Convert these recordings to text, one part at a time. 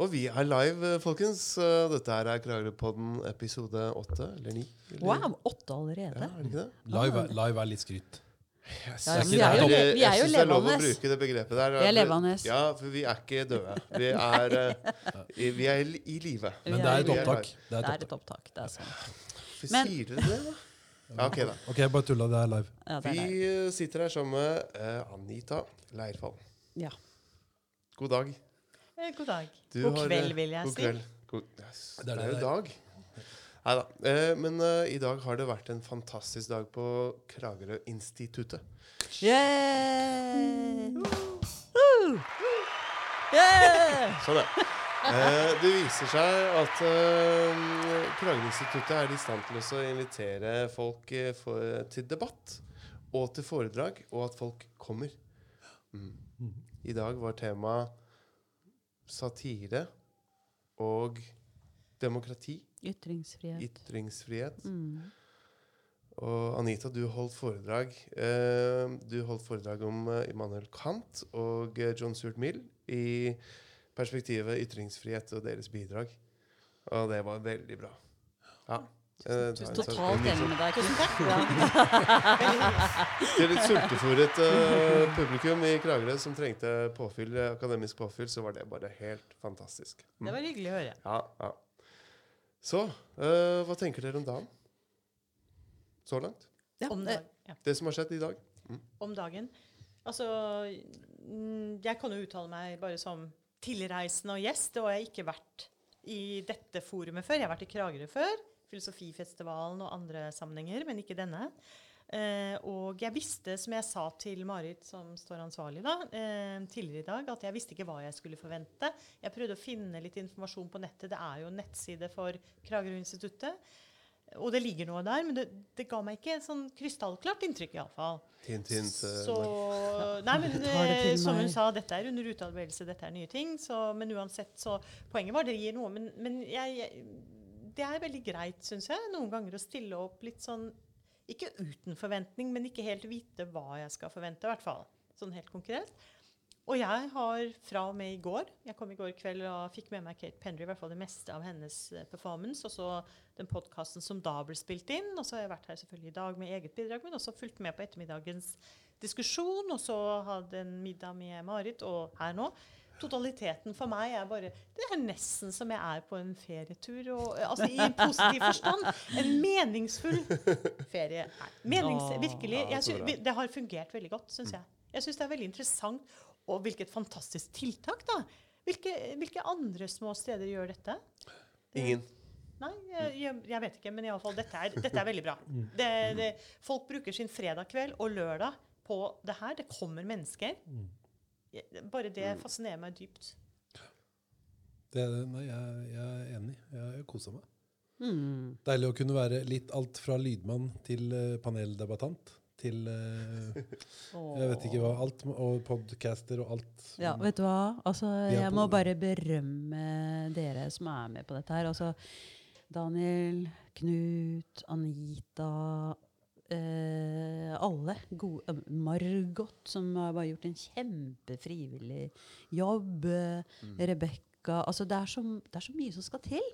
Og vi er live, folkens. Eh, Dette her er Kragerøpodden episode åtte eller ni. Wow, åtte allerede. Ja, er det ikke det? Live, er- live er litt skryt. Yes. Ja, men vi er jo vi er jo jeg synes det er lov å levende. bruke det begrepet der. Vi er levende. Ja, for vi er ikke døde. Vi er, eh, i- vi er i, live. Men det er et vi er opptak. Det er Det er et et opptak. Det er sant. Hvorfor Men- sier dere det, da? Ja, ok, da. Ok, bare tulla. Det er live. Ja, det er det. Vi eh, sitter her sammen med eh, Anita Leirfall. Ja. God dag. Eh, God dag. Du God har, kveld, eh, vil jeg god si. Kveld. God, yes, Det er jo dag. Nei da. Eh, men eh, i dag har det vært en fantastisk dag på Kragerø-instituttet. Yeah! Uh! Yeah! Sånn, ja. Eh, det viser seg at eh, Kragerø-instituttet er i stand til å invitere folk for, til debatt og til foredrag, og at folk kommer. Mm. I dag var tema satire og demokrati. Ytringsfrihet. Ytringsfrihet. Mm. Og Anita, du holdt foredrag eh, Du holdt foredrag om eh, Immanuel Kant og eh, John Stuart Mill i perspektivet ytringsfrihet og deres bidrag. Og det var veldig bra. Ja. Eh, Totalt enig med deg. Tusen takk. Til et sultefòret uh, publikum i Kragerø som trengte påfyll, eh, akademisk påfyll, så var det bare helt fantastisk. Mm. Det var hyggelig å høre. Ja, ja. Så, uh, hva tenker dere om dagen? Så langt? Ja, Om, det. Det som har skjedd i dag? om dagen. Altså, mm, jeg kan jo uttale meg bare som tilreisende og gjest. Og jeg har ikke vært i dette forumet før. Jeg har vært i Kragerø før. Filosofifestivalen og andre sammenhenger, men ikke denne. Eh, og jeg visste, som jeg sa til Marit, som står ansvarlig da, eh, tidligere i dag, at jeg visste ikke hva jeg skulle forvente. Jeg prøvde å finne litt informasjon på nettet. Det er jo en nettside for Kragerø-instituttet. Og det ligger noe der, men det, det ga meg ikke et sånn krystallklart inntrykk, iallfall. Eh, Så Nei, men eh, som hun sa, dette er under utarbeidelse, dette er nye ting. Så, men uansett, så Poenget var det gir noe. Men, men jeg, jeg, det er veldig greit, syns jeg, noen ganger å stille opp litt sånn Ikke uten forventning, men ikke helt vite hva jeg skal forvente, i hvert fall. Sånn helt konkret. Og jeg har fra og med i går Jeg kom i går kveld og fikk med meg Kate Pendry, i hvert fall det meste av hennes eh, performance. Og så den podkasten som da ble spilt inn. Og så har jeg vært her selvfølgelig i dag med eget bidrag, men også fulgt med på ettermiddagens diskusjon. Og så hadde en middag med Marit, og her nå. Totaliteten for meg er bare Det er nesten som jeg er på en ferietur. Og, eh, altså I positiv forstand. En meningsfull ferie. Nei, menings, virkelig. Ja, Jeg så sy bra. vi- det har fungert veldig godt, syns jeg. Jeg syns det er veldig interessant. Og hvilket fantastisk tiltak, da. Hvilke, hvilke andre små steder gjør dette? Ingen. Nei, jeg, jeg, vet ikke, men i alle fall, dette er, dette er veldig bra. Det, det, folk bruker sin fredag kveld og lørdag på det her. Det kommer mennesker. Jeg- Bare det fascinerer meg dypt. Det, nei, jeg, jeg er enig. Jeg koser meg. mm. Deilig å kunne være litt alt fra lydmann til eh, paneldebattant. Til eh, jeg vet ikke hva. Alt, og podcaster og alt. Ja, vet du hva? Altså, jeg må bare berømme dere som er med på dette her. Altså, Daniel, Knut, Anita eh, Alle. Gode, eh, Margot, som har bare gjort en kjempefrivillig jobb. Mm. Rebekka Altså, det er, så, det er så mye som skal til.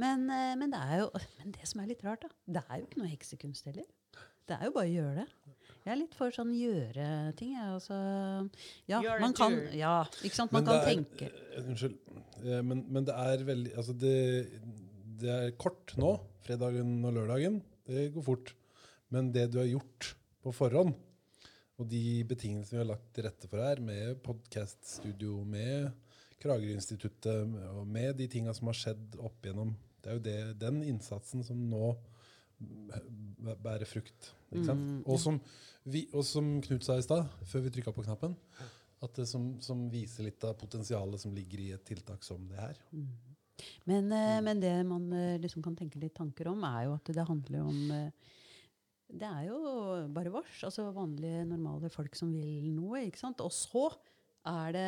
Men, eh, men, det er jo, men det som er litt rart, da Det er jo ikke noe heksekunst heller. Det er jo bare å gjøre det. Jeg er litt for sånn gjøre-ting. jeg, Altså, ja, Gjør man kan, ja, ikke sant? Man Men kan er- tenke. eh, Unnskyld. Eh, Men, men det er veldig Altså, det, det er kort nå. Fredagen og lørdagen. Det går fort. Men det du har gjort på forhånd, og de betingelsene vi har lagt til rette for her, med podkaststudio, med Kragerø-instituttet, og med de tinga som har skjedd opp igjennom Det er jo det, den innsatsen som nå bærer frukt. Ikke sant? Mm, og, som vi, og som Knut sa i stad, før vi trykka på knappen, at det som, som viser litt av potensialet som ligger i et tiltak som det her. Men, eh, men det man eh, liksom kan tenke litt tanker om, er jo at det handler om eh, Det er jo bare vårs. Altså vanlige, normale folk som vil noe. ikke sant? Og så er det,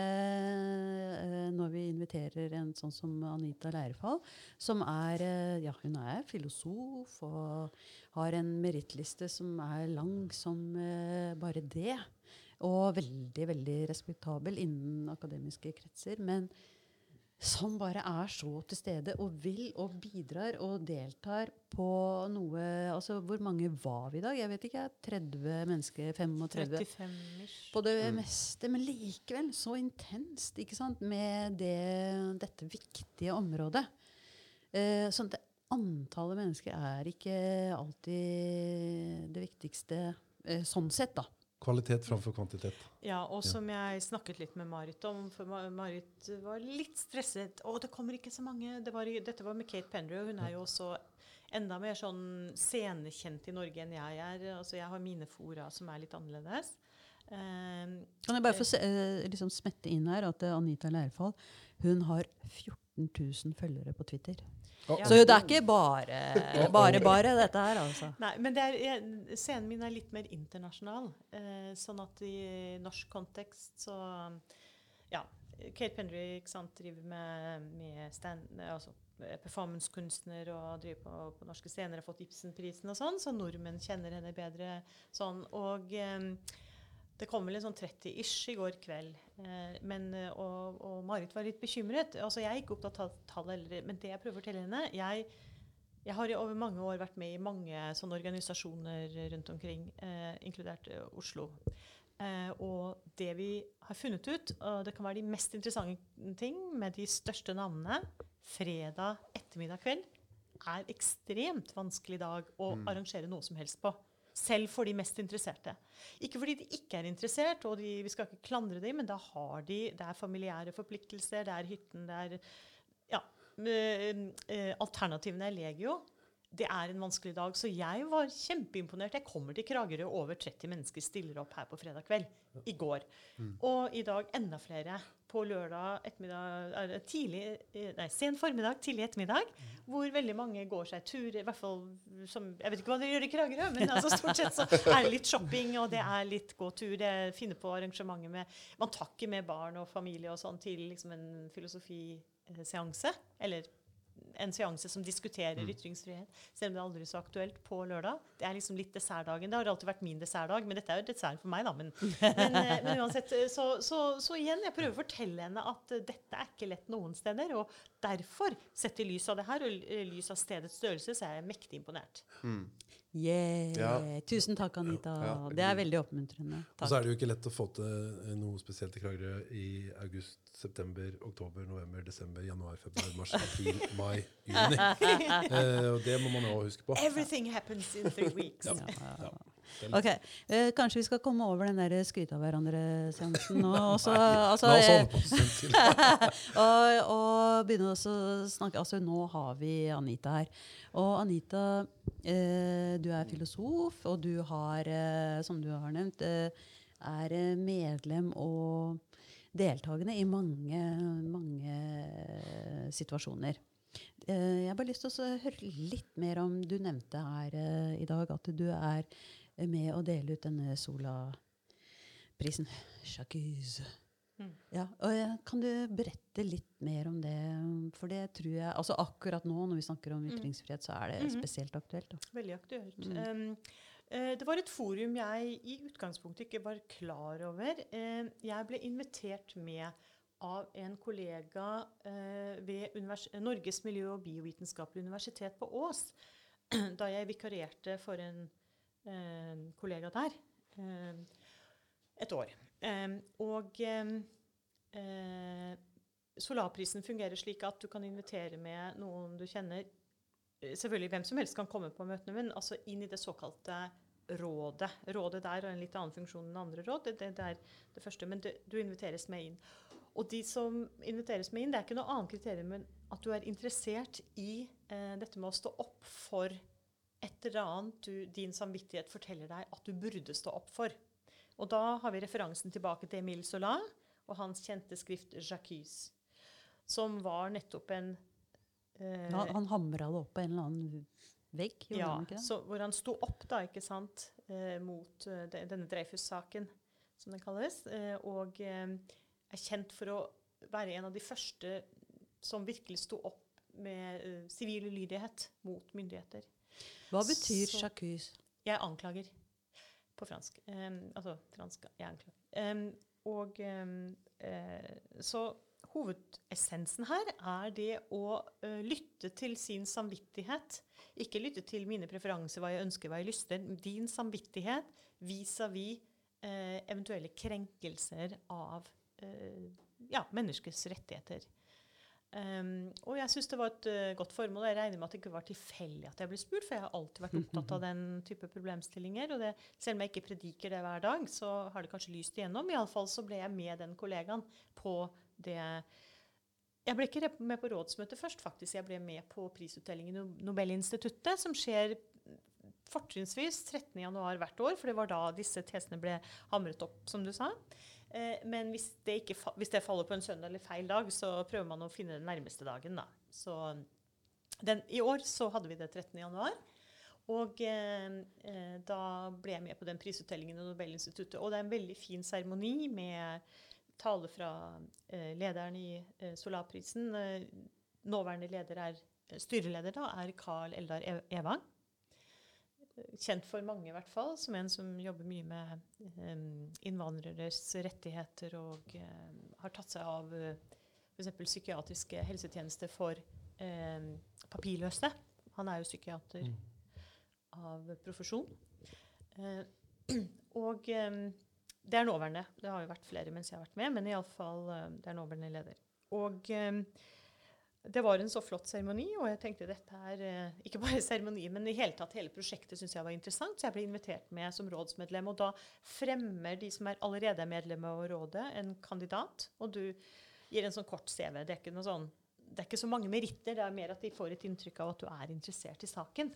eh, når vi inviterer en sånn som Anita Leirfall, som er eh, Ja, hun er filosof og har en merittliste som er lang som eh, bare det. Og veldig, veldig respektabel innen akademiske kretser. Men som bare er så til stede og vil og bidrar og deltar på noe Altså, hvor mange var vi i dag? Jeg vet ikke. 30 mennesker? 35? 35-ish. På det meste. Men likevel så intenst ikke sant, med det, dette viktige området. Eh, sånn at antallet mennesker er ikke alltid det viktigste eh, sånn sett, da. Kvalitet framfor kvantitet. Ja, og som jeg snakket litt med Marit om, for Marit var litt stresset. 'Å, det kommer ikke så mange.' Det var, dette var med Kate Pendrew. Hun er jo også enda mer sånn scenekjent i Norge enn jeg er. Altså, jeg har mine fora som er litt annerledes. Um, Kan jeg bare få se, eh, liksom smette inn her at eh, Anita Leirfall hun har 14 000 følgere på Twitter. Oh. Så det er ikke bare bare, bare dette her, altså. Nei, men det er, jeg, scenen min er litt mer internasjonal. Eh, sånn at i norsk kontekst så Ja. Kate Pendry sant, driver med, med stand, altså, performancekunstner og driver på, på norske scener, har fått Ibsenprisen og sånn, så nordmenn kjenner henne bedre sånn. Og eh, det kom vel en sånn 30-ish i går kveld. Eh, men, eh, og, og Marit var litt bekymret. Altså, jeg er ikke opptatt av tall, men det jeg prøver å fortelle henne jeg, jeg har over mange år vært med i mange sånne organisasjoner rundt omkring, eh, inkludert eh, Oslo. Eh, og det vi har funnet ut, og det kan være de mest interessante ting med de største navnene, fredag ettermiddag kveld, er ekstremt vanskelig dag å arrangere noe som helst på. Selv for de mest interesserte. Ikke fordi de ikke er interessert, og de, vi skal ikke klandre dem, men da har de Det er familiære forpliktelser, det er hytten, det er Ja. eh, eh, alternativene er legio. Det er en vanskelig dag, så jeg var kjempeimponert. Jeg kommer til Kragerø, over 30 mennesker stiller opp her på fredag kveld. I går. Og i dag enda flere. På lørdag ettermiddag, er tidlig, eh, nei, sen formiddag, tidlig ettermiddag. Hvor veldig mange går seg tur. I hvert fall som Jeg vet ikke hva dere gjør i Kragerø, men altså stort sett så er det litt shopping, og det er litt gå tur. Det finner på arrangementer med Man tar ikke med barn og familie og sånn til liksom en filosofiseanse. Eller en seanse som diskuterer ytringsfrihet, selv om det er aldri så aktuelt på lørdag. Det er liksom litt dessertdagen. Det har alltid vært min dessertdag, men dette er jo dessert for meg, da. Men, men, eh, men uansett, eh, så, så, så igjen, jeg prøver å fortelle henne at eh, dette er ikke lett noen steder. Og derfor, sett i lys av det her, og lys av stedets størrelse, så er jeg mektig imponert. Yeah. Ja. Tusen takk, Anita. Ja. Det er veldig oppmuntrende. Og så er det jo ikke lett å få til eh, noe spesielt i Kragerø i august, september, oktober, november, desember, januar, februar, mars, april, mai, juni. Eh, og det må man òg huske på. Everything happens in three weeks. Ja. Ok, eh, Kanskje vi skal komme over den der skryte av hverandre-seansen nå. også, altså, eh, og, og begynne også å snakke Altså, nå har vi Anita her. Og Anita, eh, du er filosof, og du har, eh, som du har nevnt, eh, er eh, medlem og deltakende i mange, mange situasjoner. Eh, jeg har bare lyst til å høre litt mer om Du nevnte her i dag at du er med å dele ut denne Sola-prisen. Mm. Ja, og Kan du berette litt mer om det? For det tror jeg, altså Akkurat nå når vi snakker om Mm. ytringsfrihet, så er det Mhm. spesielt aktuelt. Da. Veldig aktuelt. Mm. Um, det var et forum jeg i utgangspunktet ikke var klar over. Jeg ble invitert med av en kollega eh, ved univers Norges miljø- og biovitenskapelige universitet på Ås, da jeg vikarierte for en kollega der eh, et år. Eh, og eh, eh, Solarprisen fungerer slik at du kan invitere med noen du kjenner. Eh, Selvfølgelig hvem som helst kan komme på møtene, men altså inn i det såkalte rådet. Rådet der har en litt annen funksjon enn andre råd. Det, det er det første, men det, du inviteres med inn. Og de som inviteres med inn, det er ikke noe annet kriterium enn at du er interessert i eh, dette med å stå opp for et eller annet du, din samvittighet forteller deg at du burde stå opp for. Og da har vi referansen tilbake til Emile Zola og hans kjente skrift 'Jacques', som var nettopp en eh, Han, han hamra det opp på en eller annen vegg, ja, han så, hvor han sto opp da, ikke sant, eh, mot eh, de, denne Dreyfus-saken, som den kalles, eh, og eh, er kjent for å være en av de første som virkelig sto opp med eh, sivil ulydighet mot myndigheter. Hva betyr så- Jacques? Jeg anklager på fransk. Um, altså fransk, jeg anklager. Um, og um, uh, så hovedessensen her er det å uh, lytte til sin samvittighet. Ikke lytte til mine preferanser, hva jeg ønsker, hva jeg lyster. Din samvittighet vis-à-vis uh, eventuelle krenkelser av eh, ja, menneskets rettigheter. Um, og jeg syns det var et uh, godt formål. og Jeg regner med at det ikke var tilfeldig at jeg ble spurt, for jeg har alltid vært opptatt av den type problemstillinger. Og det, selv om jeg ikke prediker det hver dag, så har det kanskje lyst igjennom. Iallfall så ble jeg med den kollegaen på det Jeg ble ikke med på rådsmøtet først, faktisk. Jeg ble med på prisutdelingen i Nobelinstituttet, som skjer fortrinnsvis 13.1 hvert år, for det var da disse tesene ble hamret opp, som du sa. Eh, men hvis det, ikke, hvis det, faller på en søndag eller feil dag, så prøver man å finne den nærmeste dagen. Da. Så den, I år så hadde vi det 13. januar. Og eh, eh, da ble jeg med på den prisutdelingen i Nobelinstituttet. Og det er en veldig fin seremoni med tale fra eh, lederen i eh, Solarprisen. Eh, nåværende leder er, styreleder da, er Carl Eldar Evang kjent for mange, i hvert fall, som en som jobber mye med um, innvandreres rettigheter og um, har tatt seg av uh, f.eks. psykiatriske helsetjenester for um, papirløse. Han er jo psykiater mm. av profesjon. Uh, og det er nåværende. Det har jo vært flere mens jeg har vært med, men iallfall uh, det er nåværende leder. Og um, det var en så flott seremoni, og jeg tenkte dette er eh, ikke bare seremoni, men i hele tatt hele prosjektet syns jeg var interessant, så jeg ble invitert med som rådsmedlem. Og da fremmer de som er allerede er medlemmer av rådet, en kandidat. Og du gir en sånn kort CV. Det er ikke, noe sånn, det er ikke så mange meritter, det er mer at de får et inntrykk av at du er interessert i saken.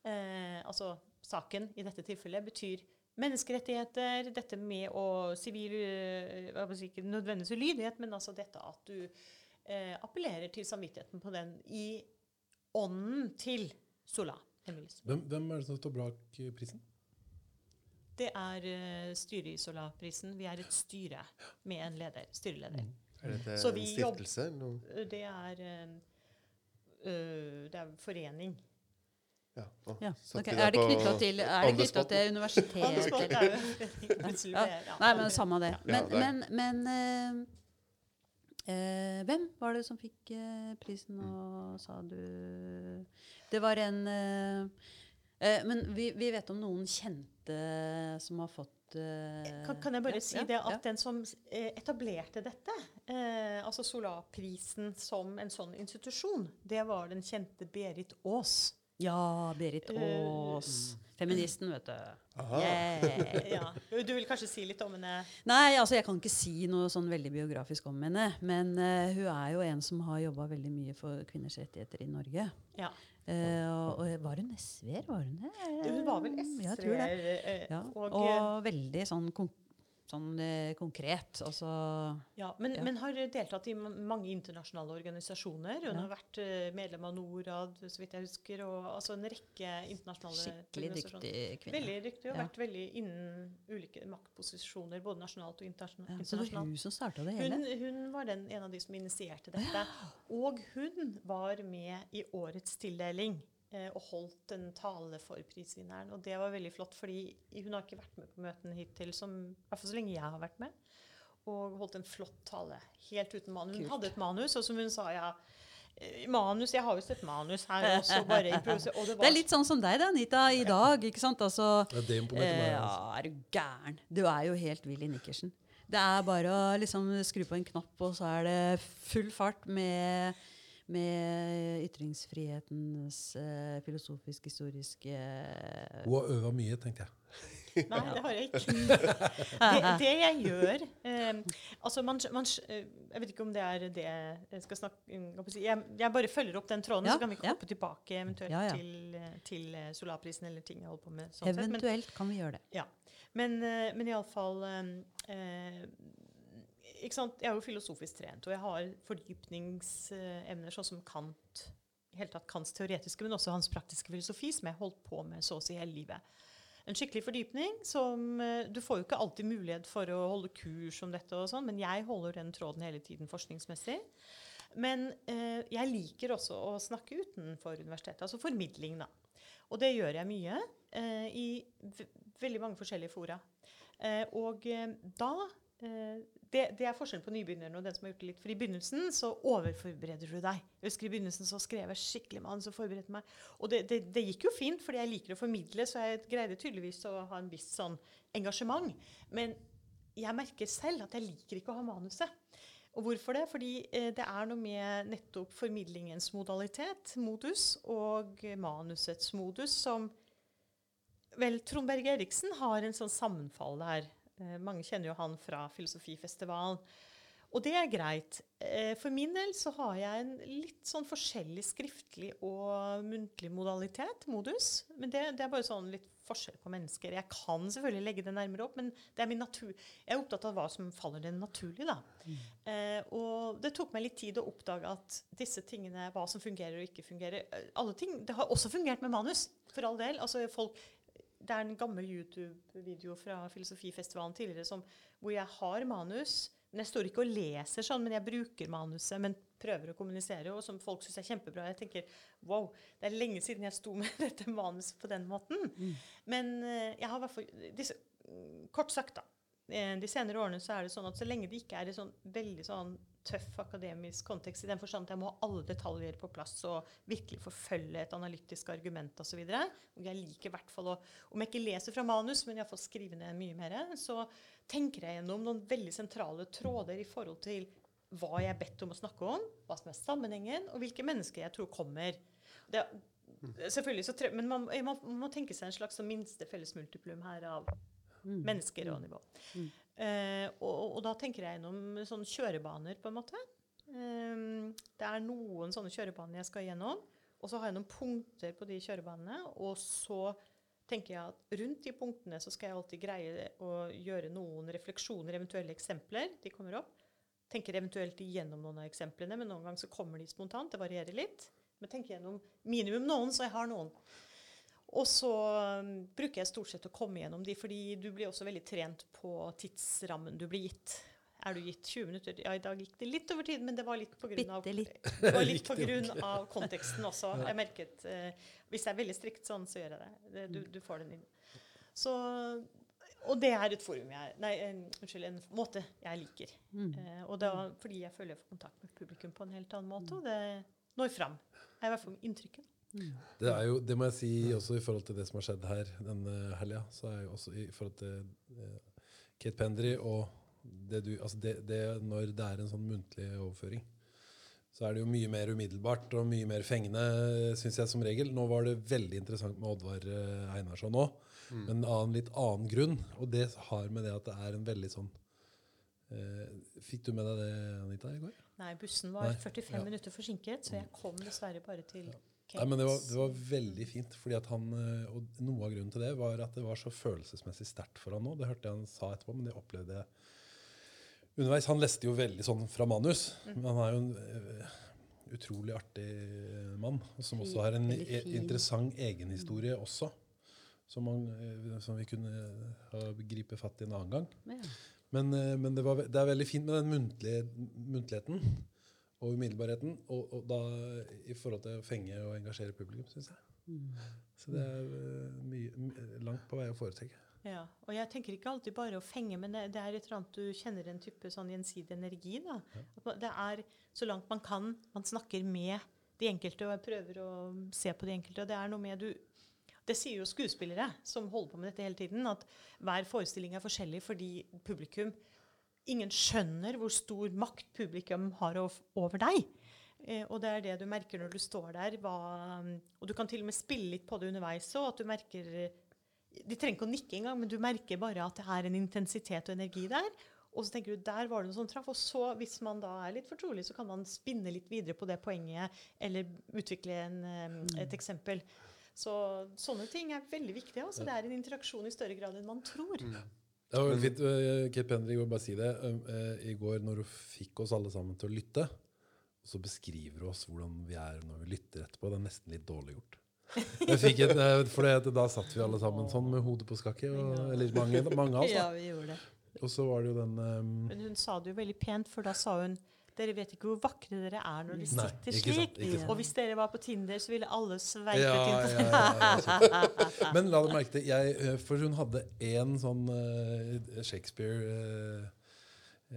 Eh, altså saken i dette tilfellet betyr menneskerettigheter, dette med å sivil eh, Ikke nødvendigvis ulydighet, men altså dette at du eh, appellerer til samvittigheten på den i ånden til Sola. Hvem, hvem, er det som står bak eh, prisen? Det er uh, styret i Sola-prisen. Vi er et styre med en leder, styreleder. Mm. Er dette en stiftelse? Jobber, det er uh, det er forening. Ja, å, ja. Okay. Er det knytta til, til universitetet? ja. Nei, men samme det. Men, men, men uh, Eh, hvem var det som fikk eh, prisen, og sa du Det var en eh, eh, Men vi, vi, vet om noen kjente som har fått eh, kan, kan, jeg bare ja, si det at ja. den som eh, etablerte dette, altså Solarprisen som en sånn institusjon, det var den kjente Berit Aas. Ja, Berit Aas. Feministen, vet du. Yeah. ja. Du vil kanskje si litt om henne? Nei, altså jeg kan ikke si noe sånn veldig biografisk om henne. Men uh, hun er jo en som har jobba veldig mye for kvinners rettigheter i Norge. Ja. Uh, og, og, var hun SV-er? Var hun det? Hun var vel SV-er. Eh, ja, og, og, veldig sånn sånn eh, konkret. Altså, ja, men, ja. men, har deltatt i mange internasjonale organisasjoner. Hun ja. har vært uh, medlem av Norad, så vidt jeg husker, og altså en rekke internasjonale Skikkelig dyktig kvinne. Veldig dyktig, og ja. vært veldig innen ulike maktposisjoner, både nasjonalt og internasjonalt. Så det var hun som starta det hele? Hun, hun var den, en av de som initierte dette. Og hun var med i årets tildeling. Eh, og holdt en tale for prisvinneren. Og det var veldig flott, fordi hun har ikke vært med på møtene hittil, som, i hvert fall så lenge jeg har vært med. Og holdt en flott tale. Helt uten manus. Hun Kult. hadde et manus, og som hun sa, ja eh, Manus, Jeg har jo sett manus her også, bare improvisere. Det, det, er litt sånn som deg, da, Anita, i dag. ikke sant? Altså, det er, eh, ja, er du gæren? Du er jo helt Willy Nikkersen. Det er bare å liksom skru på en knapp, og så er det full fart med med ytringsfrihetens eh, filosofisk-historiske Hun har øva mye, tenkte jeg. Nei, det har jeg ikke. Det, det jeg gjør eh, altså man, man, eh, Jeg vet ikke om det er det jeg skal snakke jeg, jeg bare følger opp den tråden, ja, så kan vi ja. hoppe tilbake eventuelt ja, til, til Solarprisen eller ting jeg holder på med. Sånn eventuelt men, kan vi gjøre det. Ja. Men, men iallfall eh, ikke? Jeg er jo filosofisk trent, og jeg har fordypningsemner sånn som Kant. I hele tatt Kants teoretiske, men også hans praktiske filosofi, som jeg holdt på med så å si hele livet. En skikkelig fordypning som eh, Du får jo ikke alltid mulighet for å holde kurs om dette, og sånn, men jeg holder den tråden hele tiden forskningsmessig. Men eh, jeg liker også å snakke utenfor universitetet, altså formidling, da. Og det gjør jeg mye eh, i veldig mange forskjellige fora. Eh, og eh, da det, det er forskjellen på nybegynneren og den som har gjort det litt. For i begynnelsen så overforbereder du deg. Jeg husker I begynnelsen så skrev jeg skikkelig manus og forberedte meg. Og det, det, det gikk jo fint, fordi jeg liker å formidle, så jeg greide tydeligvis å ha en viss sånn engasjement. Men jeg merker selv at jeg liker ikke å ha manuset. Og hvorfor det? Fordi eh, det er noe med nettopp formidlingens modalitet, modus, og manusets modus, som Vel, Trond Berge Eriksen har en sånn sammenfall der. Eh, mange kjenner jo han fra Filosofifestivalen. Og det er greit. Eh, for min del så har jeg en litt sånn forskjellig skriftlig og muntlig modalitet, modus. Men det, det er bare sånn litt forskjell på mennesker. Jeg kan selvfølgelig legge det nærmere opp, men det er min natur. jeg er opptatt av hva som faller den naturlig. da. Eh, og det tok meg litt tid å oppdage at disse tingene, hva som fungerer og ikke fungerer eh, alle ting, Det har også fungert med manus, for all del. altså folk det er en gammel YouTube-video fra Filosofifestivalen tidligere som, hvor jeg har manus. Men jeg står ikke og leser sånn, men jeg bruker manuset, men prøver å kommunisere, og som folk syns er kjempebra. Jeg tenker wow, det er lenge siden jeg sto med dette manuset på den måten. Mm. Men eh, jeg har hvert Kort sagt, da. eh, De senere årene så er det sånn at så lenge det ikke er i sånn veldig sånn tøff akademisk kontekst, i den forstand at jeg må ha alle detaljer på plass og virkelig forfølge et analytisk argument osv. Og jeg liker i hvert fall å Om jeg ikke leser fra manus, men iallfall skrive ned mye mer, så tenker jeg gjennom noen veldig sentrale tråder i forhold til hva jeg er bedt om å snakke om, hva som er sammenhengen, og hvilke mennesker jeg tror kommer. Det, selvfølgelig så Men man, man, må tenke seg en slags minste felles multiplum her av Mm. mennesker og nivå. Eh, og, og da tenker jeg gjennom sånne kjørebaner, på en måte. Um, det er noen sånne kjørebaner jeg skal gjennom. Og så har jeg noen punkter på de kjørebanene. Og så tenker jeg at rundt de punktene så skal jeg alltid greie å gjøre noen refleksjoner, eventuelle eksempler. De kommer opp. Tenker eventuelt igjennom noen av eksemplene, men noen ganger så kommer de spontant. Det varierer litt. Men tenker gjennom minimum noen, så jeg har noen. Og så um, bruker jeg stort sett å komme gjennom de, fordi du blir også veldig trent på tidsrammen du blir gitt. Er du gitt 20 minutter? Ja, i dag gikk det litt over tid, men det var litt på grunn av, litt. det var litt på grunn av konteksten også. Jeg merket, eh, Hvis det er veldig strikt sånn, så gjør jeg det. det du, du får den inn. Så, og det er et forum jeg Nei, en, unnskyld, en måte jeg liker. Mm. Eh, og da, fordi jeg føler jeg får kontakt med publikum på en helt annen måte, og det når fram. Det er i hvert fall inntrykket. Det er jo, det må jeg si også i forhold til det som har skjedd her denne helga. Så er jo også i forhold til eh, Kate Pendry og det du Altså det, det når det er en sånn muntlig overføring, så er det jo mye mer umiddelbart og mye mer fengende, syns jeg som regel. Nå var det veldig interessant med Oddvar eh, Einarsson òg, men av en litt annen grunn. Og det har med det at det er en veldig sånn eh, Fikk du med deg det, Anita, i går? Nei, bussen var Nei, 45 ja. minutter forsinket, så jeg kom dessverre bare til Nei, men det var, det var veldig fint. fordi at han, eh, og Noe av grunnen til det var at det var så følelsesmessig sterkt for han nå. Det hørte jeg han sa etterpå, men det opplevde jeg underveis. Han leste jo veldig sånn fra manus. Mm. Men han er jo en eh, utrolig artig mann, som også har en e- interessant egenhistorie også. Som, man, eh, som vi kunne ha gripe fatt i en annen gang. Ja. Men, men det, var, det er veldig fint med den muntlige, muntligheten og umiddelbarheten. Og, og da i forhold til å fenge og engasjere publikum, syns jeg. Mm. Så det er eh, mye, langt på vei å foretrekke. Ja, og jeg tenker ikke alltid bare å fenge, men det, det er et eller annet du kjenner en type sånn gjensidig energi. da. Ja. Det er så langt man kan. Man snakker med de enkelte, og jeg prøver å se på de enkelte. og Det er noe med du det sier jo skuespillere som holder på med dette hele tiden, at hver forestilling er forskjellig fordi publikum Ingen skjønner hvor stor makt publikum har over deg. Eh, og det er det du merker når du står der. Hva, og du kan til og med spille litt på det underveis òg. At du merker eh, De trenger ikke å nikke engang, men du merker bare at det er en intensitet og energi der. Og så tenker du der var det noe som traff. Og så, hvis man da er litt fortrolig, så kan man spinne litt videre på det poenget, eller utvikle en, eh, et eksempel. Så sånne ting er veldig viktige. Altså, det er en interaksjon i større grad enn man tror. Det var veldig fint. eh, Kate Pendry, jeg vil bare si det. eh, I går når hun fikk oss alle sammen til å lytte, så beskriver hun oss hvordan vi er når vi lytter etterpå. Det er nesten litt dårlig gjort. Jeg fikk et, eh, for det, da satt vi alle sammen sånn med hodet på skakket. Og, eller mange, mange av oss. ja, vi gjorde det. Og så var det jo den um... Men hun sa det jo veldig pent, for da sa hun dere vet ikke hvor vakre dere er når dere sitter Nei, slik. sant. Og hvis dere var på Tinder, så ville alle sveipet ja, inn ja, på ja, ja. Men la deg merke til jeg, eh, For hun hadde én sånn uh, Shakespeare-framsigelse,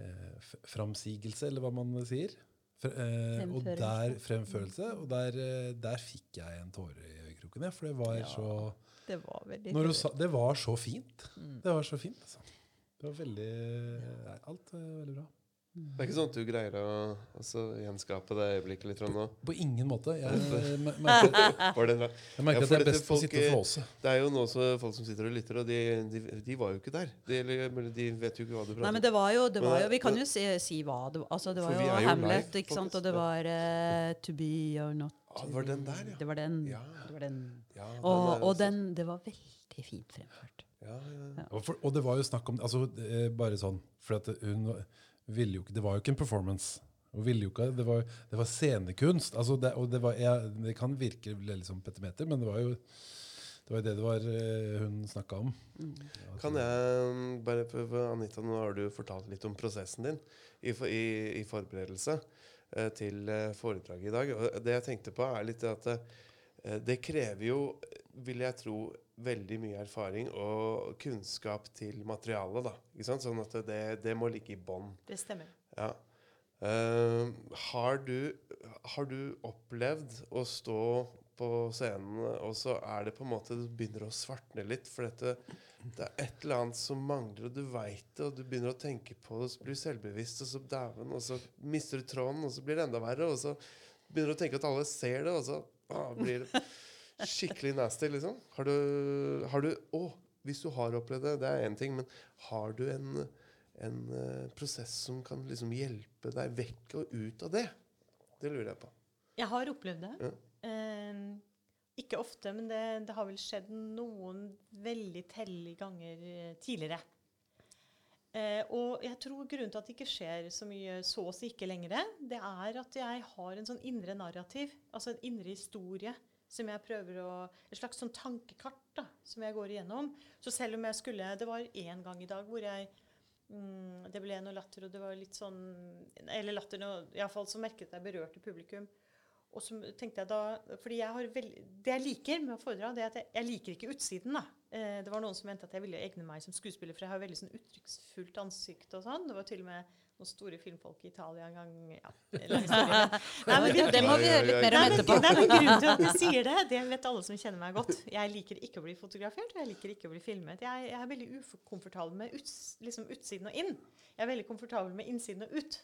uh, uh, framsigelse, eller hva man sier. Eh, og der, fremførelse. Og der, eh, der fikk jeg en tåre i øyekroken, for det var Ja. så Det var veldig når du sa, Det var så fint. Mm. Det var så fint, altså. Det var veldig Alt er veldig bra. Det er ikke sånn at du greier å altså, gjenskape det øyeblikket litt, nå? På ingen måte. Jeg mer- merker, at det jeg merker Ja, at for er best folk, å sitte og flåse. Det er jo nå så folk som sitter og lytter, og de, de, de var jo ikke der. De, de vet jo ikke hva du prater men det var jo, det var jo Vi kan jo si, si hva det var. Altså, det var jo jo Hamlet, live, ikke sant? Og det var uh, To be or not Ah, det var den der, ja. Det var den. Ja. Det var den. Ja, den Og, og den Det var veldig fint fremført. ja, ja. Og, for, og det var jo snakk om altså, eh, Bare sånn For at hun ville jo ikke Det var jo ikke en performance. Og ville jo ikke, det, var, det var scenekunst. Altså det, og det, var, jeg, det kan virke litt som petimeter, men det var jo det var det det var eh, hun snakka om. At- Kan jeg mm, bare Anita, nå har du fortalt litt om prosessen din i, for, i, i forberedelse eh, til eh, foredraget i dag. Og det jeg tenkte på, er litt at det krever jo, vil jeg tro, veldig mye erfaring og kunnskap til materialet. da, ikke sant? Sånn at det, det må ligge i bånn. Det stemmer. Ja. Uh, har, du, har du opplevd å stå på scenen, og så er det på en måte Det begynner å svartne litt, for dette, det er et eller annet som mangler, og du veit det, og du begynner å tenke på det, og så blir du selvbevisst, og så dæven, og så mister du tråden, og så blir det enda verre, og så begynner du å tenke at alle ser det, og så ah, blir det skikkelig nasty, liksom. Har du, har du Å, hvis du har opplevd det, det er én ting, men har du en en eh, prosess som kan liksom hjelpe deg vekk og ut av det? Det lurer jeg på. Jeg har opplevd det. Ja. Eh, ikke ofte, men det, det har vel skjedd noen veldig tellige ganger eh, tidligere. Eh, og jeg tror grunnen til at det ikke skjer så mye så å si ikke lenger, det er at jeg har en sånn indre narrativ, altså en indre historie, som jeg prøver å Et slags sånn tankekart da, som jeg går igjennom. Så selv om jeg skulle Det var én gang i dag hvor jeg mm, Det ble noe latter, og det var litt sånn Eller latter noe Iallfall så merket jeg berørte publikum. Og så tenkte jeg da fordi jeg har veld, Det jeg liker med å foredra, det er at jeg, jeg liker ikke utsiden. da. Eh, det var noen som mente at jeg ville egne meg som skuespiller, for jeg har veldig sånn uttrykksfullt ansikt og sånn. Det var til og med noen store filmfolk i Italia en gang ja. Nei, men det, det må vi høre litt mer om etterpå. Det er nei, grunn til at du sier det, det vet alle som kjenner meg godt. Jeg liker ikke å bli fotografert, og jeg liker ikke å bli filmet. Jeg, jeg er veldig ukomfortabel med uts, liksom utsiden og inn. Jeg er veldig komfortabel med innsiden og ut.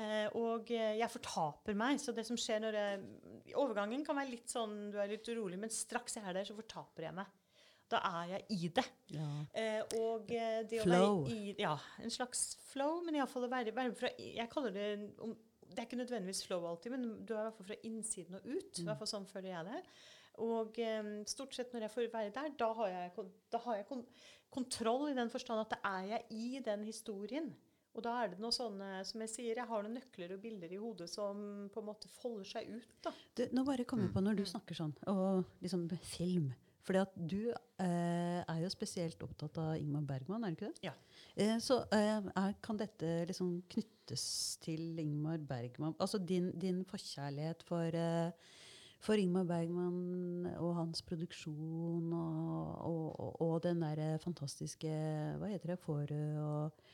Eh, og eh, jeg fortaper meg. Så det som skjer når jeg Overgangen kan være litt sånn du er litt urolig, men straks jeg er der, så fortaper jeg meg. Da er jeg i det. Ja. Eh, og eh, det Flow. å være i Ja, en slags flow, men iallfall å være, være fra Jeg kaller det om, Det er ikke nødvendigvis flow alltid, men du er i hvert fall fra innsiden og ut. I hvert fall sånn føler jeg det. Og eh, stort sett når jeg får være der, da har jeg, da har jeg kon kontroll i den forstand at da er jeg i den historien. Og da er det noe sånne, som jeg sier, jeg har noen nøkler og bilder i hodet som på en måte folder seg ut. da. Du, nå bare kommer jeg på når du snakker sånn, og liksom film. Fordi at du eh, er jo spesielt opptatt av Ingmar Bergman, er du ikke det? Ja. Eh, så eh, er, kan dette liksom knyttes til Ingmar Bergman? Altså din, din forkjærlighet for, eh, for Ingmar Bergman og hans produksjon og, og, og, og den derre fantastiske Hva heter det? Fårø og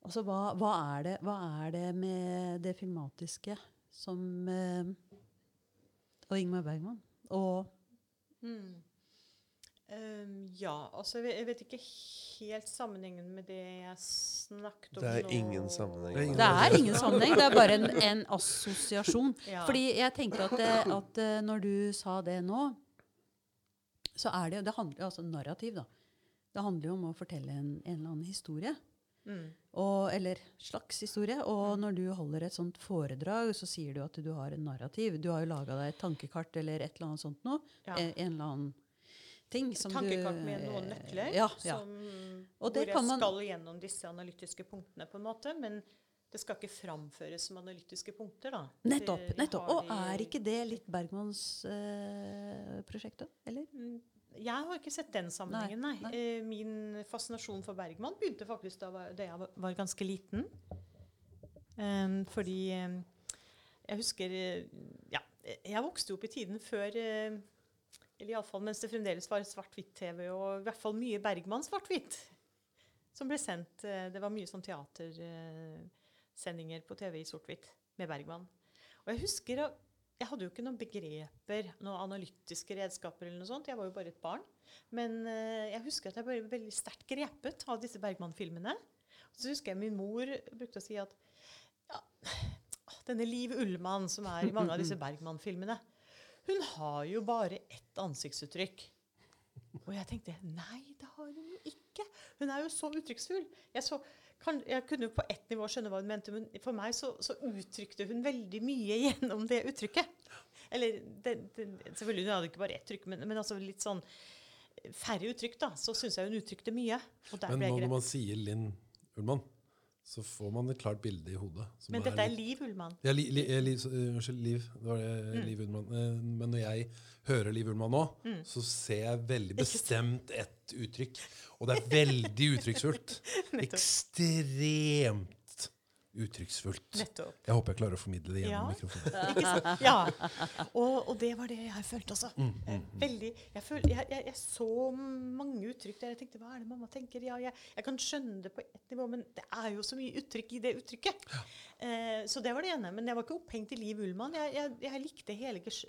Altså, hva, hva, er det, hva er det med det filmatiske som eh, Og Ingmar Bergman? Og Mm. Um, ja, altså jeg vet, jeg vet ikke helt sammenhengen med det jeg snakket om Det er nå. ingen sammenheng. Det er ingen- Det er ingen sammenheng, det er bare en, en assosiasjon. Ja. Fordi jeg tenkte at, at eh, når du sa det nå, så er det jo Det handler jo altså narrativ, da. Det handler jo om å fortelle en, en eller annen historie. Mm. Og, eller slags historie. Og når du holder et sånt foredrag, så sier du at du har en narrativ. Du har jo laga deg et tankekart eller et eller annet sånt noe. Ja. En, en eller annen ting som Tankekart du med noen nøkler Ja, ja. Som, hvor jeg kan man- skal gjennom disse analytiske punktene, på en måte. Men det skal ikke framføres som analytiske punkter, da. Nettopp. Nettopp. Og er ikke det litt Bergmans øh, prosjekt, da? Eller? Jeg har ikke sett den sammenhengen, nei. Nei, nei. Min fascinasjon for Bergman begynte faktisk da, var- da jeg var- var ganske liten. Um, fordi em, jeg husker eh, Ja, jeg vokste opp i tiden før eh, Eller iallfall mens det fremdeles var svart-hvitt-TV, og i hvert fall mye Bergman svart-hvitt. som ble sendt eh, Det var mye sånn teatersendinger på TV i sort-hvitt med Bergman. Og jeg husker jeg hadde jo ikke noen begreper, noen analytiske redskaper eller noe sånt. Jeg var jo bare et barn. Men eh, jeg husker at jeg ble veldig sterkt grepet av disse Bergman-filmene. Så husker jeg min mor brukte å si at ja, denne Liv Ullmann som er i mange av disse Bergman-filmene, hun har jo bare ett ansiktsuttrykk. Og jeg tenkte nei, det har hun jo ikke. Hun er jo så uttrykksfull. Jeg, så, kan, jeg kunne jo på ett nivå skjønne hva hun mente, men for meg så, så uttrykte hun veldig mye gjennom det uttrykket. Eller det, det, selvfølgelig, hun hadde ikke bare ett uttrykk, men, men altså litt sånn færre uttrykk, da. Så syns jeg hun uttrykte mye. Men når man sier Linn Ullmann, så får man et klart bilde i hodet. som Men dette er litt- Liv Ullmann. Ja, li, li, eh, liv, så- eh, Unnskyld, Liv. Det var det, Mm. Liv Ullmann. Eh, Men når jeg hører Liv Ullmann nå, så ser jeg veldig bestemt et uttrykk. Og det er veldig uttrykksfullt. Ekstremt uttrykksfullt. Nettopp. Jeg håper jeg klarer å formidle det Ja. gjennom mikrofonen. Ja. Og, og det var det jeg følte også. Mm, mm, Veldig, jeg, føl, jeg, jeg, jeg så mange uttrykk der jeg tenkte hva er det mamma tenker? Ja, jeg, kan skjønne det på ett nivå, men det er jo så mye uttrykk i det uttrykket. Eh, så det var det ene. Men jeg var ikke opphengt i Liv Ullmann. Jeg, likte hele ges-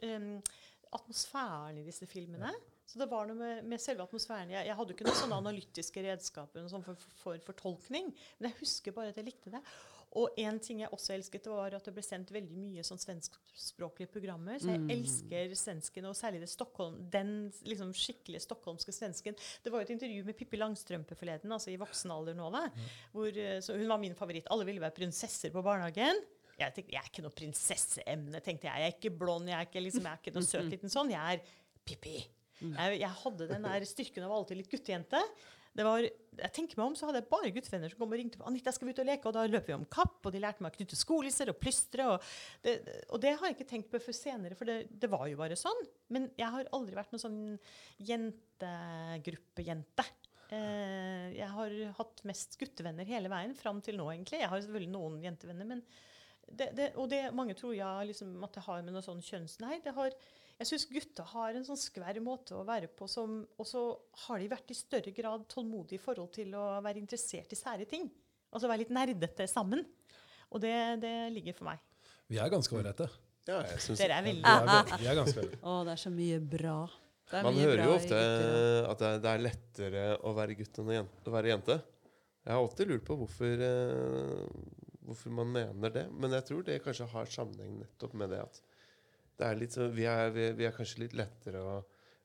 atmosfæren i disse filmene. Så det var noe med, med selve atmosfæren. Jeg, jeg hadde jo ikke noen sånne analytiske redskaper noe sånn for, for, for fortolkning, men jeg husker bare at jeg likte det. Og en ting jeg også elsket, var at det ble sendt veldig mye sånn svenskspråklige programmer. Så jeg elsker svensken, og særlig det Stockholm, den liksom skikkelig stockholmske svensken. Det var jo et intervju med Pippi Langstrømpe forleden, altså i voksen alder nå, da. Hvor, eh, så hun var min favoritt. Alle ville være prinsesser på barnehagen. Jeg tenkte, jeg er ikke noe prinsesseemne, tenkte jeg. Jeg er ikke blond, jeg er ikke, liksom, jeg er ikke noe søt liten sånn. Jeg er Pippi. Jeg, jeg hadde den der styrken av alltid litt guttejente. Det var, jeg tenker meg om, så hadde jeg bare guttevenner som kom og ringte på. 'Anita, skal vi ut og leke?' Og da løper vi om kapp, og de lærte meg å knytte skolisser og plystre. Og det, og det har jeg ikke tenkt på før senere, for det, det var jo bare sånn. Men jeg har aldri vært noen sånn jentegruppejente. Eh, jeg har hatt mest guttevenner hele veien, fram til nå, egentlig. Jeg har selvfølgelig noen jentevenner, men det, og det mange tror jeg liksom, at det har med noe sånn kjønns... Nei, det har, jeg syns gutta har en sånn skvær måte å være på, som, og så har de vært i større grad tålmodige i forhold til å være interessert i sære ting. Altså være litt nerdete sammen. Og det, det ligger for meg. Vi er ganske ålreite. Ja, jeg synes Dere er Vi er, vi er ganske ålreite. Å, det er så mye bra. Man mye hører bra jo ofte at det er, er lettere å være gutt enn å, være jente. Jeg har alltid lurt på hvorfor, eh, hvorfor man mener det. Men jeg tror det kanskje har sammenheng nettopp med det at er litt så, vi, er, vi, vi er kanskje litt lettere å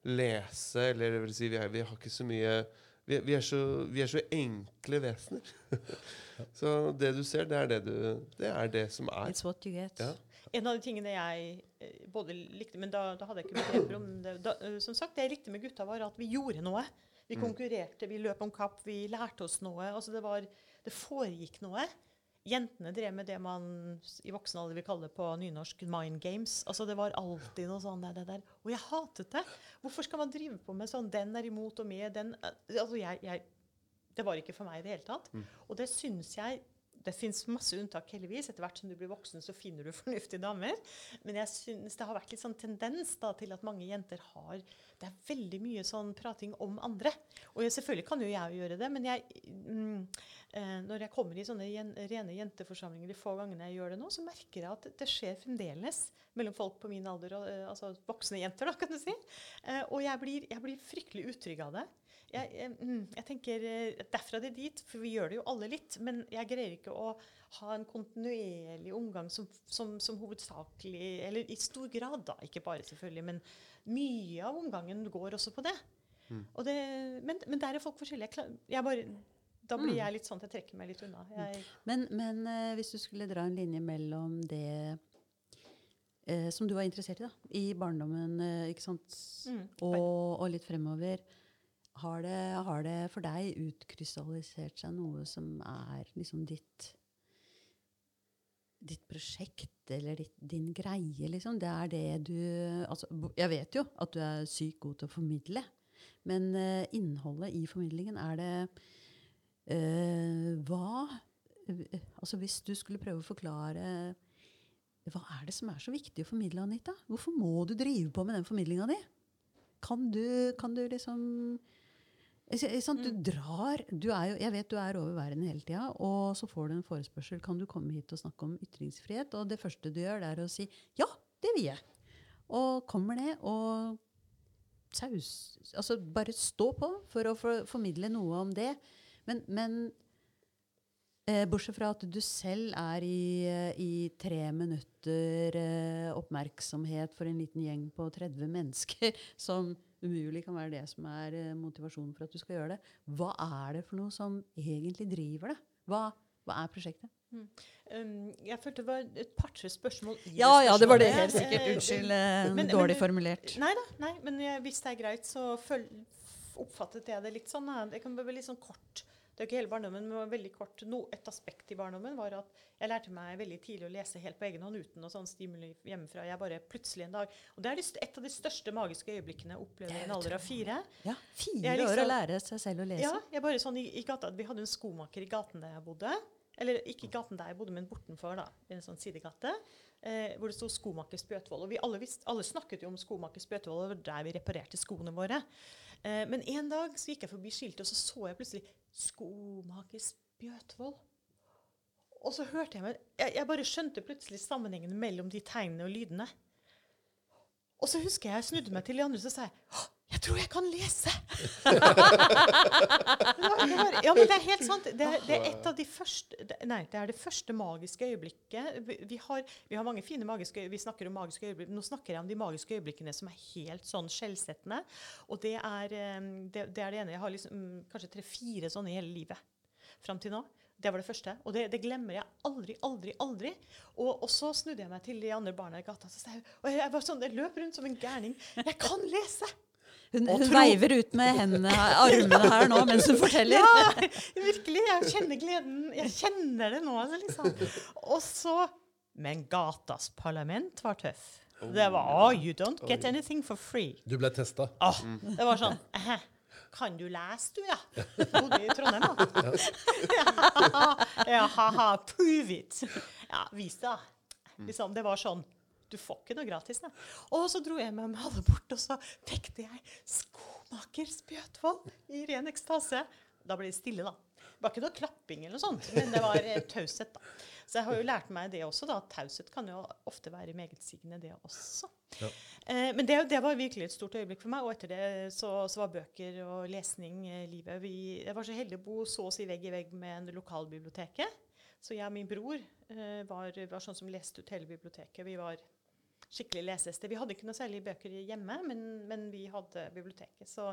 lese, eller det vil si, vi, er, vi har ikke så mye vi, vi, er så, vi er så enkle vesener. så det du ser, det er det, du, det, er det som er. It's what you get. Ja. En av de tingene jeg eh, både likte Men da, da hadde jeg ikke begreper om det. Da, eh, som sagt, Det jeg likte med gutta, var at vi gjorde noe. Vi konkurrerte, vi løp om kapp, vi lærte oss noe. altså Det, var, det foregikk noe. Jentene drev med det man i voksen alder vil kalle på nynorsk 'mind games'. altså Det var alltid noe sånn der, det der. Og jeg hatet det. Hvorfor skal man drive på med sånn 'den er imot' og 'med'? den, eh, altså jeg, jeg, Det var ikke for meg i det hele tatt. Og det syns jeg det fins masse unntak, heldigvis. Etter hvert som du blir voksen, så finner du fornuftige damer. Men jeg synes det har vært litt sånn tendens da, til at mange jenter har Det er veldig mye sånn prating om andre. Og jeg, selvfølgelig kan jo jeg gjøre det, men jeg, mm, når jeg kommer i sånne rene jenteforsamlinger de få gangene jeg gjør det nå, så merker jeg at det, skjer fremdeles mellom folk på min alder, og, eh, altså voksne jenter, da, kan du si. Eh, og jeg blir, jeg blir fryktelig utrygg av det. Jeg, jeg, mm, jeg tenker eh, derfra det dit, for vi gjør det jo alle litt. Men jeg greier ikke å ha en kontinuerlig omgang som, som, som hovedsakelig Eller i stor grad, da. Ikke bare, selvfølgelig. Men mye av omgangen går også på det. Og det men, men der er folk forskjellige. Jeg klar, jeg bare, da blir jeg litt sånn at jeg trekker meg litt unna. Jeg, Men, men eh, hvis du skulle dra en linje mellom det eh, som du var interessert i da, i barndommen, eh, ikke sant, Mm. og, og litt fremover, har det, har det for deg utkrystallisert seg noe som er liksom ditt ditt prosjekt eller ditt, din greie, liksom. Det er det du altså, Jeg vet jo at du er sykt god til å formidle, men eh, innholdet i formidlingen, er det Hva eh, Altså, hvis du skulle prøve å forklare Hva er det som er så viktig å formidle, Anita? Hvorfor må du drive på med den formidlinga di? Kan du, kan du liksom ikke? Du drar du er jo, Jeg vet du er over verden hele tida, og så får du en forespørsel. Kan du komme hit og snakke om ytringsfrihet? Og det første du gjør, det er å si ja, det vil jeg. Og kommer ned og saus Altså bare stå på for å for, formidle noe om det. Men, men eh, bortsett fra at du selv er i, eh, i tre minutter eh, oppmerksomhet for en liten gjeng på 30 mennesker, som umulig kan være det som er eh, motivasjonen for at du skal gjøre det, hva er det for noe som egentlig driver det? Hva, hva er prosjektet? Um, jeg følte det var et par-tre spørsmål i Ja, ja, det var det helt sikkert. Eh, Unnskyld. eh, men- dårlig men- formulert. Nei da, nei, men jeg, hvis det er greit, så føl, oppfattet jeg det litt sånn. Jeg Det kan være litt sånn kort. Det er ikke hele barndommen, men veldig kort. No, et aspekt i barndommen var at jeg lærte meg veldig tidlig å lese helt på egen hånd uten noe sånn stimuli hjemmefra. Jeg bare plutselig en dag Og det er et av de største magiske øyeblikkene jeg opplever i en alder av fire. Ja, fire er år å liksom- lære seg selv å lese. Ja, jeg bare sånn i, i gata, Vi hadde en skomaker i gaten der jeg bodde. Eller ikke i gaten der jeg bodde, men bortenfor. da, i en sånn sidegate. Eh, hvor det sto skomaker Spjøtvold'. Og vi alle, visst, alle snakket jo om skomaker Spjøtvold, og det var der vi reparerte skoene våre. Eh, men en dag så gikk jeg forbi skiltet, og så så jeg plutselig skomaker Spjøtvold'. Og så hørte jeg meg jeg, jeg bare skjønte plutselig sammenhengen mellom de tegnene og lydene. Og så husker jeg jeg snudde meg til de andre og sa jeg, «Åh, jeg tror jeg kan lese! Ja, men det er helt sant. Det er, det er et av de første Nei, det er det første magiske øyeblikket. Vi, har, vi har mange fine magiske øyeblikk. Vi snakker om magiske øyeblikk. Nå snakker jeg om de magiske øyeblikkene som er helt sånn skjellsettende. Og det er, det, det er det ene. Jeg har liksom, mm, kanskje tre-fire sånne i hele livet fram til nå. Det var det første. Og det, det glemmer jeg aldri, aldri, aldri. Og, og så snudde jeg meg til de andre barna i gata. Så jeg, og jeg, var sånn, jeg løp rundt som en gærning. Jeg kan lese! Hun, hun veiver ut med hendene, armene her nå mens hun forteller. Ja, virkelig. Jeg kjenner gleden. Jeg kjenner det nå. Altså, liksom. Og så Men gatas parlament var tøff. Det var oh, You don't get anything for free. Du ble testa. Åh, det var sånn eh, Kan du lese, du, ja? Jeg bodde i Trondheim, da. ja, ha-ha, prove it. Ja, vis det, da. Liksom, det var sånn Du får ikke noe gratis, da. Og så dro jeg med meg alle bort, og så pekte jeg skomaker Spjøtvold i ren ekstase. Da ble det stille, da. Det var ikke noe klapping, eller noe sånt, men det var eh, taushet. da. Så jeg har jo lært meg det også. da, at Taushet kan jo ofte være megetsigende, det også. Ja. Eh, men det, det var virkelig et stort øyeblikk for meg. Og etter det så, så var bøker og lesning eh, livet. Vi, jeg var så heldig å bo så å si vegg i vegg med en lokalbiblioteket. Så jeg og min bror eh, var, var sånn som leste ut hele biblioteket. Vi var skikkelig leseste. Vi hadde ikke noe særlig bøker hjemme, men, men vi hadde biblioteket. Så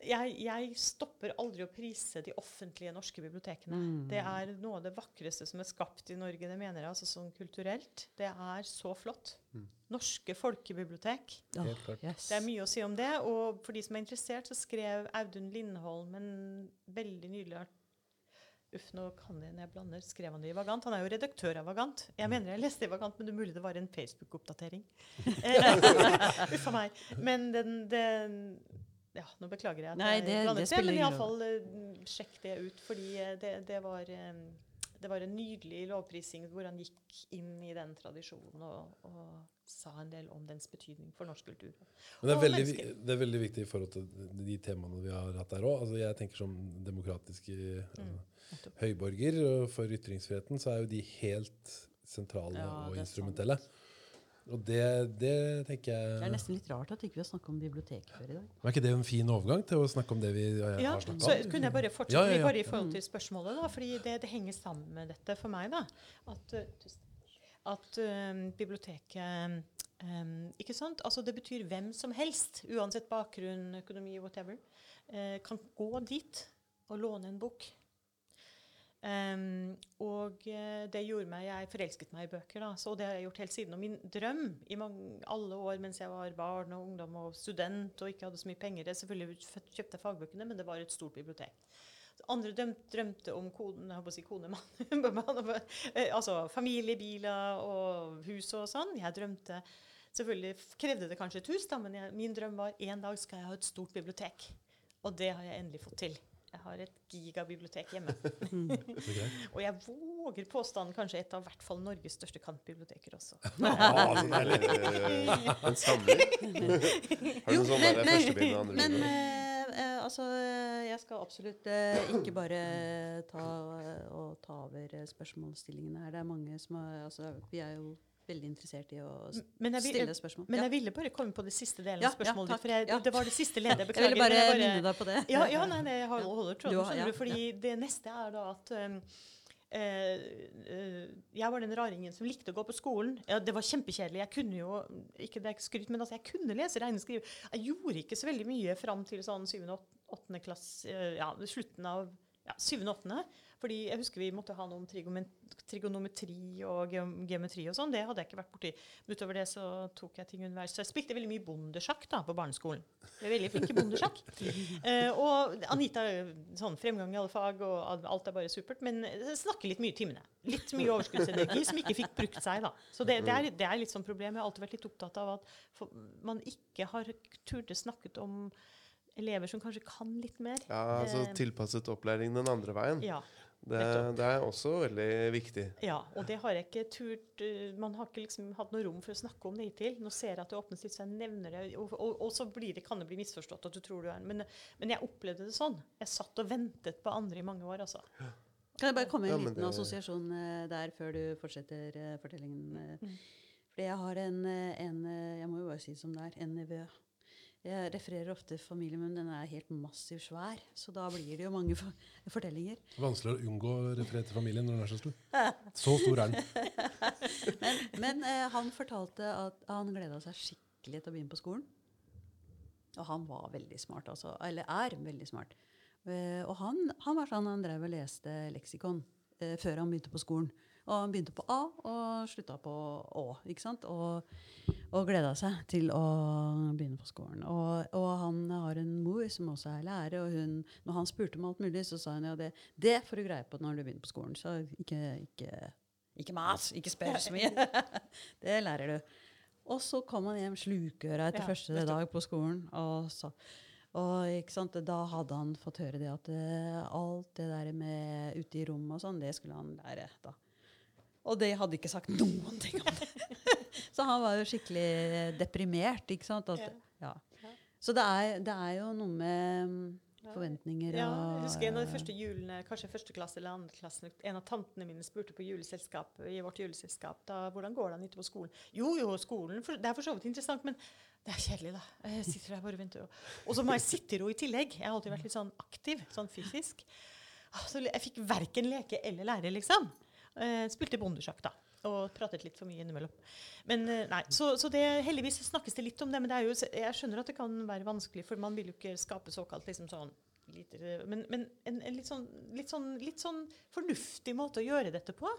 jeg, jeg stopper aldri å prise de offentlige norske bibliotekene. Det er noe av det vakreste som er skapt i Norge, det mener jeg, altså sånn kulturelt. Det er så flott. Norske folkebibliotek. Oh, yes. Det er mye å si om det. Og for de som er interessert, så skrev Audun Lindholm en veldig nydelig art Uff, nå kan jeg når jeg blander. Skrev han det i Vagant? Han er jo redaktør av Vagant. Jeg mener jeg leste i Vagant, men det er mulig det var en Facebook-oppdatering. Eh, Uff a meg. Men den, den Ja, nå beklager jeg at Nei, jeg det- blandet det spiller men iallfall uh, sjekk det ut, fordi eh, det, det var eh, det var en nydelig lovprising hvor han gikk inn i den tradisjonen og, og sa en del om dens betydning for norsk kultur. Men det er, Og veldig, det er veldig viktig i forhold til de temaene vi har hatt der òg. Altså jeg tenker som demokratiske Mm, altså, høyborger og for ytringsfriheten, så er jo de helt sentrale Ja, og instrumentelle. Og det, det tenker jeg Det er nesten litt rart at ikke vi har snakket om bibliotek før i dag. Men Er ikke det en fin overgang til å snakke om det vi har Ja, om? så kunne jeg bare fortsette Ja, ja, ja. bare i forhold til spørsmålet, da, fordi det, det henger sammen med dette for meg. da, At, uh, tusen- at um, biblioteket um, ikke sant? Altså Det betyr hvem som helst, uansett bakgrunn, økonomi, whatever, uh, kan gå dit og låne en bok. Um, og det gjorde meg Jeg forelsket meg i bøker, da. Så det har jeg gjort helt siden. Og min drøm i mange, alle år mens jeg var barn og ungdom og student og ikke hadde så mye penger det Selvfølgelig kjøpte jeg fagbøkene, men det var et stort bibliotek. Andre drømte, drømte om koden, jeg å si konemann. Eh, altså familiebiler og hus og sånn. Jeg drømte Selvfølgelig krevde det kanskje et hus, da, men jeg, min drøm var en dag skal jeg ha et stort bibliotek. Og det har jeg endelig fått til. Jeg har et gigabibliotek hjemme. Og jeg våger påstanden kanskje et av hvert fall Norges største kantbiblioteker også. Ah, så deilig. En samling. Har du sånn der førstebind og men andrebind? Eh, eh, altså jeg skal absolutt eh, ikke bare ta, og ta over eh, spørsmålsstillingene her. Det er mange som har altså, Vi er jo veldig interessert i å vil- stille spørsmål. men jeg ville bare komme på det siste delen av spørsmålet ja. For jeg. Ja. det var det siste ledet. jeg ville bare, bare minne deg på det. Ja, ja nei, det jeg holder, tråden. du, fordi det neste er da at um, eh, eh, jeg var den raringen som likte å gå på skolen. Det var kjempekjedelig. Jeg kunne jo ikke det er ikke skryt, men altså, jeg kunne lese, regne, skrive. Jeg gjorde ikke så veldig mye fram til sånn 7. og 8. klasse, eh, ja, slutten av ja, 7. og 8. Fordi jeg husker vi måtte ha noe om trigonometri og geometri og sånn. Det hadde jeg ikke vært borti. Men utover det så tok jeg ting underveis. Så jeg spilte veldig mye bondesjakk da, på barneskolen. Jeg er veldig flink i bondesjakk. Eh, og Anita sånn fremgang i alle fag, og alt er bare supert. Men snakker litt mye i timene. Litt mye overskuddsenergi som ikke fikk brukt seg. da. Så det, det, er, det er litt sånn problem. Jeg har alltid vært litt opptatt av at for, man ikke har turde snakket om elever som kanskje kan litt mer. Ja, altså Eh, tilpasset opplæring den andre veien. Ja, Det, det er også veldig viktig. ja, og det har jeg ikke turt eh, Man har ikke liksom hatt noe rom for å snakke om det hittil. Nå ser jeg at det åpnes litt, så jeg nevner det. Og, og, og så blir det, kan det bli misforstått at du tror du er men, men jeg opplevde det sånn. Jeg satt og ventet på andre i mange år, altså. Kan jeg bare komme med en men liten det- assosiasjon eh, der før du fortsetter eh, fortellingen? Mm. Fordi jeg har en, en Jeg må jo bare si det som det er. En nevø. Jeg refererer ofte familien men Den er helt massivt svær. Så da blir det jo mange for fortellinger. Vanskelig å unngå å referere til familien når den er så stor. Så stor er den. Men, men eh, han fortalte at han gleda seg skikkelig til å begynne på skolen. Og han var veldig smart, altså. Eller er veldig smart. Eh, og han, han var sånn han drev og leste leksikon eh, før han begynte på skolen. Og han begynte på A og slutta på Å. ikke sant? Og, og gleda seg til å begynne på skolen. Og, og han har en mor som også er lærer, og hun, når han spurte om alt mulig, så sa hun ja, det, det får du greie på når du begynner på skolen. Så ikke, ikke, ikke mas, ikke spør så mye. det lærer du. Og så kom han hjem slukøra etter Ja, første dag på skolen. Og, så, og da hadde han fått høre det at uh, alt det der med ute i rommet og sånn, det skulle han lære da. Og de hadde ikke sagt noen ting om det. så han var jo skikkelig deprimert, ikke sant. At, ja. Så det er, det er jo noe med forventninger og Ja, jeg husker en av de første julene, kanskje første klasse eller andre klasse, en av tantene mine spurte på juleselskap, i vårt juleselskap da, hvordan går det an ute på skolen. Jo, jo, skolen, for, det er for så vidt interessant, men det er kjedelig, da. Jeg sitter der bare og venter. Og, så må jeg sitte ro i tillegg. Jeg har alltid vært litt sånn aktiv, sånn fysisk. Ah, Så jeg fikk verken leke eller lære, liksom. Eh, spilte bondesjakk, da. Og pratet litt for mye innimellom. Men eh, nei, så, så det, heldigvis snakkes det litt om det. Men det er jo, jeg skjønner at det kan være vanskelig, for man vil jo ikke skape såkalt liksom sånn lite, Men, men en, en litt, sånn, litt, sånn, litt sånn fornuftig måte å gjøre dette på.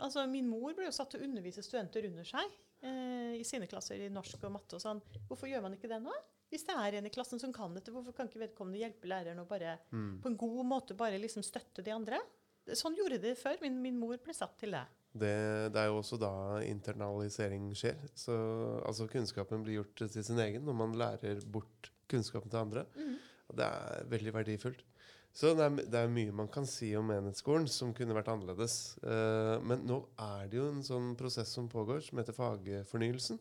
Altså, Min mor ble jo satt til å undervise studenter under seg eh, i sine klasser i norsk og matte. og sånn. Hvorfor gjør man ikke det nå? Hvis det er en i klassen som kan dette, hvorfor kan ikke vedkommende hjelpe læreren og bare på en god måte bare liksom støtte de andre? Sånn gjorde de det før. Min, min mor ble satt til det. Det, det er jo også da internalisering skjer. Så altså kunnskapen blir gjort til sin egen når man lærer bort kunnskapen til andre. Og det er veldig verdifullt. Så det er, det er mye man kan si om enhetsskolen som kunne vært annerledes. Uh, men nå er det jo en sånn prosess som pågår, som heter fagfornyelsen.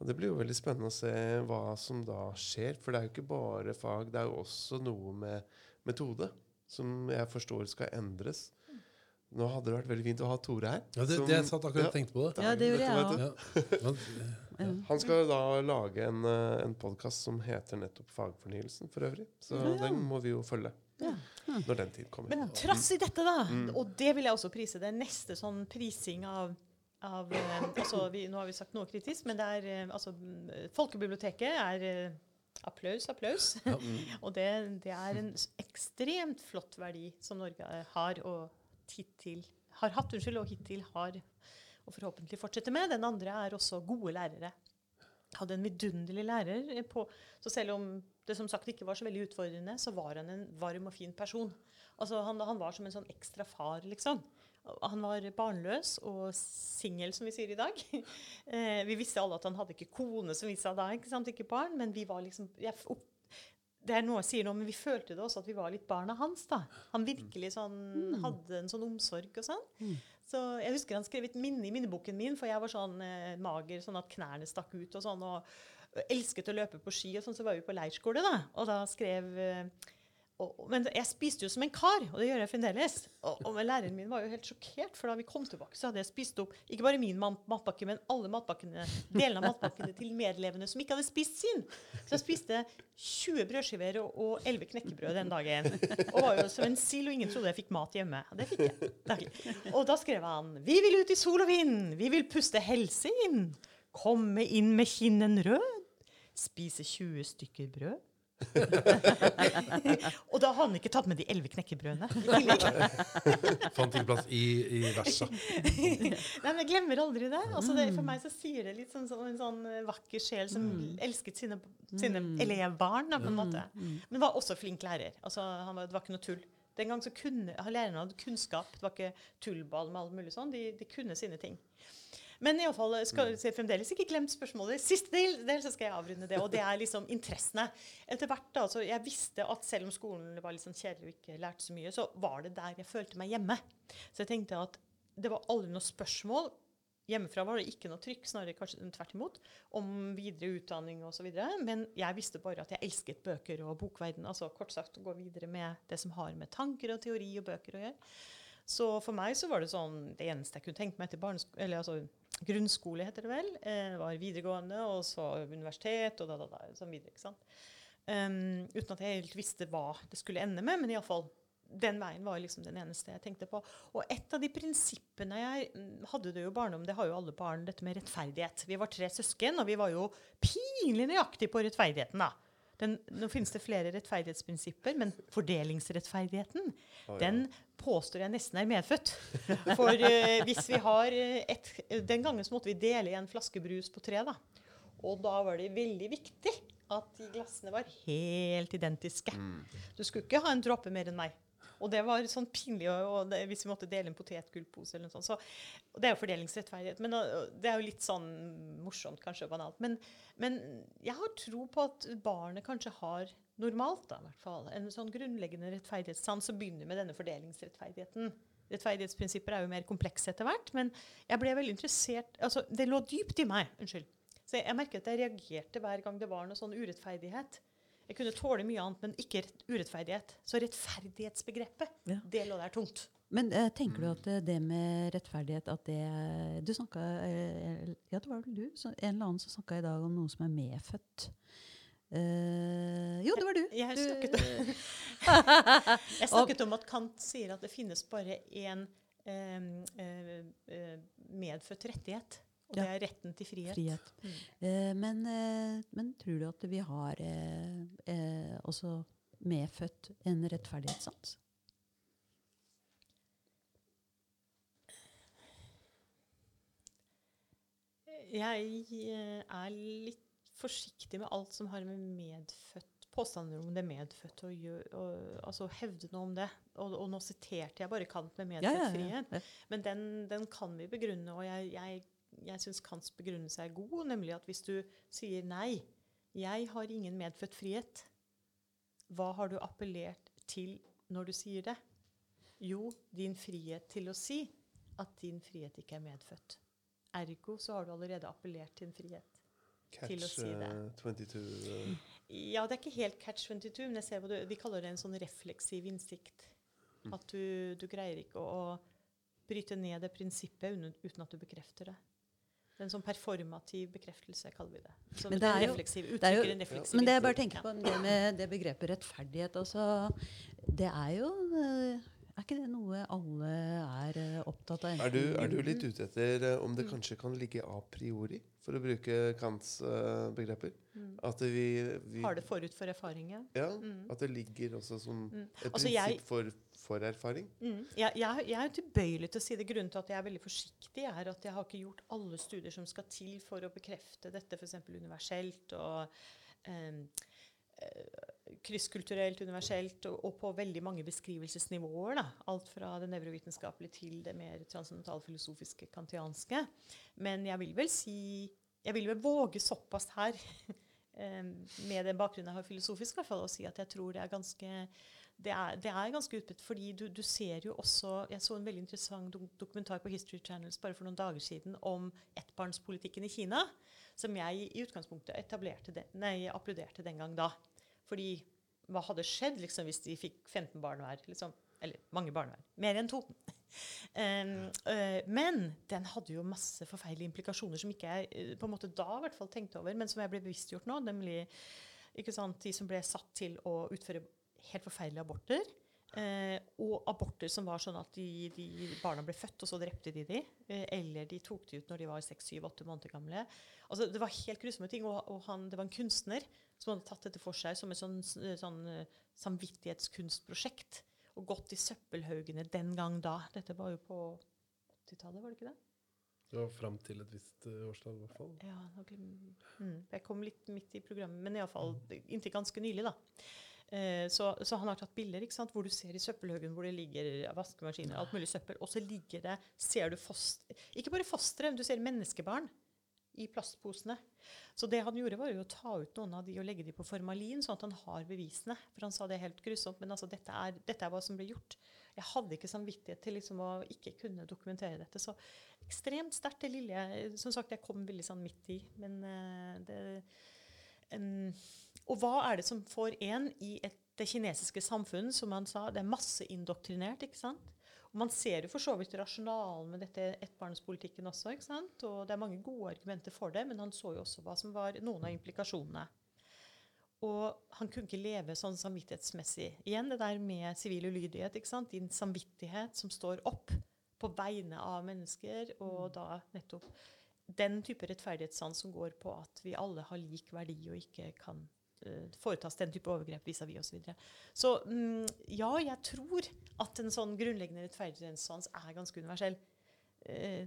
Og det blir jo veldig spennende å se hva som da skjer. For det er jo ikke bare fag, det er jo også noe med metode som jeg forstår skal endres. Nå hadde det vært veldig fint å ha Tore her. Ja, det, som- det jeg satt akkurat og Ja. tenkte på det. Ja, det gjorde jeg også. Ja. Han skal da lage en, eh, en podkast som heter nettopp Fagfornyelsen, for øvrig. Så den må vi jo følge Ja. når den tid kommer. Men trass i dette, da, og det vil jeg også prise, det er neste sånn prising av av, eh, altså vi, nå har vi sagt noe kritisk, men det er eh, altså, mm, Folkebiblioteket er eh, applaus, applaus. og det, det er en ekstremt flott verdi som Norge eh, har og hittil har hatt, unnskyld, og hittil har og forhåpentlig fortsetter med. Den andre er også gode lærere. Hadde en vidunderlig lærer på Så selv om det som sagt ikke var så veldig utfordrende, så var han en varm og fin person. Altså han, han var som en sånn ekstra far, liksom. Han var barnløs og singel, som vi sier i dag. Eh, vi visste alle at han hadde ikke kone, som vi sa da, ikke sant? ikke barn. Men vi var liksom jeg, Det er noe jeg sier nå, men vi følte det også at vi var litt barna hans. da. Han virkelig sånn, hadde en sånn omsorg og sånn. Så jeg husker han skrev et minne i minneboken min, for jeg var sånn eh, mager, sånn at knærne stakk ut og sånn. Og elsket å løpe på ski, og sånn, så var vi på leirskole, da. Og da skrev eh, og, men jeg spiste jo som en kar, og det gjør jeg fremdeles. Og, og læreren min var jo helt sjokkert, for da vi kom tilbake, så hadde jeg spist opp ikke bare min mat- matpakke, men alle matpakkene, delene av matpakkene til medlevende som ikke hadde spist sin. Så jeg spiste 20 brødskiver og, og 11 knekkebrød den dagen. Og var jo som en sild, og ingen trodde jeg fikk mat hjemme. Og det fikk jeg. daglig. Og da skrev han Vi vil ut i sol og vind, vi vil puste helse inn. Komme inn med kinnen rød. Spise 20 stykker brød. og da har han ikke tatt med de elleve knekkebrødene. Fant ikke plass i, i versa. Nei, men Jeg glemmer aldri det. Altså det. For meg så sier det litt sånn en sånn eh, vakker sjel som elsket sine, sine elevbarn. På en måte. Men var også flink lærer. Altså, han var, det var ikke noe tull. Den gang så kunne lærerne hadde kunnskap. Det var ikke tullball med alt mulig sånn. De, de kunne sine ting. Men i alle fall, skal jeg fremdeles ikke glemt spørsmålet. Siste del, del så skal jeg avrunde det. Og det er liksom interessene. Etter hvert da, så Jeg visste at selv om skolen var litt sånn kjedelig og ikke lærte så mye, så var det der jeg følte meg hjemme. Så jeg tenkte at det var aldri noe spørsmål. Hjemmefra var det ikke noe trykk, snarere kanskje tvert imot, om videre utdanning osv. Men jeg visste bare at jeg elsket bøker og bokverden. Altså kort sagt å gå videre med det som har med tanker og teori og bøker å gjøre. Så for meg så var det sånn Det eneste jeg kunne tenke meg etter barneskolen, eller altså, grunnskole, heter det vel, eh, var videregående, og så universitet, og da, da, da, sånn videre. ikke sant? Um, uten at jeg helt visste hva det skulle ende med, men iallfall den veien var liksom den eneste jeg tenkte på. Og et av de prinsippene jeg mm, hadde det jo barndom, det har jo alle barn, dette med rettferdighet. Vi var tre søsken, og vi var jo pinlig nøyaktige på rettferdigheten, da. Den, nå finnes det flere rettferdighetsprinsipper, men fordelingsrettferdigheten, den påstår jeg nesten er medfødt. For eh, hvis vi har eh, et Den gangen så måtte vi dele en flaske brus på tre, da. Og da var det veldig viktig at de glassene var helt identiske. Du skulle ikke ha en dråpe mer enn meg. Og det var sånn pinlig og, og hvis vi måtte dele en potetgullpose eller noe sånt. Så, det er jo fordelingsrettferdighet. Men det er jo litt sånn morsomt kanskje og banalt. Men, men jeg har tro på at barnet kanskje har normalt da, i hvert fall, en sånn grunnleggende rettferdighetssans som begynner med denne fordelingsrettferdigheten. Rettferdighetsprinsipper er jo mer komplekse etter hvert, men jeg ble veldig interessert altså Det lå dypt i meg. unnskyld. Så jeg merket at jeg reagerte hver gang det var noe sånn urettferdighet. Jeg kunne tåle mye annet, men ikke urettferdighet. Så rettferdighetsbegrepet, Ja. det lå der tungt. Men uh, tenker du at eh, det med rettferdighet at det Du snakka uh, Ja, det var vel du? Så, en eller annen som snakka i dag om noe som er medfødt. Uh, jo, det var du. Jeg jeg snakket, jeg snakket om at Kant sier at det finnes bare én eh, eh, eh, medfødt rettighet. Og Ja. det er retten til frihet. frihet. Mm. Eh, men, eh, men tror du at vi har eh, eh, også medfødt en rettferdighetssans? Jeg er litt forsiktig med alt som har med medfødt påstander om det medfødte gjøre, og, altså hevde noe om det. Og, og nå siterte jeg bare Kant med medfødt frihet. Ja. Men den, den kan vi begrunne, og jeg, jeg, jeg syns Kants begrunnelse er god, nemlig at hvis du sier nei, jeg har ingen medfødt frihet, hva har du appellert til når du sier det? Jo, din frihet til å si at din frihet ikke er medfødt. Ergo så har du allerede appellert til en frihet. til å si det. Catch 22 uh. Ja, det er ikke helt catch 22, men jeg ser hva du, vi kaller det en sånn refleksiv innsikt. At du, du greier ikke å, å bryte ned det prinsippet uten at du bekrefter det. En sånn performativ bekreftelse, kaller vi det. Som Men det er jo- refleksiv, det er jo- refleksiv Men det jeg bare tenker på det med det begrepet rettferdighet også, Det er jo eh, Er ikke det noe alle er eh, opptatt av? er, du, er du litt ute etter eh, om det Mm. kanskje kan ligge a priori, for å bruke Kants eh, begreper? Mm. At vi, vi Har det forut for erfaringen? ja. Mm. at det ligger også som Mm. et Altså, prinsipp jeg- for, for erfaring. Mm. Jeg, jeg, jeg er tilbøyelig til å si det. Grunnen til at jeg er veldig forsiktig, er at jeg har ikke gjort alle studier som skal til for å bekrefte dette f.eks. universelt og eh, krysskulturelt, universelt, og, på veldig mange beskrivelsesnivåer. Da. Alt fra det nevrovitenskapelige til det mer transcendentalfilosofiske, kantianske. Men jeg vil vel si Jeg vil vel våge såpass her, eh, med den bakgrunnen jeg har filosofisk, i hvert fall, å si at jeg tror det er ganske det er, det er ganske utbredt, fordi du, du ser jo også Jeg så en veldig interessant do dokumentar på History Channels bare for noen dager siden om ettbarnspolitikken i Kina, som jeg i utgangspunktet etablerte den, nei, applauderte den gang da. Fordi hva hadde skjedd liksom, hvis de fikk 15 barn hver? Liksom? Eller mange barn hver. Mer enn to. Um, uh, men den hadde jo masse forferdelige implikasjoner som ikke jeg uh, på en måte da i hvert fall tenkte over, men som jeg ble bevisstgjort nå. Nemlig de som ble satt til å utføre helt forferdelige aborter. Eh, og aborter som var sånn at de, de barna ble født, og så drepte de de. Eh, eller de tok de ut når de var seks, syv, åtte måneder gamle. Altså, det var helt grusomme ting. Og, og han, det var en kunstner som hadde tatt dette for seg som et sånn, sånn uh, samvittighetskunstprosjekt. Og gått i søppelhaugene den gang da. Dette var jo på 80-tallet, var det ikke det? Var fram til et visst uh, årstall, i hvert fall. Ja, nok, mm, Jeg kom litt midt i programmet, men iallfall inntil ganske nylig, da. Eh, så, så, han har tatt bilder ikke sant, hvor du ser i søppelhaugen hvor det ligger vaskemaskiner alt mulig søppel. Og så ligger det ser du foster, Ikke bare fostre, du ser menneskebarn i plastposene. Så det han gjorde, var jo å ta ut noen av de og legge de på formalin, sånn at han har bevisene. For han sa det helt grusomt, men altså, dette, er, dette er hva som ble gjort. Jeg hadde ikke samvittighet til liksom å ikke kunne dokumentere dette. Så ekstremt sterkt, det lille Som sagt, jeg kom veldig sånn midt i. Men uh, det um, og hva er det som får en i et, det kinesiske samfunnet, som han sa, det er masseindoktrinert, ikke sant? Og man ser jo for så vidt rasjonalen med dette ettbarnspolitikken også. ikke sant? Og det er mange gode argumenter for det, men han så jo også hva som var noen av implikasjonene. Og han kunne ikke leve sånn samvittighetsmessig. Igjen det der med sivil ulydighet. ikke sant? Din samvittighet som står opp på vegne av mennesker, og mm. da nettopp den type rettferdighetssans som går på at vi alle har lik verdi og ikke kan foretas den type overgrep vis-à-vis osv. Så, videre. så mm, ja, jeg tror at en sånn grunnleggende rettferdighetssans er ganske universell. Eh,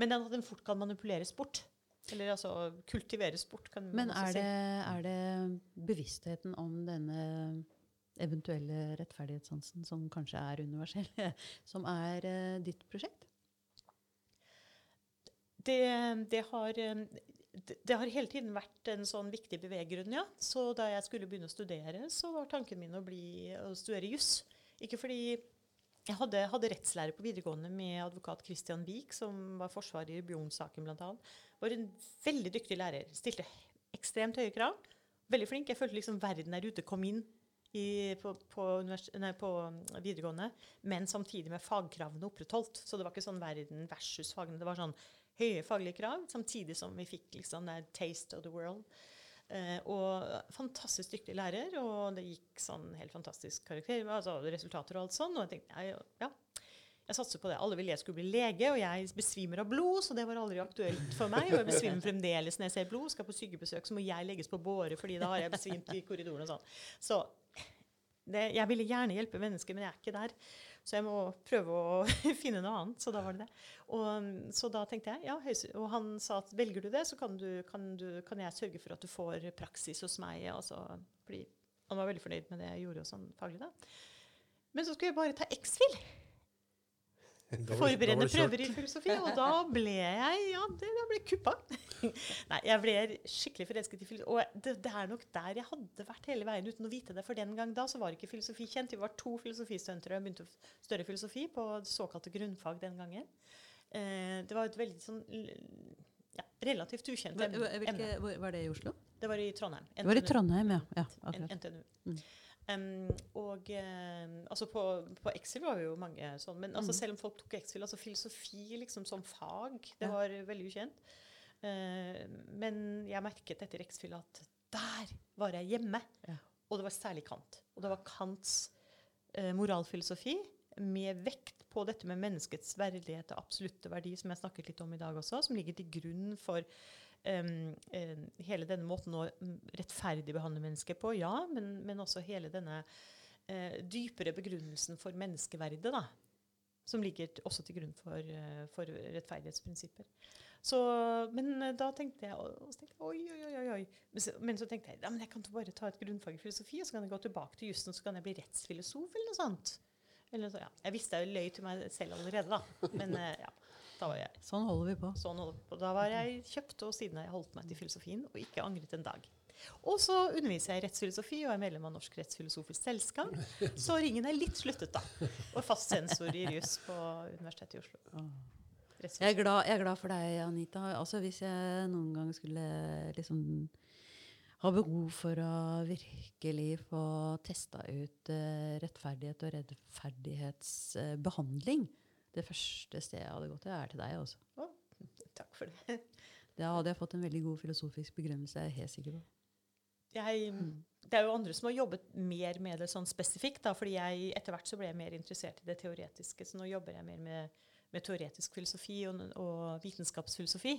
men at den fort kan manipuleres bort. Eller altså kultiveres bort. men er det, er det bevisstheten om denne eventuelle rettferdighetssansen, som kanskje er universell, som er uh, ditt prosjekt? Det, det, har det har hele tiden vært en sånn viktig beveggrunn, ja. Så da jeg skulle begynne å studere, så var tanken min å, bli, å studere juss. Ikke fordi jeg hadde, hadde, rettslære på videregående med advokat Christian Wiik, som var forsvarer i Bjørn-saken bl.a. Var en veldig dyktig lærer. Stilte ekstremt høye krav. Veldig flink. Jeg følte liksom verden der ute kom inn i, på, på, nei, på, videregående, men samtidig med fagkravene opprettholdt. Så det var ikke sånn verden versus fagene. Det var sånn høye faglige krav, samtidig som vi fikk liksom det taste of the world. Eh, og fantastisk dyktig lærer, og det gikk sånn helt fantastisk karakter, altså resultater og alt sånn. Og jeg tenkte jeg, ja, jeg satser på det. Alle ville jeg skulle bli lege, og jeg besvimer av blod, så det var aldri aktuelt for meg. Og jeg besvimer fremdeles når jeg ser blod. Skal på sykebesøk, så må jeg legges på båre, fordi da har jeg besvimt i korridoren og sånn. Så det, jeg ville gjerne hjelpe mennesker, men jeg er ikke der. Så jeg må prøve å finne noe annet. Så da var det det. Og, så da tenkte jeg, ja, Og han sa at velger du det, så kan, du, kan, du, kan jeg sørge for at du får praksis hos meg. Altså, fordi han var veldig fornøyd med det jeg gjorde sånn faglig da. Men så skulle jeg bare ta X-FIL forberedende prøver i filosofi. Og da ble jeg ja, det, jeg ble kuppa. Nei, jeg ble skikkelig forelsket i filosofi. Og det, det, er nok der jeg hadde vært hele veien uten å vite det. For den gang da så var ikke filosofi kjent. Vi var to filosofistudenter og begynte å studere filosofi på såkalte grunnfag den gangen. Eh, det var et veldig sånn ja, relativt ukjent emne. Var det i Oslo? Det var i Trondheim. NTNU. Det var i Trondheim, ja. ja. NTNU. Mm. Um, og uh, altså på, på Exil var det jo mange sånn, men altså, mm. selv om folk tok Exil, altså filosofi liksom som fag, det ja. var veldig ukjent. Uh, men jeg merket etter Exil at der var jeg hjemme. Ja. Og det var særlig Kant. Og det var Kants uh, moralfilosofi med vekt på dette med menneskets verdighet og absolutte verdi, som jeg snakket litt om i dag også, som ligger til grunn for um, hele denne måten å rettferdig behandle mennesker på, ja, men, men også hele denne uh, dypere begrunnelsen for menneskeverdet, da, som ligger også til grunn for, uh, for rettferdighetsprinsipper. Så, men da tenkte jeg, så tenkte jeg oi, oi, oi, oi. Men så tenkte jeg ja, men jeg kan bare ta et grunnfag i filosofi, og så kan jeg gå tilbake til jussen og så kan jeg bli rettsfilosof. eller noe sånt. Eller så, ja. Jeg visste jeg løy til meg selv allerede, da. Men ja. Da var jeg. Sånn holder vi på. Sånn holder vi på. Da var jeg kjøpt, og siden har jeg holdt meg til filosofien og ikke angret en dag. Og så underviser jeg i rettsfilosofi og er medlem av Norsk rettsfilosofisk selskap. Så ringen er litt sluttet, da. Og fast sensor i juss på Universitetet i Oslo. Jeg er, glad, jeg er glad for deg, Anita. Altså, hvis jeg noen gang skulle liksom ha behov for å virkelig få testa ut uh, rettferdighet og rettferdighetsbehandling Det første stedet jeg hadde gått til, er til deg. Også. Oh, takk for det. Da hadde jeg fått en veldig god filosofisk begrunnelse. jeg er helt sikker på. Jeg, det er jo andre som har jobbet mer med det sånn spesifikt. Da, fordi jeg etter hvert så ble jeg mer interessert i det teoretiske. Så nå jobber jeg mer med, med teoretisk filosofi og, og, vitenskapsfilosofi.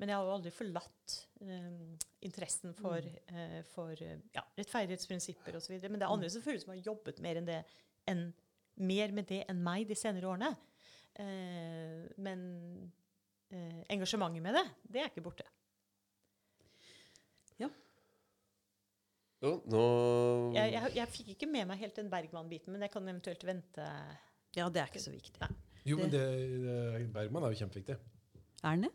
Men jeg har jo aldri forlatt um, interessen for, uh, for ja, rettferdighetsprinsipper osv. Men det er andre selvfølgelig som har jobbet mer, enn det, enn, mer med det enn meg de senere årene. Uh, men engasjementet med det, det er ikke borte. Jo, nå Jeg, jeg, jeg fikk ikke med meg helt den Bergman-biten, men jeg kan eventuelt vente. Ja, det er ikke så viktig. Nei. Jo, men det, det, Bergman er jo kjempeviktig. Er han det?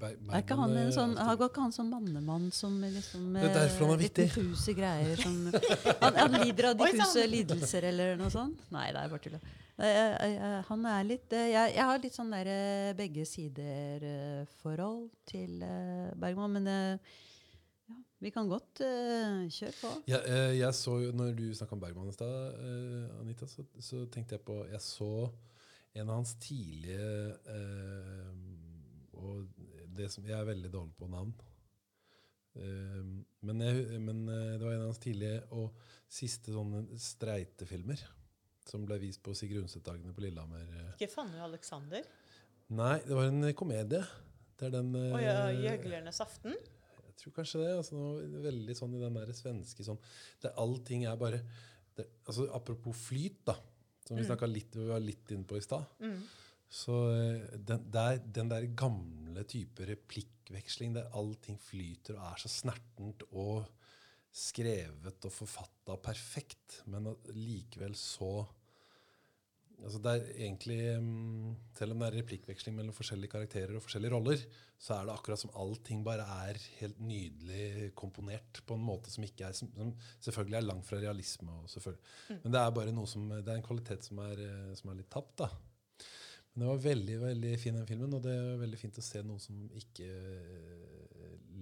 Ber, Er ikke han en sånn, han går ikke han som mannemann som liksom Det er derfor han er litt vittig. diffuse greier som han, han lider av diffuse lidelser eller noe sånt? Nei, det er bare tull. Eh, eh, eh, Han er litt eh, Jeg, jeg har litt sånn der eh, begge sider-forhold til eh, Bergman, men eh, ja, vi kan godt eh, kjøre på. Ja, eh, jeg så jo, når du snakka om Bergman i stad, eh, Anita, så, så tenkte jeg på Jeg så en av hans tidlige eh, Og det som, jeg er veldig dårlig på navn. Eh, men, jeg, men eh, det var en av hans tidlige og siste sånne streitefilmer som ble vist på Sigrid Undset-dagene på Lillehammer. eh. Ikke Fanny og Alexander. Nei, det var en komedie. Det er den eh, Og ja, Gjøglernes aften. Jeg tror kanskje det. altså noe Veldig sånn i den der svenske sånn der Allting er bare det, altså Apropos flyt, da, som vi snakket litt, vi var litt inne på i stad. Mm. Så eh, den der, den der gamle type replikkveksling der allting flyter og er så snertent og skrevet og forfatta perfekt, men likevel så Altså det er egentlig, mm, Selv om det er replikkveksling mellom forskjellige karakterer og forskjellige roller, så er det akkurat som allting bare er helt nydelig komponert på en måte som er som, selvfølgelig er langt fra realisme. Selvfølgelig. Men det er bare noe som, det er en kvalitet som er, eh, som er litt tapt. da. Men det var veldig veldig fin den filmen, og det er veldig fint å se noe som ikke eh,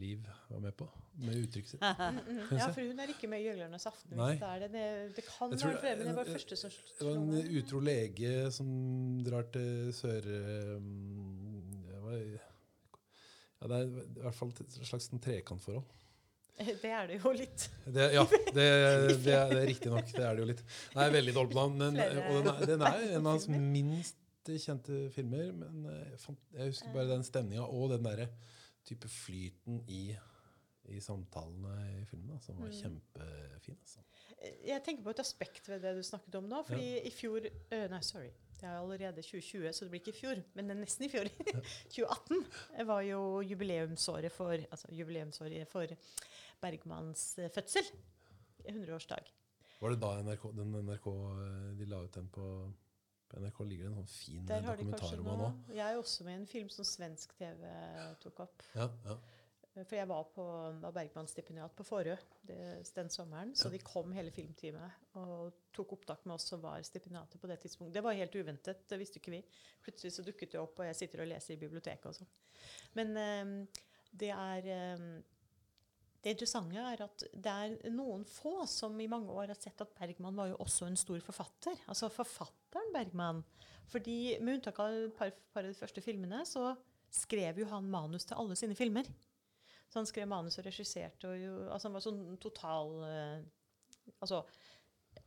Liv var med på, med uttrykket sitt. Mm, mm. Ja, for hun er ikke med i Gjøglernes aften. Nei. hvis Det, er det. Det, det kan være flere, men det var det- første som slo Det var en utro lege som drar til sør... um, Det, var, ja, det er i hvert fall et slags sånn trekantforhold. Det er det jo litt. Det, ja, det, det, er, det er riktig nok. Det er det jo litt. Nei, veldig dårlig på navn. men- Og den er, den er en av hans filmer. Minst kjente filmer. Men eh, jeg, husker bare den stemninga og den derre type flyten i, i samtalene i filmen, da, som var Mm. kjempefin. Altså. Jeg tenker på et aspekt ved det du snakket om nå. fordi i fjor uh, Nei, sorry. Det er allerede 2020, så det blir ikke i fjor, men det er nesten i fjor. 2018 var jo jubileumsåret for, altså jubileumsåret for Bergmans eh, fødsel. 100-årsdag. Var det da NRK, den NRK eh, de la ut den på, på NRK? Ligger det en sånn fin Der har de dokumentar om nå han òg? Jeg er også med i en film som svensk TV tok opp. Ja, ja. For jeg var på var Bergman-stipendiat på Forø den sommeren. Så de kom hele filmteamet og tok opptak med oss som var stipendiater på det tidspunktet. Det var helt uventet, det visste ikke vi. Plutselig så dukket det opp, og jeg sitter og leser i biblioteket og sånn. Men eh, det er eh, Det interessante er at det er noen få som i mange år har sett at Bergman var jo også en stor forfatter. Altså forfatteren Bergman. Fordi med unntak av et par, par av de første filmene, så skrev jo han manus til alle sine filmer. Så han skrev manus og regisserte. Og jo, altså han var sånn total eh, Altså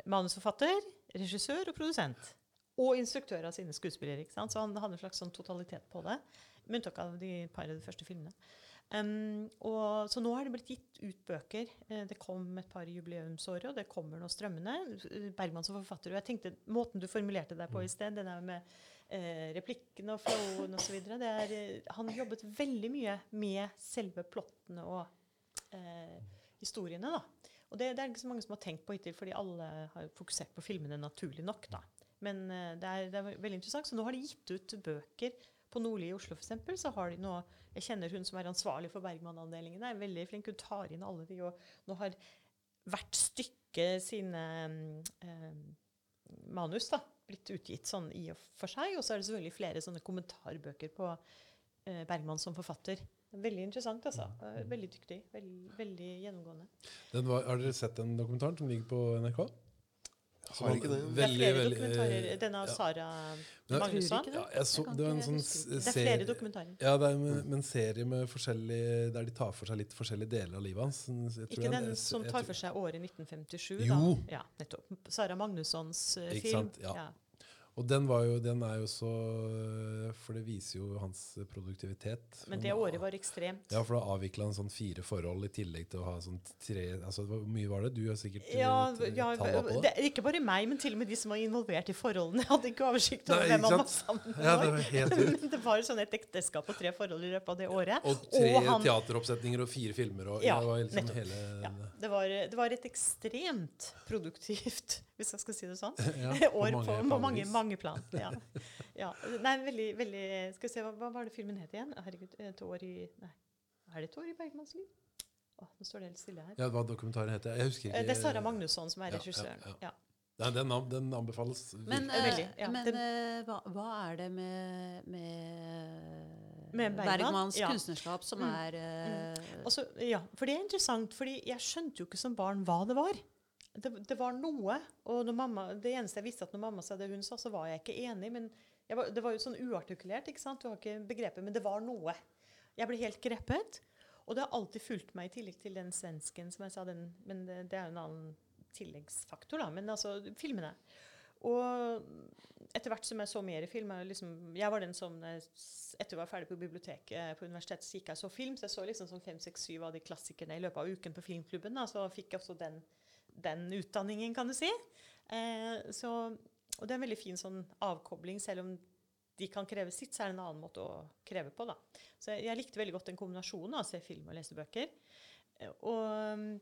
manusforfatter, regissør og produsent. Og instruktør av sine skuespillere. ikke sant? Så han hadde en slags sånn totalitet på det. Med unntak av de par av de første filmene. Um, og, så nå har det blitt gitt ut bøker. Eh, det kom et par i jubileumsåret, og det kommer nå strømmende. Eh, Bergman som forfatter. Og jeg tenkte, Måten du formulerte deg på i sted, det der med eh, replikkene og flowen osv. Eh, han jobbet veldig mye med selve plottene og eh, historiene. da. Og det, det er ikke så mange som har tenkt på hittil, fordi alle har fokusert på filmene naturlig nok. da. Men det, er, det er veldig interessant. Så nå har de gitt ut bøker på Nordli i Oslo for eksempel, så har de nå Jeg kjenner hun som er ansvarlig for Bergman-avdelingen. er veldig flink. Hun tar inn alle de, og nå har hvert stykke sine eh, manus da, blitt utgitt sånn i og for seg. Og så er det selvfølgelig flere sånne kommentarbøker på eh, Bergman som forfatter. Veldig interessant, altså. Veldig dyktig. Veldig, veldig gjennomgående. Den var, har dere sett den dokumentaren som ligger på NRK? Har ikke det. Det er flere dokumentarer. Denne av. Sara Magnusson. Ja, så, det var sånn det. er flere dokumentarer. Ja, det er med, en serie med der de tar for seg litt forskjellige deler av livet hans. Jeg tror Ikke den jeg- som tar for seg året 1957, Jo. da. Ja, nettopp. Sara Magnussons film. Ikke film. sant, ja. Og den, var jo, den er jo så For det viser jo hans produktivitet. Men det året var ekstremt. Ja, for da avvikla han sånn fire forhold i tillegg til å ha sånn tre altså Hvor mye var det? Du har sikkert eh, Ja, ja, talla på det? det ikke bare meg, men til og med de som var involvert i forholdene. Jeg hadde ikke oversikt over hvem han var sammen med. Ja, det var helt. Men det var sånn et ekteskap og tre forhold i løpet av det året. Og tre Og han- teateroppsetninger og fire filmer. Og, Ja, det var liksom nettopp. hele Ja, det, var, det var et ekstremt produktivt, hvis jeg skal si det sånn, Ja, på år mange på, på mange, vis. Mange plan. Ja. Ja. Nei, veldig, veldig Skal vi se, hva, hva var det filmen het igjen? Herregud, et år i Nei, er det et år i Bergmanns liv? Å, nå står det helt stille her. Ja, hva dokumentaren heter Jeg husker ikke. Eh, Det er Sara Magnusson som er Ja, ja, regissøren. ja. Ja. Den, den anbefales. Men, eh, Veldig, ja. men eh, hva, hva er det med, med, Med Bergman? Bergmans Ja. kunstnerskap som Mm. er mm. Altså, ja, for det er interessant, fordi jeg skjønte jo ikke som barn hva det var. Det, det var noe, og mamma, det eneste jeg visste at når mamma sa det hun sa, så var jeg ikke enig. men var, Det var jo sånn uartikulert, ikke sant? Du har ikke begrepet, men det var noe. Jeg ble helt grepet. Og det har alltid fulgt meg, i tillegg til den svensken som jeg sa, den, men det, det er jo en annen tilleggsfaktor, da. Men altså, filmene. Og etter hvert som jeg så mer film jeg liksom, Jeg var den som eh, etter jeg var ferdig på biblioteket på universitetet, så gikk jeg og så film. Så jeg så liksom sånn fem, seks, syv av de klassikerne i løpet av uken på filmklubben. Da, så fikk jeg også den, den utdanningen, kan du si. Eh, så, og det er en veldig fin sånn avkobling, selv om de kan kreve sitt, så er det en annen måte å kreve på. da. Så jeg, jeg likte veldig godt den kombinasjonen av å se film og lese bøker. Eh, Og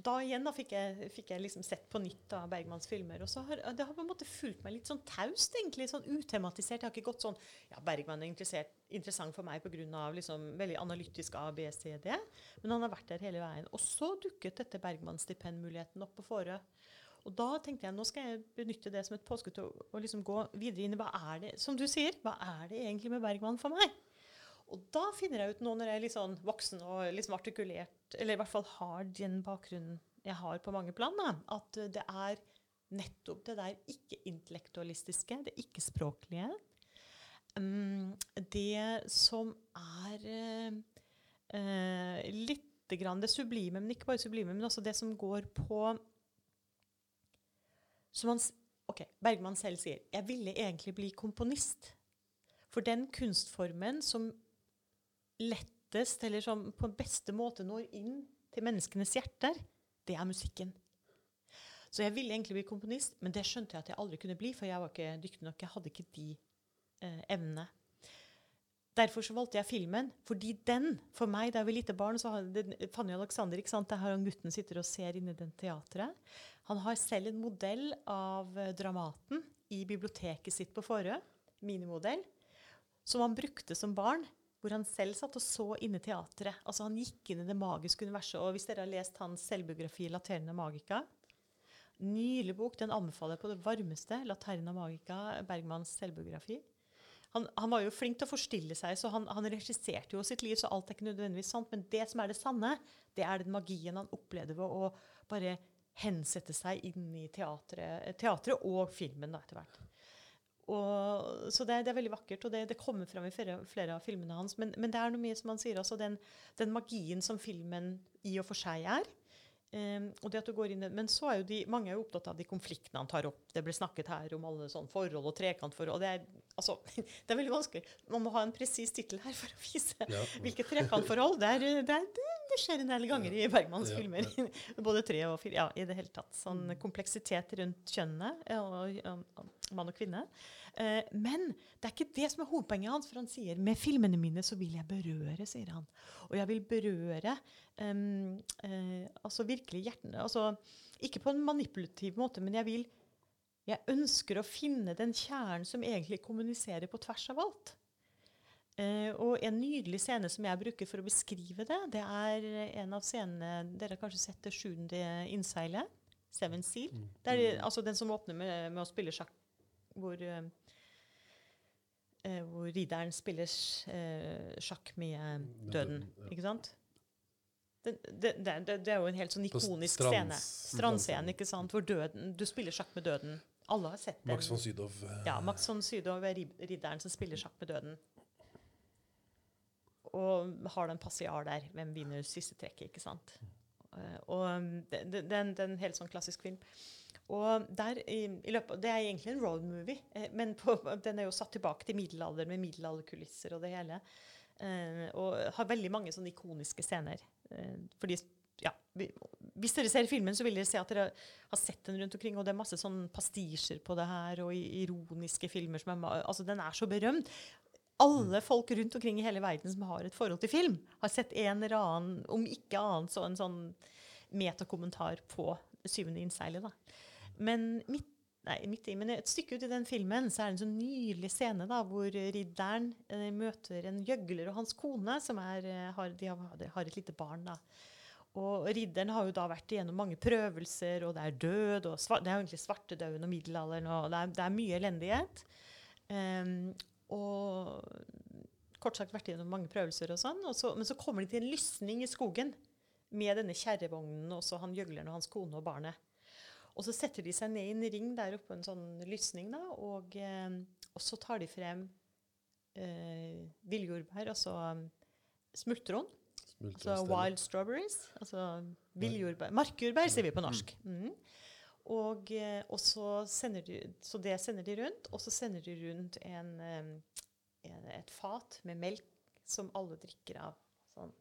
da igjen da fikk jeg, fikk jeg liksom sett på nytt av Bergmanns filmer. Og har det har på en måte fulgt meg litt sånn taust, egentlig. Sånn utematisert. Jeg har ikke gått sånn Ja, Bergman er interessant for meg pga. Liksom, veldig analytisk A, B, C, D. Men han har vært der hele veien. Og så dukket dette Bergman-stipendmuligheten opp på Fårö. Og da tenkte jeg nå skal jeg benytte det som et påskudd til å, å liksom gå videre inn i hva er det som du sier, hva er det egentlig med Bergman for meg? Og da finner jeg ut nå når jeg er litt sånn voksen og liksom artikulert, eller i hvert fall har den bakgrunnen jeg har på mange plan, da, at det er nettopp det der ikke-intellektualistiske, det ikke-språklige. Um, det som er uh, uh, litt det sublime, men ikke bare sublime, men også det som går på som han, ok, Bergman selv sier 'Jeg ville egentlig bli komponist'. For den kunstformen som lettest, eller som på beste måte når inn til menneskenes hjerter, det er musikken. Så jeg ville egentlig bli komponist, men det skjønte jeg at jeg aldri kunne bli, for jeg var ikke dyktig nok. Jeg hadde ikke de eh, evnene. Derfor så valgte jeg filmen, fordi den, for meg da jeg var lite barn, så har det, Fanny Alexander, ikke sant, der har han gutten sitter og ser inni den teatret. Han har selv en modell av eh, Dramaten i biblioteket sitt på Forø. minimodell, som han brukte som barn, hvor han selv satt og så inne i teatret. Altså Han gikk inn i det magiske universet. og Hvis dere har lest hans selvbiografi 'Laterna Magica', Nylig bok. Den anbefaler jeg på det varmeste. 'Laterna Magica', Bergmans selvbiografi. Han, han var jo flink til å forstille seg, så han, han regisserte jo sitt liv, så alt er ikke nødvendigvis sant. Men det som er det sanne, det er den magien han opplevde ved å bare hensette seg inn i teatret, teatret og filmen da, etter hvert. Og, så det, det er veldig vakkert, og det, det kommer fram i flere, flere av filmene hans. Men, men det er noe mye som han sier, altså den, den magien som filmen i og for seg er. Um, og det at du går inn, men så er jo de, mange er jo opptatt av de konfliktene han tar opp. Det ble snakket her om alle sånne forhold og trekantforhold. og Det er, altså, det er veldig vanskelig. Man må ha en presis tittel her for å vise Ja. hvilke trekantforhold. Det, er, det, er, det, skjer en del ganger i Bergmanns filmer. Både tre og fire. Ja, i det hele tatt. Sånn kompleksitet rundt kjønnene, og, og, og mann og kvinne. Eh, men det er ikke det som er hovedpoenget hans. For han sier med filmene mine så vil jeg berøre, sier han. Og jeg vil berøre um, eh, altså virkelig hjertene. Altså, ikke på en manipulativ måte, men jeg vil jeg ønsker å finne den kjernen som egentlig kommuniserer på tvers av alt. Eh, og en nydelig scene som jeg bruker for å beskrive det, det er en av scenene Dere har kanskje sett det sjuende innseilet? Seven Seal. Det er altså den som åpner med, med å spille sjakk, hvor eh, eh, hvor ridderen spiller eh, sjakk med Med døden. Ikke sant? Det, det, det, det, er jo en helt sånn ikonisk strands- scene. Strandscene, ikke sant? Hvor døden, du spiller sjakk med døden. Alle har sett den. Max von Sydow. Ja, Max von Sydow er ridderen som spiller sjakk med døden. Og har den passiar der. Hvem vinner siste trekket, ikke sant? Eh, og um, det, det, det det er en helt sånn klassisk film. Og der i, i løpet, Det er egentlig en road movie, eh, men på, den er jo satt tilbake til middelalderen med middelalderkulisser og det hele. Eh, og har veldig mange sånne ikoniske scener. Fordi, ja, vi, hvis dere ser filmen, så vil dere se at dere har sett den rundt omkring. Og det er masse sånn pastisjer på det her, og ironiske filmer. som er, altså Den er så berømt. Alle folk rundt omkring i hele verden som har et forhold til film, har sett en eller annen, om ikke annet, så en sånn metakommentar på Syvende innseilet. Men midt, nei, midt i, men et stykke ut i den filmen så er det en sånn nydelig scene da, hvor ridderen eh, møter en gjøgler og hans kone, som er, eh, har, de har, de har et lite barn. da. Og ridderen har jo da vært igjennom mange prøvelser, og det er død, og svart, det er jo egentlig svartedauden og middelalderen, og det er, det er mye elendighet. Ehm, og kort sagt vært gjennom mange prøvelser og sånn. Og så, men så kommer de til en lysning i skogen med denne kjerrevognen og så han gjøgleren og hans kone og barnet. Og så setter de seg ned i en ring der oppe på en sånn lysning, da, og, eh, og så tar de frem eh, villjordbær, altså um, smultron. Altså wild strawberries. Altså villjordbær. Markjordbær, sier vi på norsk. Mm. Og, eh, og så, sender de, så det sender de rundt, og så sender de rundt en, en, et fat med melk som alle drikker av sånn,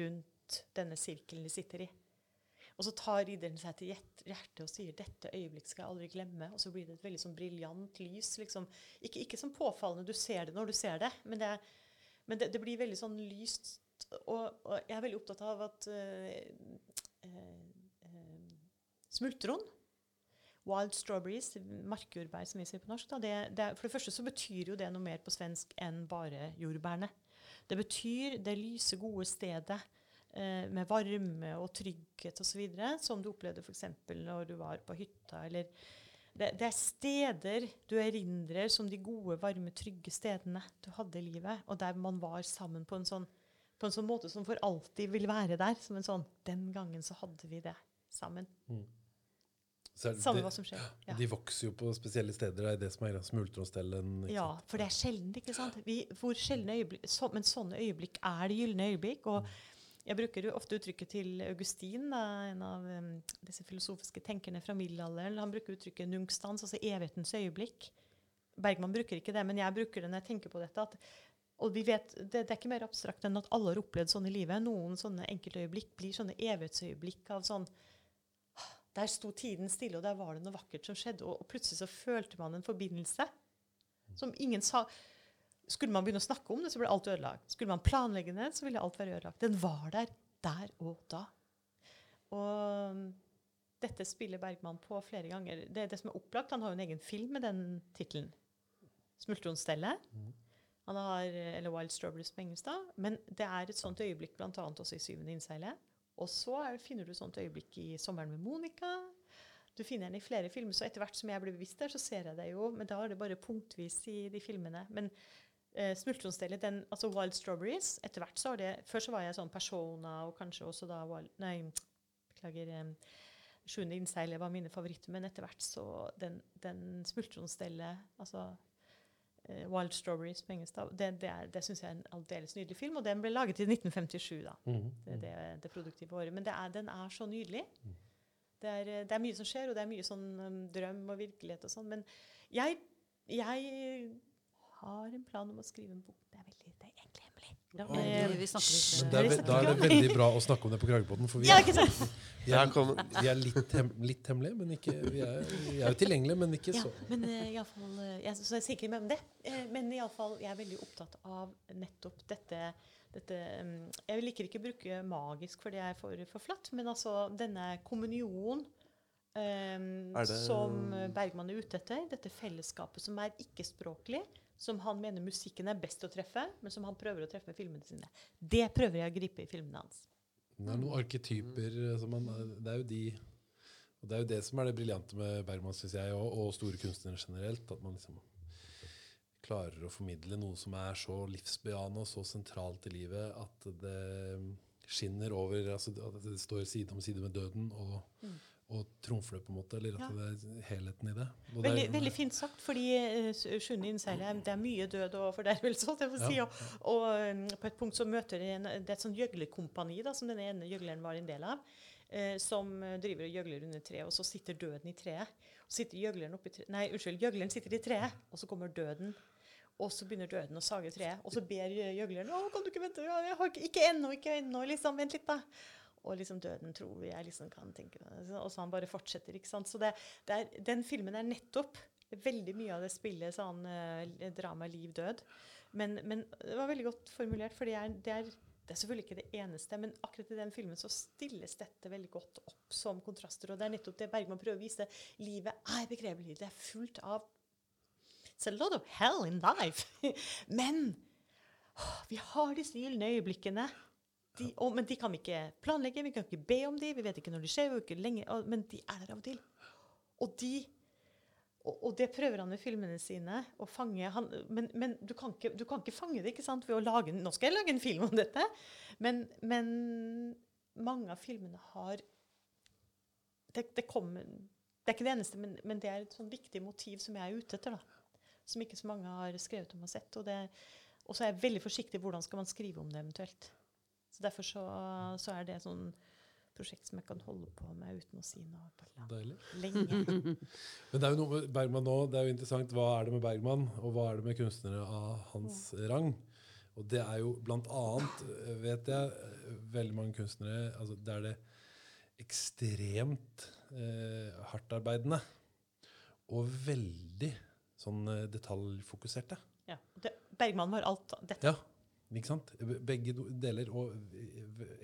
rundt denne sirkelen de sitter i. Og så tar ridderen seg til hjertet og sier 'dette øyeblikk skal jeg aldri glemme'. Og så blir det et veldig sånn briljant lys. liksom. Ikke, ikke sånn påfallende, du ser det når du ser det, men det, men det, det blir veldig sånn lyst. Og, og jeg er veldig opptatt av at eh, eh, smultron Wild strawberries, markjordbær som vi sier på norsk. Det, det, for det første så betyr jo det noe mer på svensk enn bare jordbærene. Det betyr det lyse, gode stedet eh, med varme og trygghet osv. som du opplevde f.eks. når du var på hytta. eller det, det er steder du erindrer som de gode, varme, trygge stedene du hadde i livet, og der man var sammen på en sånn, på en sånn måte som for alltid vil være der. Som en sånn Den gangen så hadde vi det sammen. Er det- Samme hva som skjer. Ja. De vokser jo på spesielle steder. Det er det som er. Smultronstellen. Ja, sant? for det er sjeldent, ikke sant? Vi, hvor sjeldne øyeblikk, så, men sånne øyeblikk er det gylne øyeblikk. Og jeg bruker ofte uttrykket til Augustin, en av um, disse filosofiske tenkerne fra middelalderen. Han bruker uttrykket 'nungstans', altså evighetens øyeblikk. Bergman bruker ikke det, men jeg bruker det når jeg tenker på dette. At, og vi vet, det, det er ikke mer abstrakt enn at alle har opplevd sånn i livet. Noen sånne enkeltøyeblikk blir sånne evighetsøyeblikk av sånn Der sto tiden stille, og der var det noe vakkert som skjedde. Og, og plutselig så følte man en forbindelse som ingen sa. Skulle man begynne å snakke om det, så ble alt ødelagt. Skulle man planlegge det, så ville alt være ødelagt. Den var der der og da. Og um, dette spiller Bergman på flere ganger. Det, det som er opplagt, Han har jo en egen film med den tittelen. 'Smultronstellet'. Han har, eller 'Wild Strawberries' på engelsk. da. Men det er et sånt øyeblikk annet også i 'Syvende innseilet'. Og så er, finner du sånt øyeblikk i 'Sommeren med Monica'. Du finner den i flere filmer, så etter hvert som jeg blir bevisst der, så ser jeg det jo. Men da er det bare punktvis i de filmene. Men eh, smultronstellet, den, altså Wild Strawberries etter hvert så har det, Før så var jeg sånn Persona og kanskje også da Wild, Nei, beklager. Eh, Sjuende innseilet var mine favoritter, men etter hvert så den, den smultronstellet altså Wild Strawberries på engelsk, det, det, er- det syns jeg er en aldeles nydelig film. Og den ble laget i 1957, da. Mhm. Det er det, det produktive året. Men det er, den er så nydelig. Det er, eh, det er mye som skjer, og det er mye sånn um, drøm og virkelighet og sånn. Men jeg, jeg har en plan om å skrive en bok. Det er, veldig, det er. Ja, Eh, vi, vi snakker det er, vi da er det veldig bra å snakke om det på Kragerpodden, for vi er, vi er, vi er litt, hem, litt hemmelige, men ikke, vi, er, vi er jo tilgjengelige, men ikke Ja, men uh, i alle fall, eh, jeg, så jeg sier ikke mer om det. Eh, men i alle fall, jeg er veldig opptatt av nettopp dette, dette um, Jeg liker ikke å bruke magisk, for det er for, for flatt. Men altså denne kommunionen um, som Bergman er ute etter, dette fellesskapet som er ikke-språklig, som han mener musikken er best å treffe, men som han prøver å treffe med filmene sine. Det prøver jeg å gripe i filmene hans. Det er noen arketyper eh, som man Det er jo de Og det er jo det som er det briljante med Bergman, syns jeg, og, og store kunstnere generelt. At man liksom klarer å formidle noe som er så livsbejaende og så sentralt i livet at det skinner over altså At det står side om side med døden og, og trumfer det, på en måte. Eller at. Ja. det er helheten i det. Og det er Veldig, fint sagt, fordi uh, Sjuende innseiler er- det er mye død og fordervelse. holdt jeg på å si, Ja. Og, og um, på et punkt så møter de en, det er et sånt gjøglerkompani da, som denne ene gjøgleren var en del av. Uh, som eh, driver og gjøgler under treet, og så sitter døden i treet. Og sitter gjøgleren oppi treet, Nei, unnskyld, gjøgleren sitter i treet, og så kommer døden. Og så begynner døden å sage treet, og så ber gjøgleren å, kan du ikke vente, jeg har ikke, ikke ennå, ikke ennå, liksom, vent litt da. Og liksom døden tror jeg liksom kan tenke meg. Og så han bare fortsetter, ikke sant. Så det, det er, den filmen er nettopp veldig mye av det spillet sånn eh, drama, liv, død. Men, men det var veldig godt formulert, for det er, det, det er selvfølgelig ikke det eneste, men akkurat i den filmen så stilles dette veldig godt opp som kontraster. Og det er nettopp det Bergman prøver å vise. Livet er begrepelig. Det er fullt av It's a lot of hell in life. men vi har disse gylne øyeblikkene. De, og, men de kan vi ikke planlegge, vi kan ikke be om de, vi vet ikke når de skjer, lenge, og- men de er der av og til. Og de og, og det prøver han med filmene sine å fange. Han, men men du, kan ikke, du kan ikke fange det ikke sant, ved å lage Nå skal jeg lage en film om dette. Men, men mange av filmene har det, det, kom, det er ikke det eneste, men, men det er et sånn viktig motiv som jeg er ute etter. da. Som ikke så mange har skrevet om og sett. Og, det, og så er jeg veldig forsiktig hvordan skal man skrive om det eventuelt. Så Derfor så, så er det et sånn prosjekt som jeg kan holde på med uten å si noe på Deilig. lenge. Men det er jo noe med Bergman nå, det er jo interessant. Hva er det med Bergman, og hva er det med kunstnere av hans rang? Og det er jo blant annet, vet jeg, veldig mange kunstnere altså Det er det ekstremt eh, hardtarbeidende og veldig sånn eh, detaljfokuserte. Ja. Det, Bergman var alt dette. Ja, ikke sant? Begge deler, og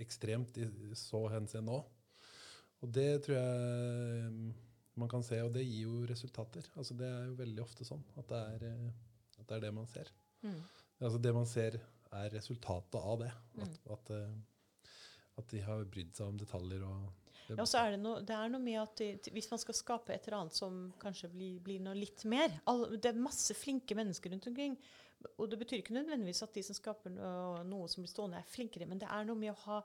ekstremt i så henseende òg. Og det tror jeg mm, man kan se, og det gir jo resultater. Altså Det er jo veldig ofte sånn at det er, eh, at det, er det man ser. Mm. Altså Det man ser, er resultatet av det. At, Mm. at, eh, at de har brydd seg om detaljer. og det, Ja, og så er det, noe, det er noe med at de, hvis man skal skape et eller annet som kanskje blir, blir noe litt mer all, Det er masse flinke mennesker rundt omkring. Og det betyr ikke nødvendigvis at de som skaper noe, som blir stående, er flinkere, men det er noe med å ha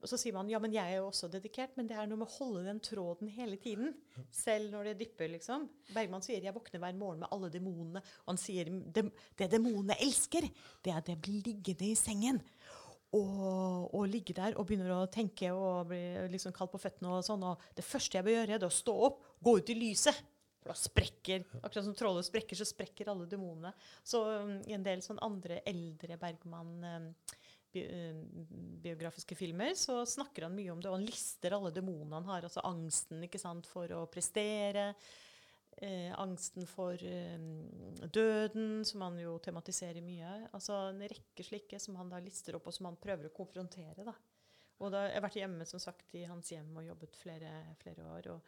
og så sier man ja, men jeg er jo også dedikert, men det er noe med å holde den tråden hele tiden. Selv når det dypper, liksom. Bergman sier 'jeg våkner hver morgen med alle demonene'. Og han sier «Dem- 'det demonene elsker, det er det blir liggende i sengen'. Og, og ligge der og begynner å tenke og bli liksom kald på føttene. og sånn, og Det første jeg bør gjøre, er å stå opp, gå ut i lyset. Da sprekker, akkurat som trollet sprekker, så sprekker alle demonene. Så um, i en del sånn andre eldre Bergman um, um, filmer så snakker han mye om det, og han lister alle demonene han har. Altså angsten ikke sant, for å prestere. Eh, angsten for eh, døden, som han jo tematiserer mye. Altså En rekke slike som han da lister opp, og som han prøver å konfrontere. da. Og da, Jeg har vært hjemme som sagt, i hans hjem og jobbet flere, flere år. og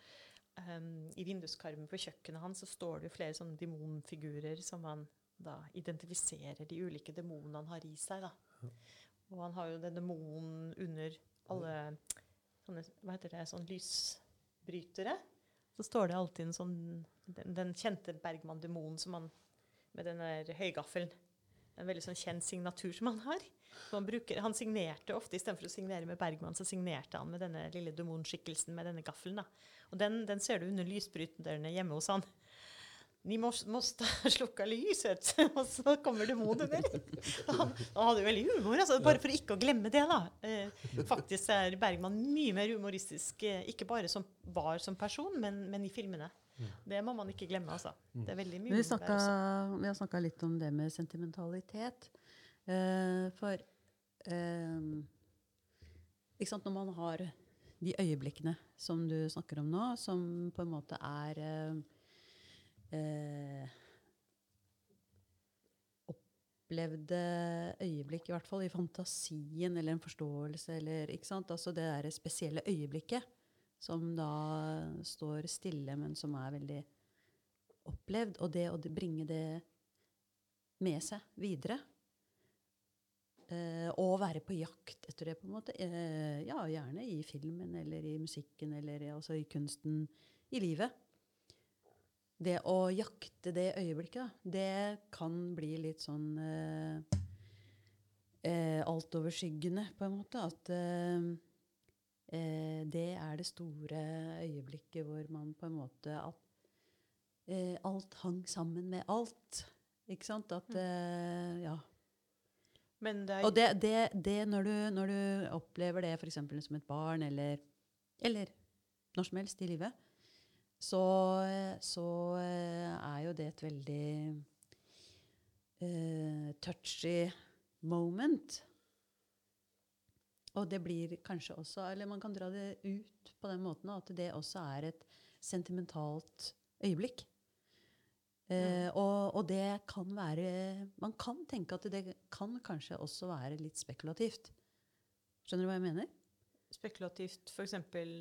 em, I vinduskarmen på kjøkkenet hans så står det flere sånne demonfigurer som han da identifiserer de ulike demonene han har i seg. da. Og han har jo den demonen under alle sånne, hva heter det, sånn lysbrytere. Så står det alltid en sånn Den, den kjente Bergman-demonen som han med den der høygaffelen. En veldig sånn kjent signatur som han har. Han, bruker, han signerte ofte, istedenfor å signere med Bergman, så signerte han med denne lille demonskikkelsen med denne gaffelen. da. Og den, den ser du under lysbryterne hjemme hos han. Ni måste, slukka lyset, og så kommer demonen der. Han, han hadde jo veldig humor, altså, bare for ikke å glemme det. da. Eh, faktisk er Bergman mye mer humoristisk, eh, ikke bare som var som person, men, men i filmene. Det må man ikke glemme. altså. Det er veldig mye Men vi, der snakka, også. vi har snakka litt om det med sentimentalitet. Eh, for eh, ikke sant, når man har de øyeblikkene som du snakker om nå, som på en måte er eh, eh, opplevde øyeblikk, i hvert fall i fantasien eller en forståelse, eller ikke sant? Altså det der spesielle øyeblikket som da står stille, men som er veldig opplevd. Og det å bringe det med seg videre. Eh, og være på jakt etter det, på en måte. Eh, ja, gjerne i filmen eller i musikken eller altså i kunsten i livet. Det å jakte det øyeblikket, det kan bli litt sånn eh, eh, altoverskyggende, på en måte. At eh, eh, det er det store øyeblikket hvor man på en måte at, eh, Alt hang sammen med alt. Ikke sant? At eh, Ja. Men det Og det, det, det når, du, når du opplever det f.eks. som et barn, eller, eller når som helst i livet, så, så eh, er jo det et veldig eh, touchy moment. Og det blir kanskje også Eller man kan dra det ut på den måten at det også er et sentimentalt øyeblikk. Eh, og, og det kan være Man kan tenke at det kan kanskje også være litt spekulativt. Skjønner du hva jeg mener? spekulativt f.eks.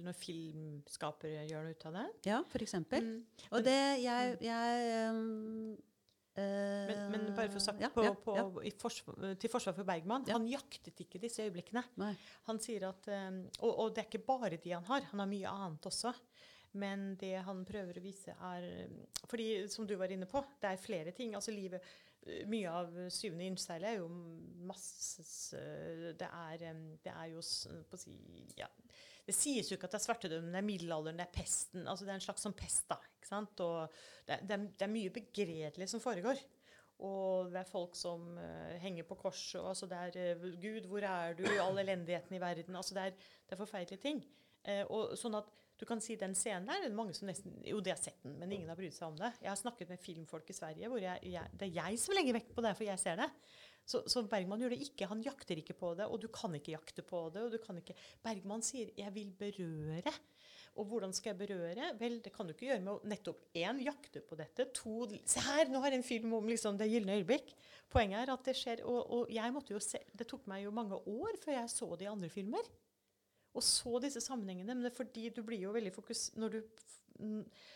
når filmskapere gjør noe ut av det. Ja, eksempel. Mm. Og det jeg, jeg um, Men, men bare for sagt ja, på, ja, på, ja. I forsvar, til forsvar for Bergman, han jaktet ikke disse øyeblikkene. Nei. Han sier at, um, og, og det er ikke bare de han har, han har mye annet også. Men det han prøver å vise, er fordi som du var inne på, det er flere ting. altså livet, uh, Mye av syvende innseilet er jo masse Det er, det er jo på å si, ja, Det sies jo ikke at det er svartedauden, det er middelalderen, det er pesten. altså Det er en slags sånn pest, da. ikke sant? Og det, det, er, det er mye begredelig som foregår. Og det er folk som uh, henger på korset. og Altså det er uh, Gud, hvor er du? All elendigheten i verden. altså Det er, det er forferdelige ting. Uh, og sånn at du kan si Den scenen der, det er mange som nesten Jo, de har sett den, men ingen har brydd seg om det. Jeg har snakket med filmfolk i Sverige hvor jeg, jeg, det er jeg som legger vekt på det, for jeg ser det. Så, så Bergman gjør det ikke. Han jakter ikke på det, og du kan ikke jakte på det. og du kan ikke... Bergman sier 'jeg vil berøre'. Og hvordan skal jeg berøre? Vel, det kan du ikke gjøre med å nettopp én jakte på dette. To Se her, nå har jeg en film om liksom, det gylne øyeblikk. Poenget er at det skjer Og, og jeg måtte jo se Det tok meg jo mange år før jeg så det i andre filmer. Og så disse sammenhengene. Men det er fordi du blir jo veldig fokus når du,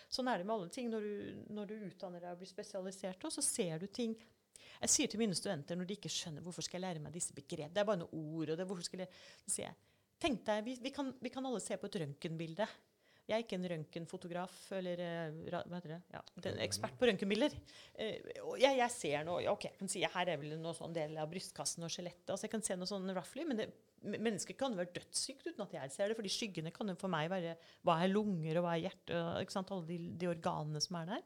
Sånn er det med alle ting. Når du, når du utdanner deg og blir spesialisert, så ser du ting Jeg sier til mine studenter når de ikke skjønner hvorfor skal jeg lære meg disse begrep, Det er bare noen ord. og det, hvorfor skal jeg, så sier jeg, Tenk deg, vi, vi, kan, vi kan alle se på et røntgenbilde. Jeg er ikke en røntgenfotograf eller eh, hva heter det? Ja, er ekspert på røntgenbilder. Eh, jeg, jeg ser noe ok, jeg kan si Her er vel noe sånn del av brystkassen og skjelettet. altså Jeg kan se noe sånn roughly, men det, mennesket kan være dødssykt uten at jeg ser det. fordi skyggene kan jo for meg være hva er lunger, og hva er hjerte, ikke sant, alle de, de organene som er der.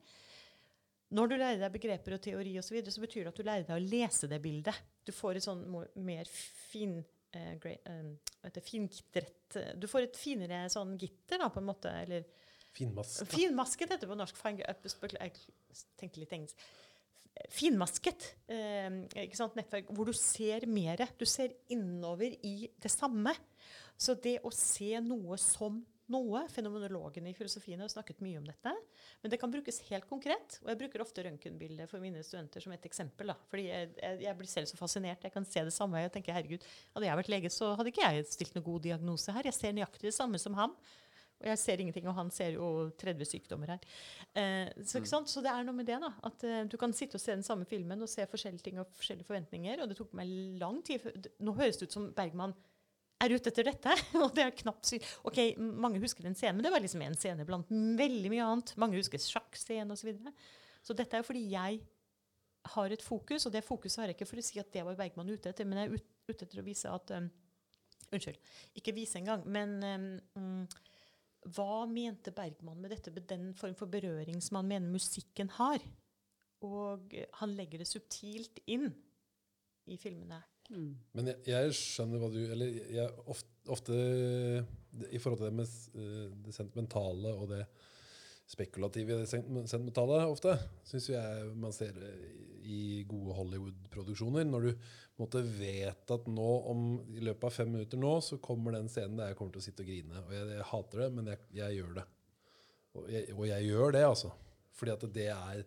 Når du lærer deg begreper og teori og så, videre, så betyr det at du lærer deg å lese det bildet. Du får et sånn mer fin, eh, grey, eh, det, eh, Du får et finere sånn gitter, da, på en måte. Eller Finmask. finmasket heter det på norsk. Jeg tenkte litt engelsk. Finmasket eh, ikke sant, nettverk hvor du ser mer. Du ser innover i det samme. Så det å se noe som noe Fenomenologene i filosofien har snakket mye om dette. Men det kan brukes helt konkret. Og jeg bruker ofte røntgenbilder for mine studenter som et eksempel. Da. Fordi jeg, jeg, jeg blir selv så fascinert. Jeg kan se det samme. Jeg tenker, herregud, Hadde jeg vært lege, så hadde ikke jeg stilt noen god diagnose her. Jeg ser nøyaktig det samme som ham. Og jeg ser ingenting, og han ser jo 30 sykdommer her. Eh, så, sant? så det er noe med det, da. At eh, du kan sitte og se den samme filmen og se forskjellige ting og forskjellige forventninger. Og det tok meg lang tid for, Nå høres det ut som Bergman er ute etter dette. og det er knapt sykt. Ok, mange husker en scene, men det var liksom en scene blant veldig mye annet. Mange husker sjakkscenen osv. Så, videre. så dette er jo fordi jeg har et fokus, og det fokuset har jeg ikke for å si at det var Bergman ute etter, men jeg er ute etter å vise at um, Unnskyld. Ikke vise engang, men um, mm, hva mente Bergman med dette, med den form for berøring som han mener musikken har? Og han legger det subtilt inn i filmene. Mm. Men jeg, jeg skjønner hva du Eller jeg ofte, ofte I forhold til det med eh, det sentimentale og det spekulative i det sentimentale ofte, syns jeg man ser i gode Hollywood-produksjoner. Når du måtte vet at nå om i løpet av fem minutter nå, så kommer den scenen der jeg kommer til å sitte og grine. Og jeg, jeg hater det, men jeg, jeg gjør det. Og jeg, og jeg gjør det, altså. Fordi at det er,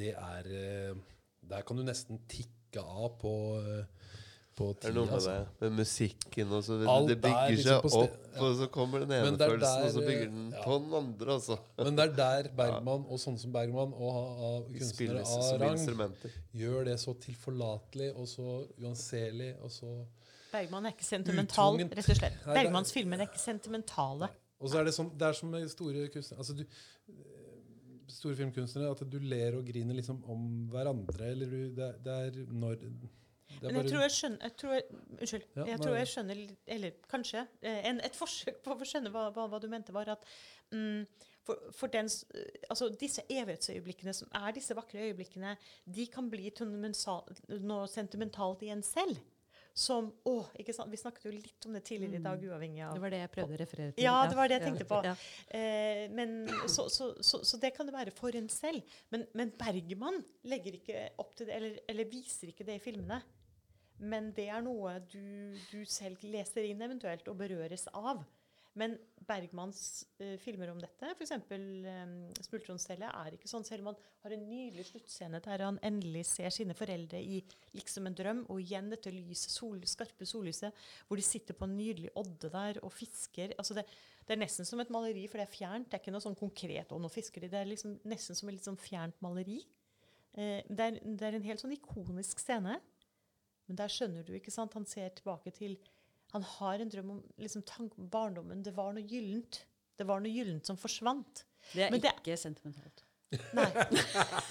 det er eh, Der kan du nesten tikke av på, eh, på Det er noe med Altså. det. Med musikken og så det, Alt det er bygger liksom seg opp, og så kommer den ene følelsen, og så bygger den ja. på den andre, altså. Men det er der Bergman og sånne som Bergman og av kunstnere av rang gjør det så tilforlatelig og så uanselig og så Bergman er ikke sentimental, Utvungent. rett og slett. Er- Bergmans filmer er ikke sentimentale. Og så er det sånn, det er som med store kunstnere altså du, Store filmkunstnere, at du ler og griner liksom om hverandre. Eller du, det, det er når Men jeg tror jeg skjønner jeg tror jeg, Unnskyld. Ja, jeg tror jeg skjønner Eller kanskje. eh, En, et forsøk på å skjønne hva, hva, hva du mente, var at mm, for, for den, altså disse evighetsøyeblikkene, som er disse vakre øyeblikkene, de kan bli noe sentimentalt i en selv. Som Å, ikke sant? Vi snakket jo litt om det tidligere i dag, uavhengig av Det var det jeg prøvde å referere til. Ja, det var det jeg tenkte på. Ja. Eh, men, så, så, så, så det kan det være for en selv. Men, men Bergman legger ikke opp til det, eller, eller viser ikke det i filmene. Men det er noe du, du selv leser inn eventuelt og berøres av. Men Bergmans uh, filmer om dette, f.eks. Um, 'Smultronstellet', er ikke sånn. Selv om han har en nydelig sluttscene der han endelig ser sine foreldre i liksom en drøm, og igjen dette lyset, sol, skarpe sollyset, hvor de sitter på en nydelig odde der og fisker. altså det, det er nesten som et maleri, for det er fjernt. Det er ikke noe sånn konkret 'å, nå fisker de'. Det er liksom nesten som et litt sånn fjernt maleri. Uh, det, er, det er en helt sånn ikonisk scene. Men der skjønner du, ikke sant? Han ser tilbake til Han har en drøm om liksom, tank, barndommen. Det var noe gyllent. Det var noe gyllent som forsvant. Det er Men det- ikke sentimentalt. Nei,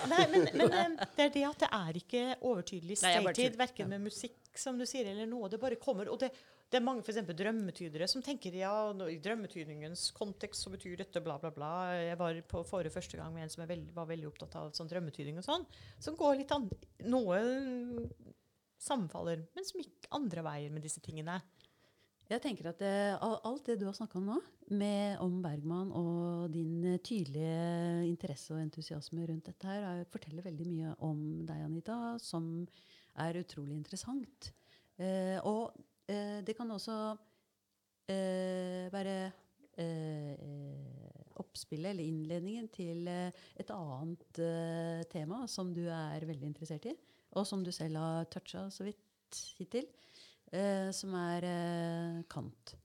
Nei men, men eh, det er det at det er ikke overtydelig stated, verken med musikk, som du sier, eller noe. Det bare kommer. Og det, det er mange for eksempel drømmetydere som tenker ja, i drømmetydningens kontekst så betyr dette bla, bla, bla. Jeg var på forrige første gang med en som veld, var veldig opptatt av sånn drømmetydning og sånn, som går litt an Noe sammenfaller, men som gikk andre veier med disse tingene. Jeg tenker at det, Alt det du har snakka om nå, med, om Bergman og din eh, tydelige interesse og entusiasme rundt dette, her, er, forteller veldig mye om deg, Anita, som er utrolig interessant. Eh, og eh, det kan også eh, være eh, eh, oppspillet eller innledningen til eh, et annet eh, tema som du er veldig interessert i, og som du selv har toucha så vidt hittil. Eh, som er eh, Kant.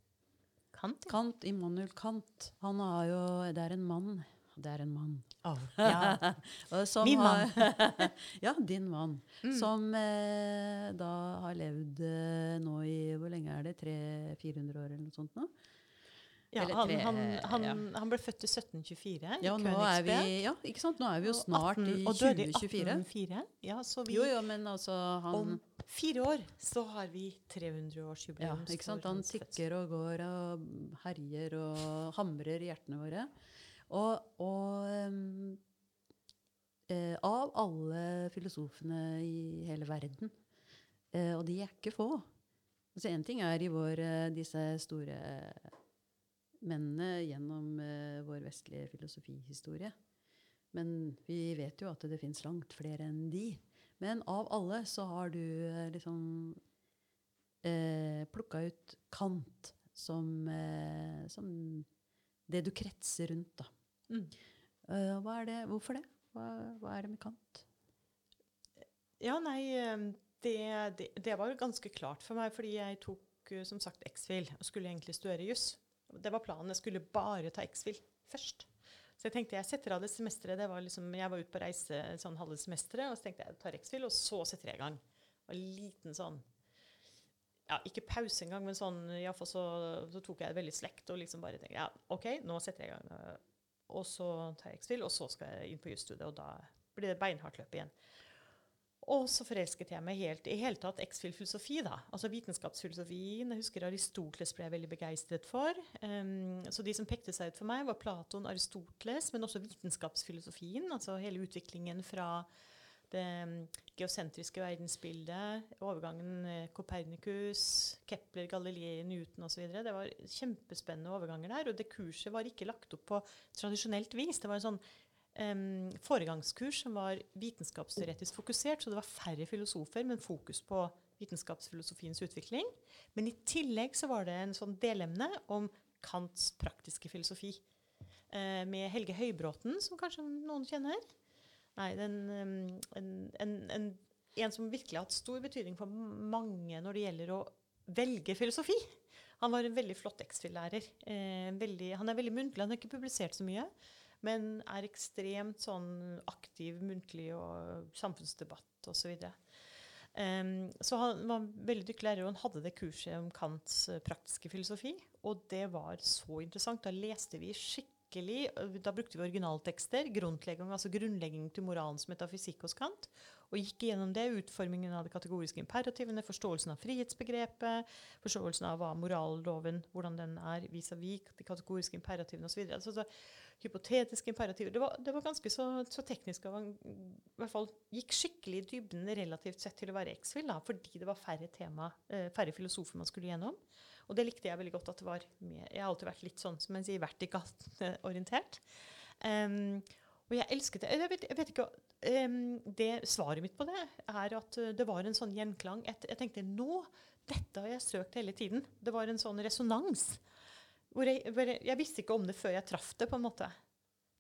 Kant, Kant, Immanuel Kant. Han har jo Det er en mann. Det er en mann. ja. Og som Min har, ja, din mann. Mm. Som eh, da har levd eh, nå i Hvor lenge er det? 300-400 år eller noe sånt nå? Ja, Eller han, tre, han, han, ja. han ble født i 1724 Ja, nå er vi, ja, ikke sant? Nå er vi jo snart 18 i og døde i 2024. 1804. Ja, så vi, Jo, jo, men altså han om fire år så har vi 300-årsjubileum. ja, ikke sant? Han tikker og går og herjer og hamrer i hjertene våre. Og, og um, eh, av alle filosofene i hele verden, eh, og de er ikke få altså En ting er i vår, eh, disse store mennene gjennom eh, vår vestlige filosofihistorie. Men vi vet jo at det fins langt flere enn de. Men av alle så har du eh, liksom eh, plukka ut Kant som, eh, som det du kretser rundt, da. Mm. Eh, det? Hvorfor det? Hva, hva er det med Kant? Ja, nei, eh, det, det, det var ganske klart for meg, fordi jeg tok som sagt X-Fil og skulle egentlig studere juss. Det var planen. Jeg skulle bare ta X-Fil først. Så jeg tenkte jeg setter av det semesteret. Det var liksom, jeg var ute på reise sånn halve semesteret, og så tenkte jeg jeg tar X-Fil, og så setter jeg i gang. Var en liten sånn ja, Ikke pause engang, men sånn, iallfall så, så tok jeg det veldig slekt og liksom bare tenkte ja, OK, nå setter jeg i gang. Og så tar jeg X-Fil, og så skal jeg inn på jusstudiet, og da blir det beinhardt løp igjen. Og så forelsket jeg meg helt i hele tatt X-Fil-filosofi. da, altså Vitenskapsfilosofien. Jeg husker Aristoteles ble jeg veldig begeistret for. Um, så de som pekte seg ut for meg, var Platon, Aristoteles, men også vitenskapsfilosofien. Altså hele utviklingen fra det um, geosentriske verdensbildet, overgangen eh, Copernicus, Kepler, Galilei, Newton osv. Det var kjempespennende overganger der. Og det kurset var ikke lagt opp på tradisjonelt vis. Det var en sånn um, foregangskurs som var vitenskapsteoretisk fokusert, så det var færre filosofer, men fokus på vitenskapsfilosofiens utvikling. Men i tillegg så var det en sånn delemne om Kants praktiske filosofi. Uh, med Helge Høybråten, som kanskje noen kjenner. Nei, den, um, en, en, en som virkelig har hatt stor betydning for mange når det gjelder å velge filosofi. Han var en veldig flott X-FIL-lærer. Eh, han er veldig muntlig. Han har ikke publisert så mye, men er ekstremt sånn aktiv muntlig og samfunnsdebatt osv. Um, så han var veldig dyktig lærer, og han hadde det kurset om Kants eh, praktiske filosofi. Og det var så interessant. Da leste vi skikkelig Da brukte vi originaltekster. Grunnlegging, altså grunnlegging til moralens metafysikk hos Kant. Og gikk gjennom det. Utformingen av de kategoriske imperativene, forståelsen av frihetsbegrepet, forståelsen av hva moralloven hvordan den er vis-à-vis de kategoriske imperativene osv. videre. så hypotetiske imperativer. Det var, det var ganske så, så teknisk. Og i hvert fall gikk skikkelig i dybden relativt sett til å være X-Fill, fordi det var færre tema, eh, færre filosofer man skulle gjennom. Og det likte jeg veldig godt. at det var med. Jeg har alltid vært litt sånn som en sier, vertikalt eh, orientert. Um, og jeg elsket det. Jeg vet, jeg vet ikke, um, det Svaret mitt på det er at uh, det var en sånn gjenklang. Et, jeg tenkte nå, dette har jeg søkt hele tiden. Det var en sånn resonans. Jeg, hvor jeg, visste ikke om det før jeg traff det, på en måte.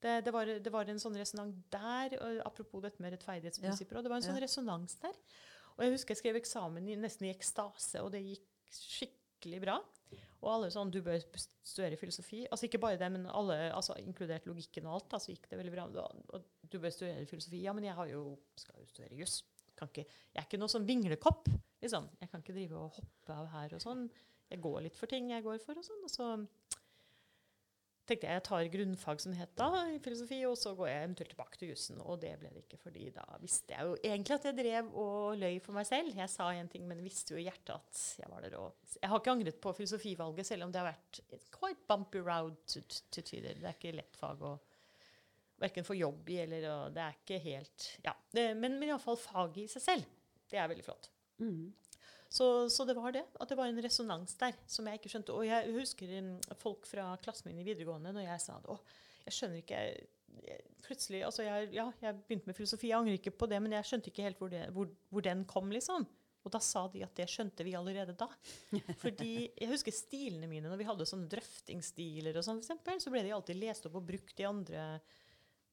Det, det, var, det var en sånn resonans der, apropos dette med rettferdighetsprinsipper. og Det var en sånn Ja. resonans der. Og jeg husker jeg skrev eksamen i, nesten i ekstase, og det gikk skikkelig bra. Og alle sånn, du bør studere filosofi. Altså ikke bare det, men alle, altså inkludert logikken og alt. da, så gikk det veldig bra. Og du bør studere filosofi. Ja, men jeg har jo, skal jo studere juss. Jeg er ikke noe sånn vinglekopp. liksom. Jeg kan ikke drive og hoppe av her og sånn. Jeg går litt for ting jeg går for og sånn. Og så tenkte jeg jeg tar grunnfag som het da, i filosofi, og så går jeg eventuelt tilbake til jussen. Og det ble det ikke, fordi da visste jeg jo egentlig at jeg drev og løy for meg selv. Jeg sa én ting, men visste jo i hjertet at jeg var der og Jeg har ikke angret på filosofivalget, selv om det har vært quite bumpy til til tider. Det er ikke lett fag å verken få jobb i, eller og det er ikke helt Ja. Det, men men iallfall faget i seg selv. Det er veldig flott. Mm. Så, så det var det. At det var en resonans der som jeg ikke skjønte. Og jeg husker folk fra klassen min i videregående når jeg sa det. Å, jeg skjønner ikke jeg, Plutselig Altså, jeg, ja, jeg begynte med filosofi. Jeg angrer ikke på det, men jeg skjønte ikke helt hvor, det, hvor, hvor den kom, liksom. Og da sa de at det skjønte vi allerede da. Fordi jeg husker stilene mine når vi hadde sånne drøftingsstiler og sånn, f.eks. så ble de alltid lest opp og brukt i andre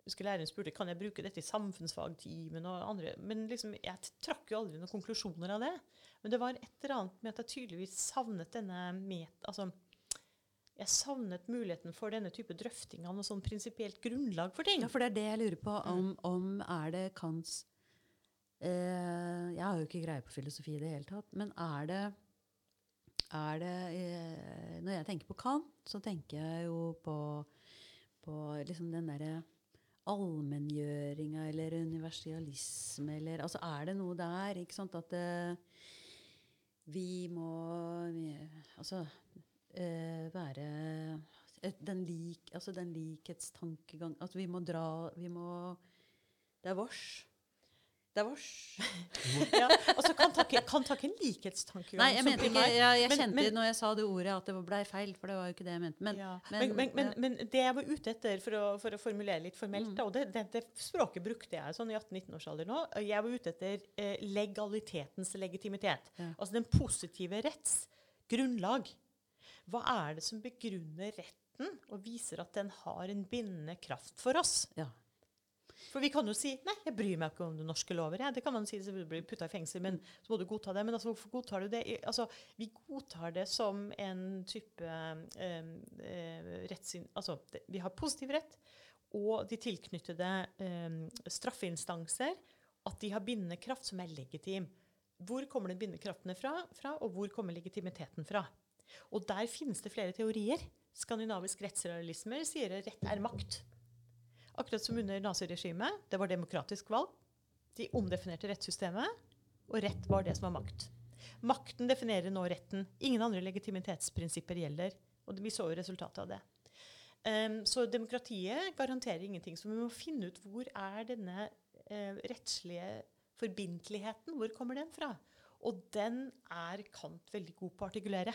husker Læreren spurte kan jeg bruke dette i samfunnsfagtimen. og andre, Men liksom, jeg trakk jo aldri noen konklusjoner av det. Men det var et eller annet med at jeg tydeligvis savnet denne met... Altså, jeg savnet muligheten for denne type drøfting av noe sånn prinsipielt grunnlag for ting. Ja, for det er det jeg lurer på. Mm. Om, om er det Kants eh, Jeg har jo ikke greie på filosofi i det hele tatt. Men er det, er det eh, Når jeg tenker på Kant, så tenker jeg jo på, på liksom den derre allmenngjøringa eller universalisme eller Altså er det noe der, ikke sant, at uh, vi må vi, Altså uh, være den, lik, altså den likhetstankegang At vi må dra Vi må Det er vårs. Det var ja, altså kan Kant har ikke en likhetstanke Nei, jeg mente ikke. Jeg, jeg Men- kjente men- når jeg sa det ordet, at det blei feil. For det var jo ikke det jeg mente. Men, ja. men- men, men, men, men det jeg var ute etter, for å, for å formulere litt formelt, Mm. da, og det, det, det språket brukte jeg sånn i 18-19-årsalder nå Jeg var ute etter eh, legalitetens legitimitet. Ja. Altså den positive retts grunnlag. Hva er det som begrunner retten og viser at den har en bindende kraft for oss? ja. For vi kan jo si nei, jeg bryr meg ikke om norske lover. Ja. Det kan man si, du blir putta i fengsel, men så må du godta det. Men altså, hvorfor godtar du det? Altså, vi godtar det som en type eh, eh, rettssyn... Altså, det, vi har positiv rett, og de tilknyttede eh, straffeinstanser, at de har bindende kraft som er legitim. Hvor kommer den bindende kraften fra, fra, og hvor kommer legitimiteten fra? Og der finnes det flere teorier. Skandinavisk rettsrealisme sier at rett er makt. Akkurat som under naziregimet. Det var demokratisk valg. De omdefinerte rettssystemet, og rett var det som var makt. Makten definerer nå retten. Ingen andre legitimitetsprinsipper gjelder. Og vi så jo resultatet av det. Um, så demokratiet garanterer ingenting. Så vi må finne ut hvor er denne uh, rettslige forbindeligheten Hvor kommer den fra? Og den er Kant veldig god på å artikulere.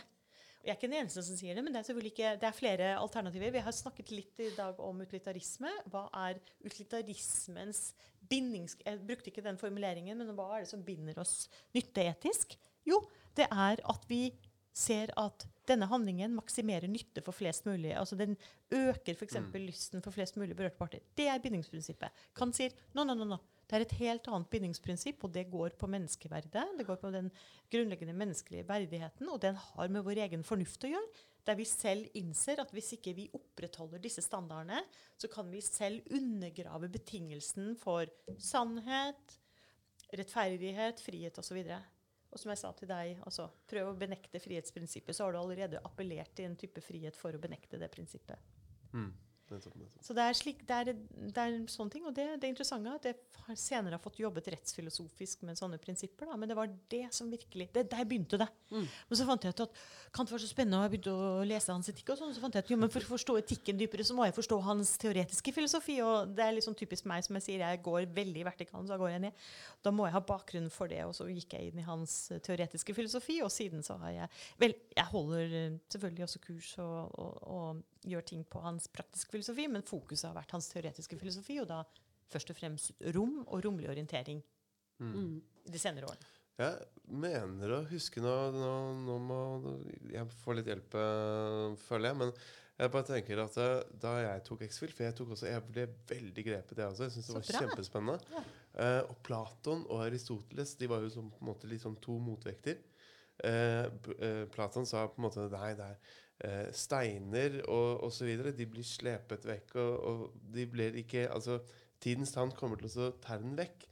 Jeg er ikke den eneste som sier det, men det er selvfølgelig ikke, det er flere alternativer. Vi har snakket litt i dag om utilitarisme. Hva er utilitarismens bindings... Jeg brukte ikke den formuleringen, men hva er det som binder oss nytteetisk? Jo, det er at vi ser at denne handlingen maksimerer nytte for flest mulig. Altså Den øker f.eks. Mm. lysten for flest mulig berørte parter. Det er bindingsprinsippet. Kan sier no, no, no, no. Det er et helt annet bindingsprinsipp, og det går på menneskeverdet. Det går på den grunnleggende menneskelige verdigheten, og den har med vår egen fornuft å gjøre. Der vi selv innser at hvis ikke vi opprettholder disse standardene, så kan vi selv undergrave betingelsen for sannhet, rettferdighet, frihet osv. Og som jeg sa til deg, altså, prøv å benekte frihetsprinsippet, så har du allerede appellert til en type frihet for å benekte det prinsippet. Mm. Nettopp, nettopp. Så det er, slik, det er, det er en sånn ting, og det, det interessante er at jeg senere har fått jobbet rettsfilosofisk med sånne prinsipper. Da, men det var det som virkelig det, Der begynte det. Mm. Men så fant jeg ut at Kant var så spennende, og jeg begynte å lese hans etikk. og sånn, så fant jeg ut, jo, men For å forstå etikken dypere så må jeg forstå hans teoretiske filosofi. og Det er sånn typisk meg, som jeg sier, jeg går veldig i vertikalen, så går jeg ned. Da må jeg ha bakgrunnen for det, og så gikk jeg inn i hans teoretiske filosofi, og siden så har jeg Vel, jeg holder eh, selvfølgelig også kurs og, og, og gjør ting på hans praktiske filosofi, men fokuset har vært hans teoretiske filosofi, og da først og fremst rom og romlig orientering Mm. de senere årene. Jeg mener å huske nå, nå, nå må Jeg får litt hjelp, eh, føler jeg. Men jeg bare tenker at eh, da jeg tok X-Fil For jeg, tok også, jeg ble veldig grepet, jeg også. Jeg synes det var bra. kjempespennende. Ja. Eh, og Platon og Aristoteles de var jo som, på en måte sånn to motvekter. Eh, eh, Platon sa på en måte nei, det er eh, steiner og osv. De blir slepet vekk, og, og de blir ikke Altså, tidens tann kommer til å ta den vekk.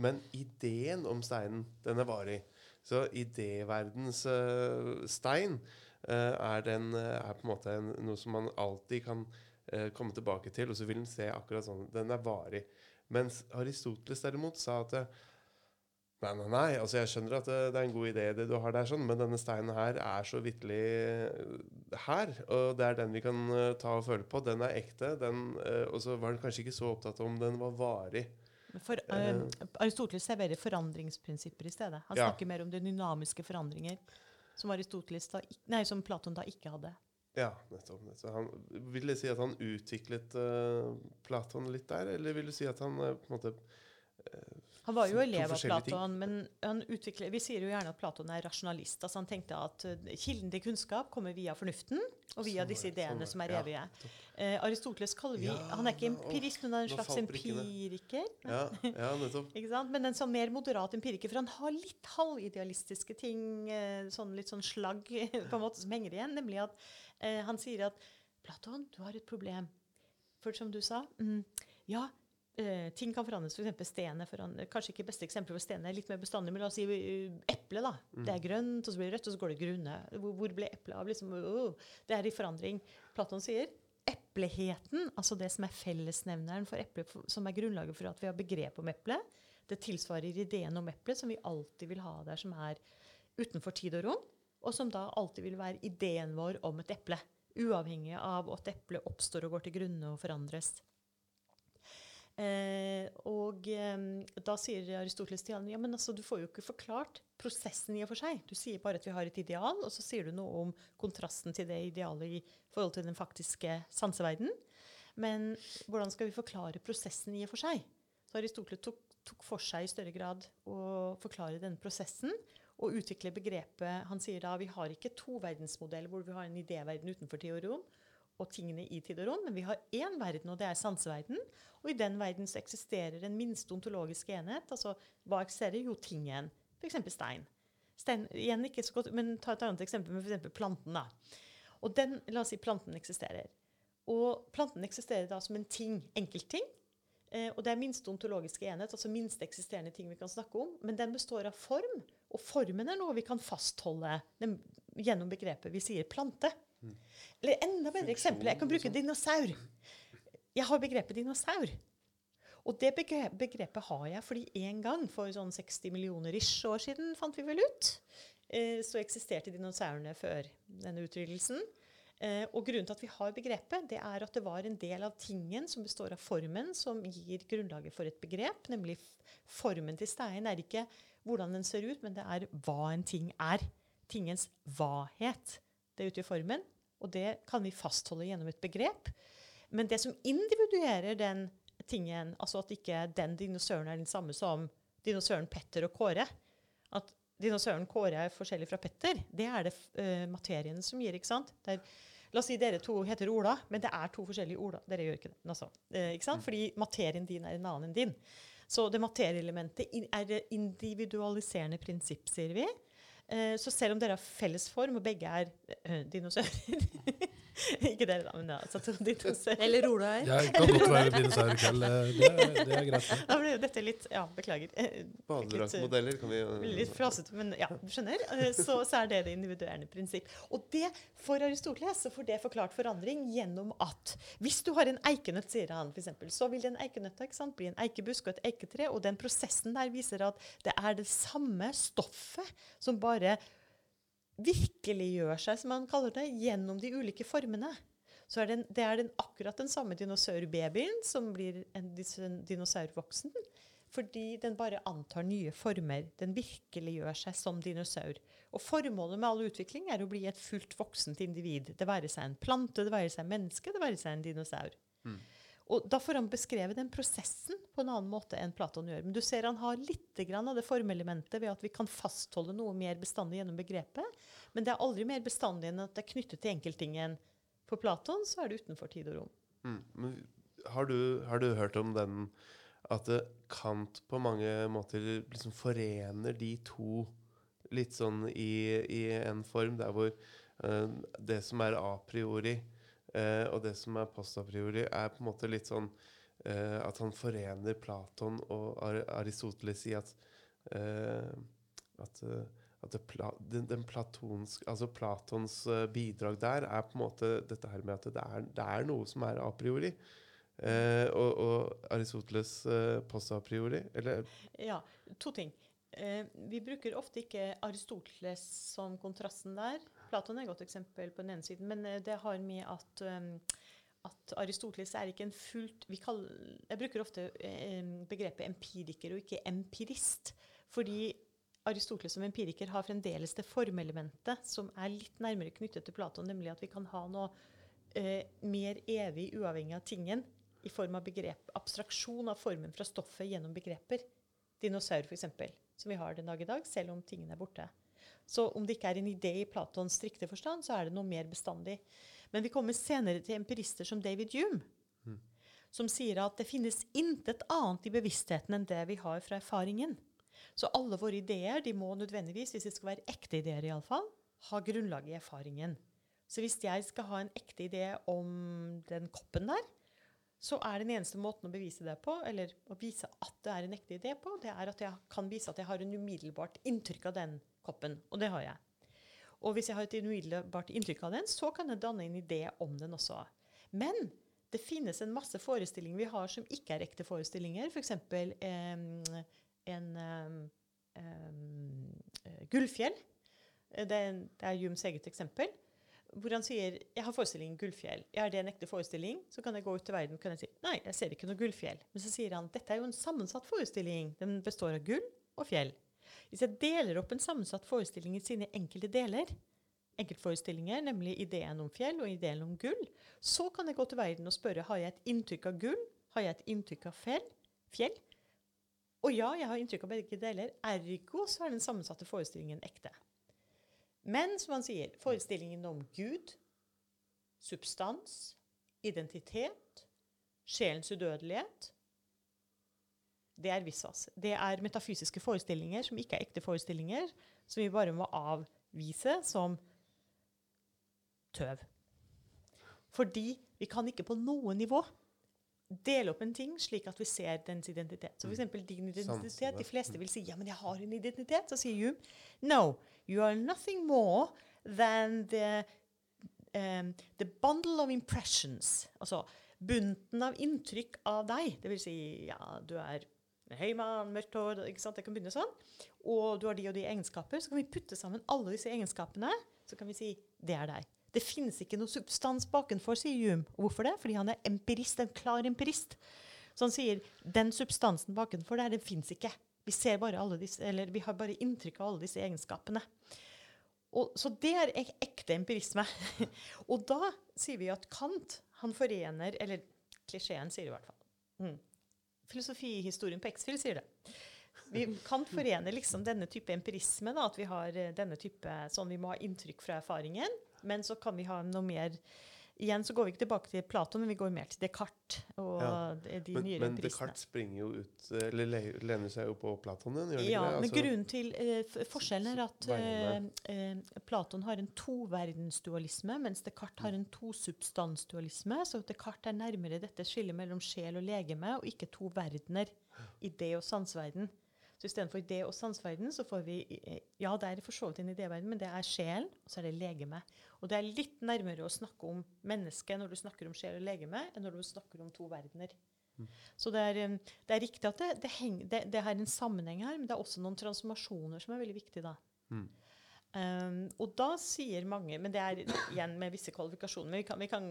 Men ideen om steinen, den er varig. Så idéverdens uh, stein uh, er, den, uh, er på en måte en, noe som man alltid kan komme tilbake til, og så vil den se akkurat sånn. Den er varig. Mens Aristoteles derimot sa at Nei, nei, nei. Altså, jeg skjønner at det, det er en god idé, det du har der, sånn, men denne steinen her er så vitterlig eh, her. Og det er den vi kan eh, ta og føle på. Den er ekte. Den, eh, og så var han kanskje ikke så opptatt om den var varig. For, uh, Aristoteles serverer forandringsprinsipper i stedet. Han Ja. snakker mer om de dynamiske forandringer, som, Aristoteles da, nei, som Platon da ikke hadde. Ja, nettopp. nettopp. Han, vil det si at han utviklet uh, Platon litt der, eller vil du si at han uh, på en måte Han var jo elev av. Platon, men han utvikler, vi sier jo gjerne at Platon er rasjonalist. altså Han tenkte at eh, kilden til kunnskap kommer via fornuften og via Sånn disse ideene sånn som er evige. Eh, Aristoteles kaller vi Han er ikke empirist, men han er en slags empiriker. Ja, ja nettopp. Ikke sant? Men en sånn mer moderat empiriker, for han har litt halvidealistiske ting, eh, sånn litt sånn slagg på en måte som henger igjen, nemlig at eh, han sier at Platon, du har et problem. For som du sa, mm, ja, eh, ting kan forandres. F.eks. stenet. foran- Kanskje ikke beste eksempel for stenet litt mer bestandig, men la oss si eh, eple. da. Det er grønt, og så blir det rødt, og så går det grunne. Hvor, hvor ble eplet av? Liksom, oh, det er i forandring. Platon sier epleheten, altså det som er fellesnevneren for eplet, som er grunnlaget for at vi har begrep om eplet, det tilsvarer ideen om eplet, som vi alltid vil ha der, som er utenfor tid og rom, og som da alltid vil være ideen vår om et eple, uavhengig av at eplet oppstår og går til grunne og forandres. Eh, og eh, da sier Aristoteles til han ja, men altså, du får jo ikke forklart prosessen i og for seg. Du sier bare at vi har et ideal, og så sier du noe om kontrasten til det idealet i forhold til den faktiske sanseverden. Men hvordan skal vi forklare prosessen i og for seg? Så Aristoteles tok, tok for seg i større grad å forklare denne prosessen og utvikle begrepet Han sier da vi har ikke to verdensmodeller hvor vi har en idéverden utenfor tid og tingene i tid og rom, men vi har én verden, og det er sanseverden. Og i den verden så eksisterer en minste ontologisk enhet. altså Hva eksisterer? Jo, tingen. F.eks. stein. stein. Igjen ikke så godt, men ta et annet eksempel med f.eks. planten. da. Og den, La oss si planten eksisterer. Og planten eksisterer da som en ting, enkeltting. Eh, og det er minste ontologiske enhet, altså minste eksisterende ting vi kan snakke om. Men den består av form, og formen er noe vi kan fastholde gjennom begrepet vi sier plante. Eller enda bedre eksempel, jeg kan bruke dinosaur. Jeg har begrepet dinosaur. Og det begrepet har jeg fordi en gang, for sånn 60 millioner ish år siden, fant vi vel ut, eh, så eksisterte dinosaurene før denne utryddelsen. Eh, og grunnen til at vi har begrepet, det er at det var en del av tingen som består av formen, som gir grunnlaget for et begrep. Nemlig formen til steinen er ikke hvordan den ser ut, men det er hva en ting er. Tingens hva-het. Det utgjør formen, og det kan vi fastholde gjennom et begrep. Men det som individuerer den tingen, altså at ikke den dinosauren er den samme som dinosauren Petter og Kåre At dinosauren Kåre er forskjellig fra Petter, det er det uh, materien som gir. ikke sant? Det er, la oss si dere to heter Ola, men det er to forskjellige Ola. Dere gjør ikke det. Altså, uh, ikke sant? Fordi materien din er en annen enn din. Så det materieelementet er det individualiserende prinsipp, sier vi. Eh, så selv om dere har felles form, og begge er eh, dinosaurer Ikke dere, da, men ja, to dinosaurer. Eller Ola Jeg kan godt være dinosaur i kveld. eh, Det, er- det er greit. det. Da ble jo dette litt Ja, beklager. Eh, Badedraktmodeller kan vi Litt frasete, men ja, du skjønner. Eh, Så, så er det det individuelle prinsipp. Og det, for Aristoteles så får det forklart forandring gjennom at hvis du har en eikenøtt, sier han for eksempel, så vil den eikenøtta ikke sant, bli en eikebusk og et eiketre. Og den prosessen der viser at det er det samme stoffet som bare virkeliggjør seg, som han kaller det, gjennom de ulike formene. Så er den, det er den, akkurat den samme dinosaurbabyen som blir en dinosaurvoksen. Fordi den bare antar nye former. Den virkeliggjør seg som dinosaur. Og formålet med all utvikling er å bli et fullt voksent individ. Det være seg en plante, det være seg en menneske, det være seg en dinosaur. Og da får han beskrevet den prosessen på en annen måte enn Platon gjør. Men du ser han har litt av det formelementet ved at vi kan fastholde noe mer bestandig gjennom begrepet. Men det er aldri mer bestandig enn at det er knyttet til enkelttingen. For Platon så er det utenfor tid og rom. Mm. Har du, har du hørt om den at eh, Kant på mange måter liksom forener de to litt sånn i, i en form, der hvor uh, det som er a priori eh, og det som er post a priori, er på en måte litt sånn eh, at han forener Platon og Ar Aristoteles i at eh, at, eh, at pla den, den platonsk, altså Platons eh, bidrag der er på en måte dette her med at det er, det er noe som er a priori. Eh, og, og Aristoteles eh, post a priori. Eller Ja, to ting. Eh, vi bruker ofte ikke Aristoteles som kontrasten der. Platon er et godt eksempel på den ene siden, men eh, det har med at, um, at Aristoteles er ikke en fullt kaller, Jeg bruker ofte eh, begrepet empiriker og ikke empirist. Fordi Aristoteles som empiriker har fremdeles det formelementet som er litt nærmere knyttet til Platon, nemlig at vi kan ha noe eh, mer evig uavhengig av tingen i form av begrep, abstraksjon av formen fra stoffet gjennom begreper dinosaur f.eks., som vi har den dag i dag, selv om tingene er borte. Så om det ikke er en idé i Platons strikte forstand, så er det noe mer bestandig. Men vi kommer senere til empirister som David Hume, som sier at det finnes intet annet i bevisstheten enn det vi har fra erfaringen. Så alle våre ideer de må nødvendigvis, hvis det skal være ekte ideer i alle fall, ha grunnlag i erfaringen. Så hvis jeg skal ha en ekte idé om den koppen der, så er den eneste måten å bevise det på, eller å vise at det er en ekte idé på, det er at jeg kan vise at jeg har en umiddelbart inntrykk av den koppen. Og det har jeg. Og hvis jeg har et umiddelbart inntrykk av den, så kan jeg danne en idé om den også. Men det finnes en masse forestillinger vi har som ikke er ekte forestillinger. F.eks. For eh, en eh, Gullfjell. Det er, det er Jums eget eksempel hvor han sier jeg har forestillingen Gullfjell. Er det en ekte forestilling? Så kan jeg gå ut til verden og si nei, jeg ser ikke noe Gullfjell. Men så sier han dette er jo en sammensatt forestilling. Den består av gull og fjell. Hvis jeg deler opp en sammensatt forestilling i sine enkelte deler, enkeltforestillinger, nemlig ideen om fjell og ideen om gull, så kan jeg gå til verden og spørre har jeg et inntrykk av gull, har jeg et inntrykk av fjell, fjell? Og ja, jeg har inntrykk av begge deler. Ergo så er den sammensatte forestillingen ekte. Men som han sier, forestillingen om Gud, substans, identitet, sjelens udødelighet det er visvas. Det er metafysiske forestillinger som ikke er ekte forestillinger, som vi bare må avvise som tøv. Fordi vi kan ikke på noe nivå dele opp en ting slik at vi ser dens identitet. Så for eksempel din identitet. De fleste vil si ja, men jeg har en identitet. Så sier Hume no, you are nothing more than the, um, the bundle of impressions. Altså bunten av inntrykk av deg. Det vil si ja, du er en høy mann, mørkt hår ikke sant? Det kan begynne sånn. Og du har de og de egenskaper. Så kan vi putte sammen alle disse egenskapene. Så kan vi si det er deg. Det finnes ikke noe substans bakenfor, sier Hume. Hvorfor det? Fordi han er empirist, en klar empirist. Så han sier den substansen bakenfor der, den fins ikke. Vi ser bare alle disse, eller vi har bare inntrykk av alle disse egenskapene. Og, så det er ek ekte empirisme. og da sier vi at Kant han forener Eller klisjeen sier i hvert fall. Mm. Filosofihistorien på X-Fill sier det. Vi kan forene liksom denne type empirisme, da, at vi har eh, denne type sånn vi må ha inntrykk fra erfaringen, men så kan vi ha noe mer Igjen så går vi ikke tilbake til Platon, men vi går mer til Descartes og Ja. de, Men, nyere men. Descartes springer jo ut Eller lener seg jo på Platon igjen, Ja, det? men Altså, grunnen til eh, forskjellen er at eh, eh, Platon har en toverdensdualisme, mens Descartes har en tosubstansdualisme. Så Descartes er nærmere dette skillet mellom sjel og legeme, og ikke to verdener, idé- og sansverden. Så istedenfor idé- og sansverden, så får vi eh, Ja, det er for så vidt en idéverden, men det er sjelen, og så er det legeme. Og det er litt nærmere å snakke om mennesket når du snakker om sjel og legeme, enn når du snakker om to verdener. Så det er, um, det er riktig at det, det, heng, det, det er en sammenheng her, men det er også noen transformasjoner som er veldig viktige da. Mm. Um, og da sier mange, men det er igjen med visse kvalifikasjoner, men vi kan, vi kan,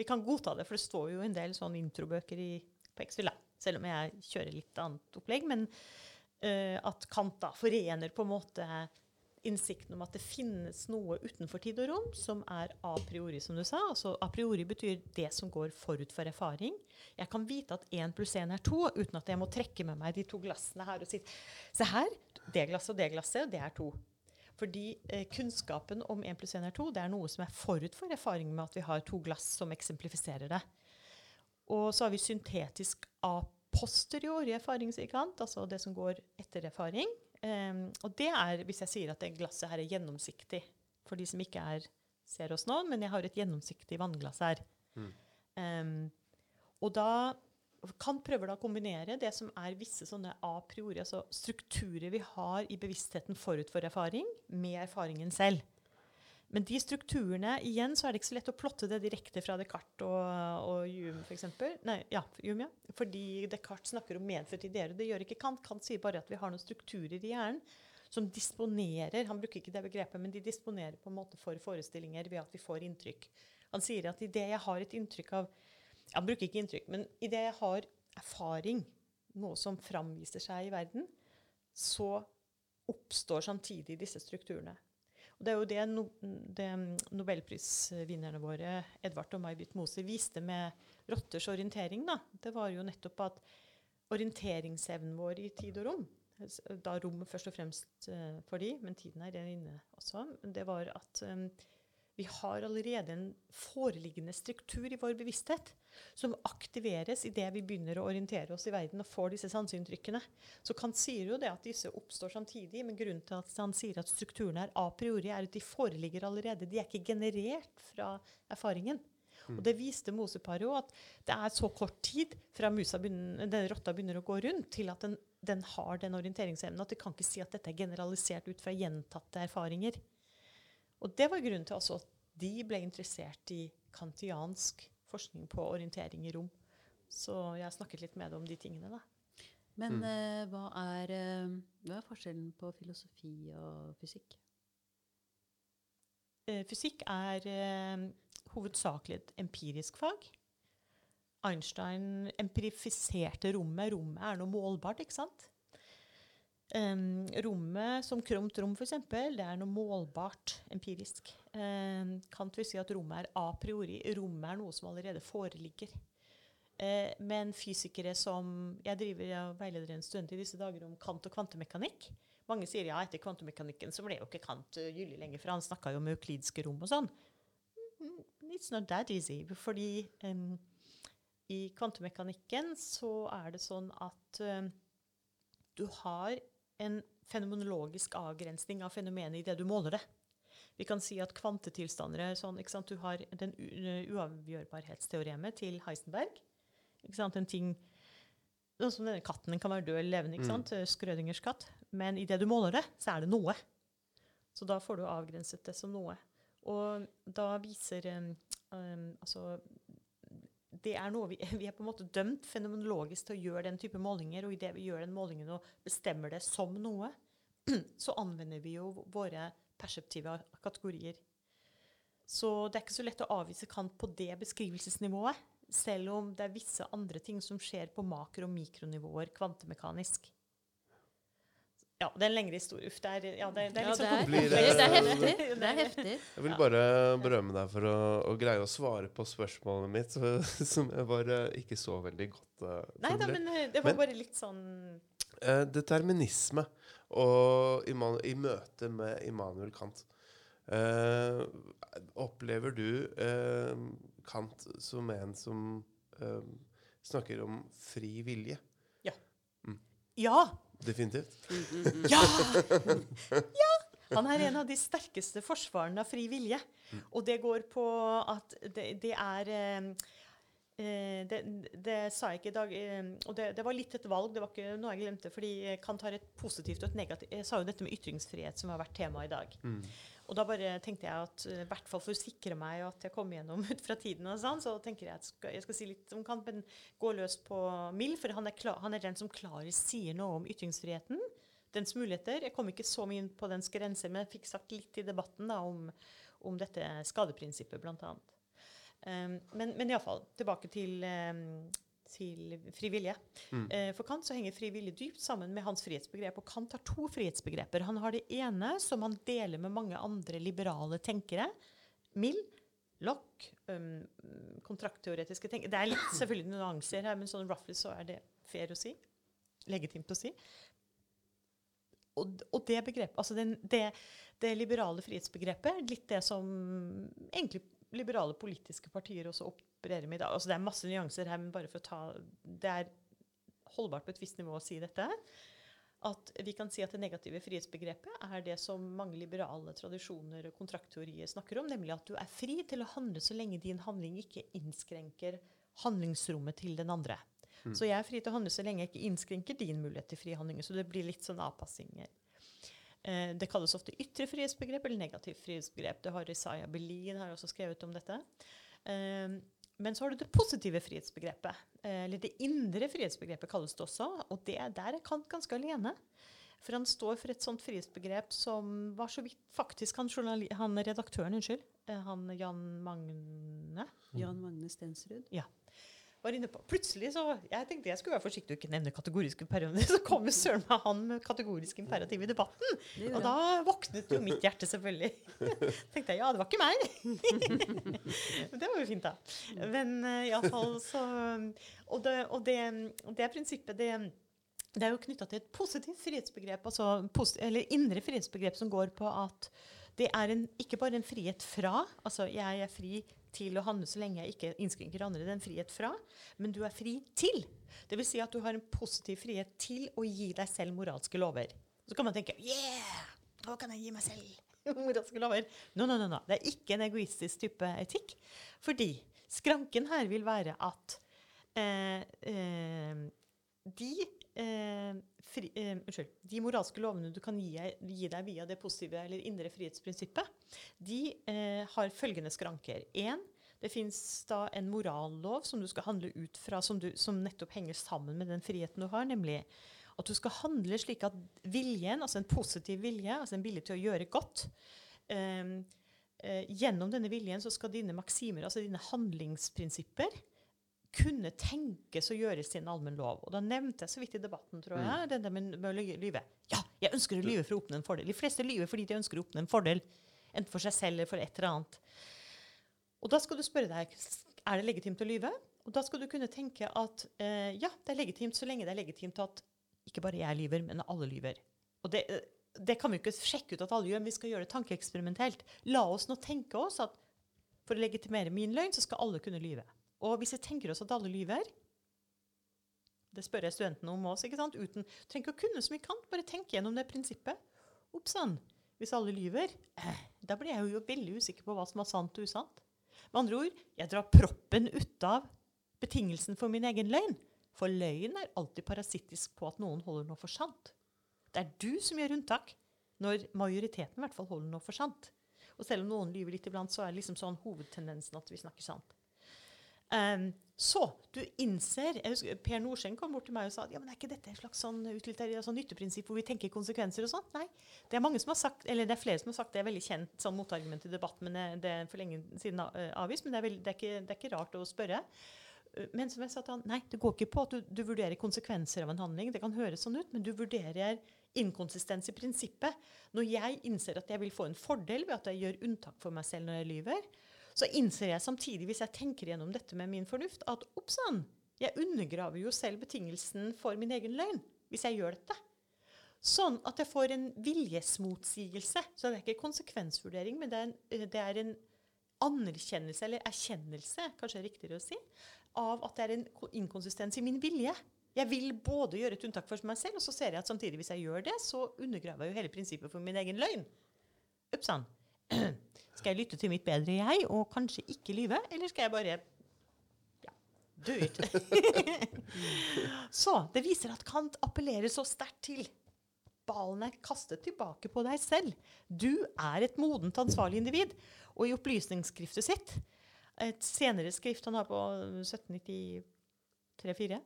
vi kan godta det, for det står jo en del sånne introbøker i, på X-Fill, selv om jeg kjører litt annet opplegg, men uh, at Kant da forener på en måte innsikten om at det finnes noe utenfor tid og rom som er a priori, som du sa. Altså a priori betyr det som går forut for erfaring. Jeg kan vite at én pluss én er to, uten at jeg må trekke med meg de to glassene her og si Se her, det glasset og det glasset, det er to. Fordi eh, kunnskapen om én pluss én er to, det er noe som er forut for erfaring med at vi har to glass som eksemplifiserer det. Og så har vi syntetisk a posteriori erfaring, sier Kant, altså det som går etter erfaring. Um, og det er hvis jeg sier at det glasset her er gjennomsiktig, for de som ikke er, ser oss nå, men jeg har et gjennomsiktig vannglass her. Um, og da kan prøve da kombinere det som er visse sånne a priori, altså strukturer vi har i bevisstheten forut for erfaring, med erfaringen selv. Men de strukturene, igjen, så er det ikke så lett å plotte det direkte fra Descartes og, og Hume, f.eks. Nei, ja, Hume, ja. Fordi Descartes snakker om medfødte ideer, og det gjør ikke Kant. Kant sier bare at vi har noen strukturer i hjernen som disponerer Han bruker ikke det begrepet, men de disponerer på en måte for forestillinger ved at vi får inntrykk. Han sier at idet jeg har et inntrykk av Han bruker ikke inntrykk, men idet jeg har erfaring, noe som framviser seg i verden, så oppstår samtidig disse strukturene. Og det er jo det, no, det nobelprisvinnerne våre, Edvard og May-Britt Moser, viste med rotters orientering. Da. Det var jo nettopp at orienteringsevnen vår i tid og rom, da rommet først og fremst uh, for de, men tiden er inne også, det var at um, vi har allerede en foreliggende struktur i vår bevissthet som aktiveres idet vi begynner å orientere oss i verden og får disse sanseinntrykkene. Så Kant sier jo det at disse oppstår samtidig, men grunnen til at han sier at strukturene er a priori, er at de foreligger allerede. De er ikke generert fra erfaringen. Og Det viste Moseparet òg, at det er så kort tid fra musa begynner, denne rotta begynner å gå rundt, til at den, den har den orienteringsevnen. At de kan ikke si at dette er generalisert ut fra gjentatte erfaringer. Og det var grunnen til at de ble interessert i kantiansk forskning på orientering i rom. Så jeg har snakket litt med dem om de tingene. da. Men eh, hva, er, eh, hva er forskjellen på filosofi og fysikk? Eh, fysikk er eh, hovedsakelig et empirisk fag. Einstein empirifiserte rommet. Rommet er noe målbart, ikke sant? Um, rommet som kromt rom, f.eks., det er noe målbart empirisk. Um, Kant vil si at rommet er a priori. Rommet er noe som allerede foreligger. Uh, men fysikere som Jeg driver jeg veileder en stund i disse dager om Kant og kvantemekanikk. Mange sier ja, etter kvantemekanikken så ble jo ikke Kant uh, gyldig lenger, for han snakka jo om euklidske rom og sånn. Mm, It's not that easy. Fordi um, i kvantemekanikken så er det sånn at um, du har en fenomenologisk avgrensning av fenomenet i det du måler det. Vi kan si at kvantetilstander er sånn, ikke sant? Du har den uavgjørbarhetsteoremet til Heisenberg. Ikke sant? En ting Sånn som denne katten den kan være død eller levende. ikke sant? Skrødingers katt. Men i det du måler det, så er det noe. Så da får du avgrenset det som noe. Og da viser um, Altså det er noe vi, vi er på en måte dømt fenomenologisk til å gjøre den type målinger, og idet vi gjør den målingen og bestemmer det som noe, så anvender vi jo våre perseptive kategorier. Så det er ikke så lett å avvise Kant på det beskrivelsesnivået, selv om det er visse andre ting som skjer på makro- og mikronivåer kvantemekanisk. Ja, det er en lengre historie. Uff, det er, ja, det, det er Ja, litt det sånn er, det, det- det er heftig. Det er heftig. Jeg vil bare berømme deg for å, å greie å svare på spørsmålet mitt, så, som jeg var eh, ikke så veldig godt uh, Nei da, men eh, det var Men- bare litt sånn uh, determinisme og Iman i møte med Immanuel Kant. Uh, opplever du eh, Kant som en som eh, snakker om fri vilje? Ja! Definitivt. Ja! ja! Han er en av de sterkeste forsvarerne av fri vilje. Og det går på at det, det er eh, eh, det, det sa jeg ikke i dag, eh, og det, det var litt et valg. Det var ikke noe jeg glemte. fordi Kant har et positivt og et negativt Jeg sa jo dette med ytringsfrihet, som har vært tema i dag. Mm. Og da bare tenkte jeg at eh, i hvert fall for å sikre meg at jeg kom gjennom ut fra tiden, og sånn, så tenker jeg at skal, jeg skal si litt om kampen. gå løs på Mill, for han er, klar, han er den som klarest sier noe om ytringsfriheten. Dens muligheter. Jeg kom ikke så mye inn på dens grenser, men jeg fikk sagt litt i debatten da, om, om dette skadeprinsippet, bl.a. Um, men men iallfall, tilbake til, um, til frivillige. Mm. Eh, For Kant så henger frivillig dypt sammen med hans frihetsbegrep. Og Kant har to frihetsbegreper. Han har det ene som han deler med mange andre liberale tenkere. Mill, Locke, um, kontraktteoretiske tenkere Det er litt selvfølgelig nuanser her, men sånn roughly så er det fair å si. Legitimt å si. Og, og det begrepet, altså den, det, det liberale frihetsbegrepet, litt det som egentlig liberale politiske partier også opererer med i dag. Altså det er masse nyanser her, men bare for å ta Det er holdbart på et visst nivå å si dette. At vi kan si at det negative frihetsbegrepet er det som mange liberale tradisjoner og kontraktteorier snakker om, nemlig at du er fri til å handle så lenge din handling ikke innskrenker handlingsrommet til den andre. Så jeg er fri til å handle så lenge jeg ikke innskrenker din mulighet til frihandling. Så det blir litt sånn avpassinger. Eh, det kalles ofte ytre frihetsbegrep eller negativt frihetsbegrep. Det har Isaiah Berlin har også skrevet om dette. Eh, men så har du det positive frihetsbegrepet. Eh, eller det indre frihetsbegrepet kalles det også. Og det, der er Kant ganske alene. For han står for et sånt frihetsbegrep som var så vidt faktisk han, han redaktøren, unnskyld, han Jan Magne Jan Magne Stensrud. Var inne på. Plutselig så Jeg tenkte jeg skulle være forsiktig og ikke nevne kategorisk imperativ, så kom jo søren meg han med kategorisk imperativ i debatten. Og da våknet jo mitt hjerte, selvfølgelig. tenkte jeg ja, det var ikke meg. Men det var jo fint, da. Men uh, iallfall så Og, det, og det, det prinsippet, det det er jo knytta til et positivt frihetsbegrep, altså posit eller indre frihetsbegrep som går på at det er en, ikke bare en frihet fra, altså jeg er fri til å handle så lenge jeg ikke innskrenker andre, det er en frihet fra, men du er fri til. Vil si at du har en positiv frihet til å gi deg selv moralske lover. Så kan man tenke yeah, hva kan jeg gi meg selv moralske lover? No, no, no, no. Det er ikke en egoistisk type etikk. Fordi skranken her vil være at eh, eh, de eh, fri, eh, unnskyld, de moralske lovene du kan gi, gi deg via det positive eller indre frihetsprinsippet, de eh, har følgende skranker. En, det fins da en morallov som du skal handle ut fra, som, du, som nettopp henger sammen med den friheten du har, nemlig at du skal handle slik at viljen, altså en positiv vilje, altså en vilje til å gjøre godt eh, eh, Gjennom denne viljen så skal dine maksimer, altså dine handlingsprinsipper, kunne tenkes å gjøres til en allmenn lov. Og da nevnte jeg så vidt i debatten, tror jeg, mm. der med, med å lyve. Ja, jeg ønsker å lyve for å oppnå en fordel. De fleste lyver fordi de ønsker å oppnå en fordel. Enten for seg selv eller for et eller annet. Og da skal du spørre deg er det legitimt å lyve. Og da skal du kunne tenke at eh, ja, det er legitimt så lenge det er legitimt at ikke bare jeg lyver, men alle lyver. Og det, eh, det kan vi ikke sjekke ut at alle gjør, men vi skal gjøre det tankeeksperimentelt. La oss nå tenke oss at for å legitimere min løgn, så skal alle kunne lyve. Og hvis vi tenker oss at alle lyver Det spør jeg studentene om også. Uten, trenger ikke å kunne så mye kant, bare tenk gjennom det prinsippet. Oppsann. Hvis alle lyver, eh, da blir jeg jo veldig usikker på hva som er sant og usant. Med andre ord, jeg drar proppen ut av betingelsen for min egen løgn. For løgn er alltid parasittisk på at noen holder noe for sant. Det er du som gjør unntak, når majoriteten i hvert fall holder noe for sant. Og selv om noen lyver litt iblant, så er det liksom sånn hovedtendensen at vi snakker sant. Ehm, så du innser jeg husker, Per Norsen kom bort til meg og sa ja, men er ikke dette en slags sånn sånn nytteprinsipp hvor vi tenker konsekvenser og sånn? Nei. Det er mange som har sagt, eller det er flere som har sagt det er veldig kjent sånn motargument i debatt, men det, det er for lenge siden uh, avvist. Men det er, veldig, det, er ikke, det er ikke rart å spørre. Uh, Men som jeg sa til han, nei, det går ikke på at du, du vurderer konsekvenser av en handling. Det kan høres sånn ut, men du vurderer inkonsistens i prinsippet. Når jeg innser at jeg vil få en fordel ved at jeg gjør unntak for meg selv når jeg lyver, så innser jeg samtidig, hvis jeg tenker gjennom dette med min fornuft, at oppsann, jeg undergraver jo selv betingelsen for min egen løgn hvis jeg gjør dette. Sånn at jeg får en viljesmotsigelse. Så det er ikke konsekvensvurdering, men det er en, det er en anerkjennelse, eller erkjennelse, kanskje er riktigere å si, av at det er en inkonsistens i min vilje. Jeg vil både gjøre et unntak for meg selv, og så ser jeg at samtidig hvis jeg gjør det, så undergraver jeg jo hele prinsippet for min egen løgn. Upsann. Skal jeg lytte til mitt bedre jeg, og kanskje ikke lyve, eller skal jeg bare ja, dø ut? så det viser at Kant appellerer så sterkt til ballen er kastet tilbake på deg selv. Du er et modent ansvarlig individ. Og i opplysningsskriftet sitt, et senere skrift han har på 1793-4,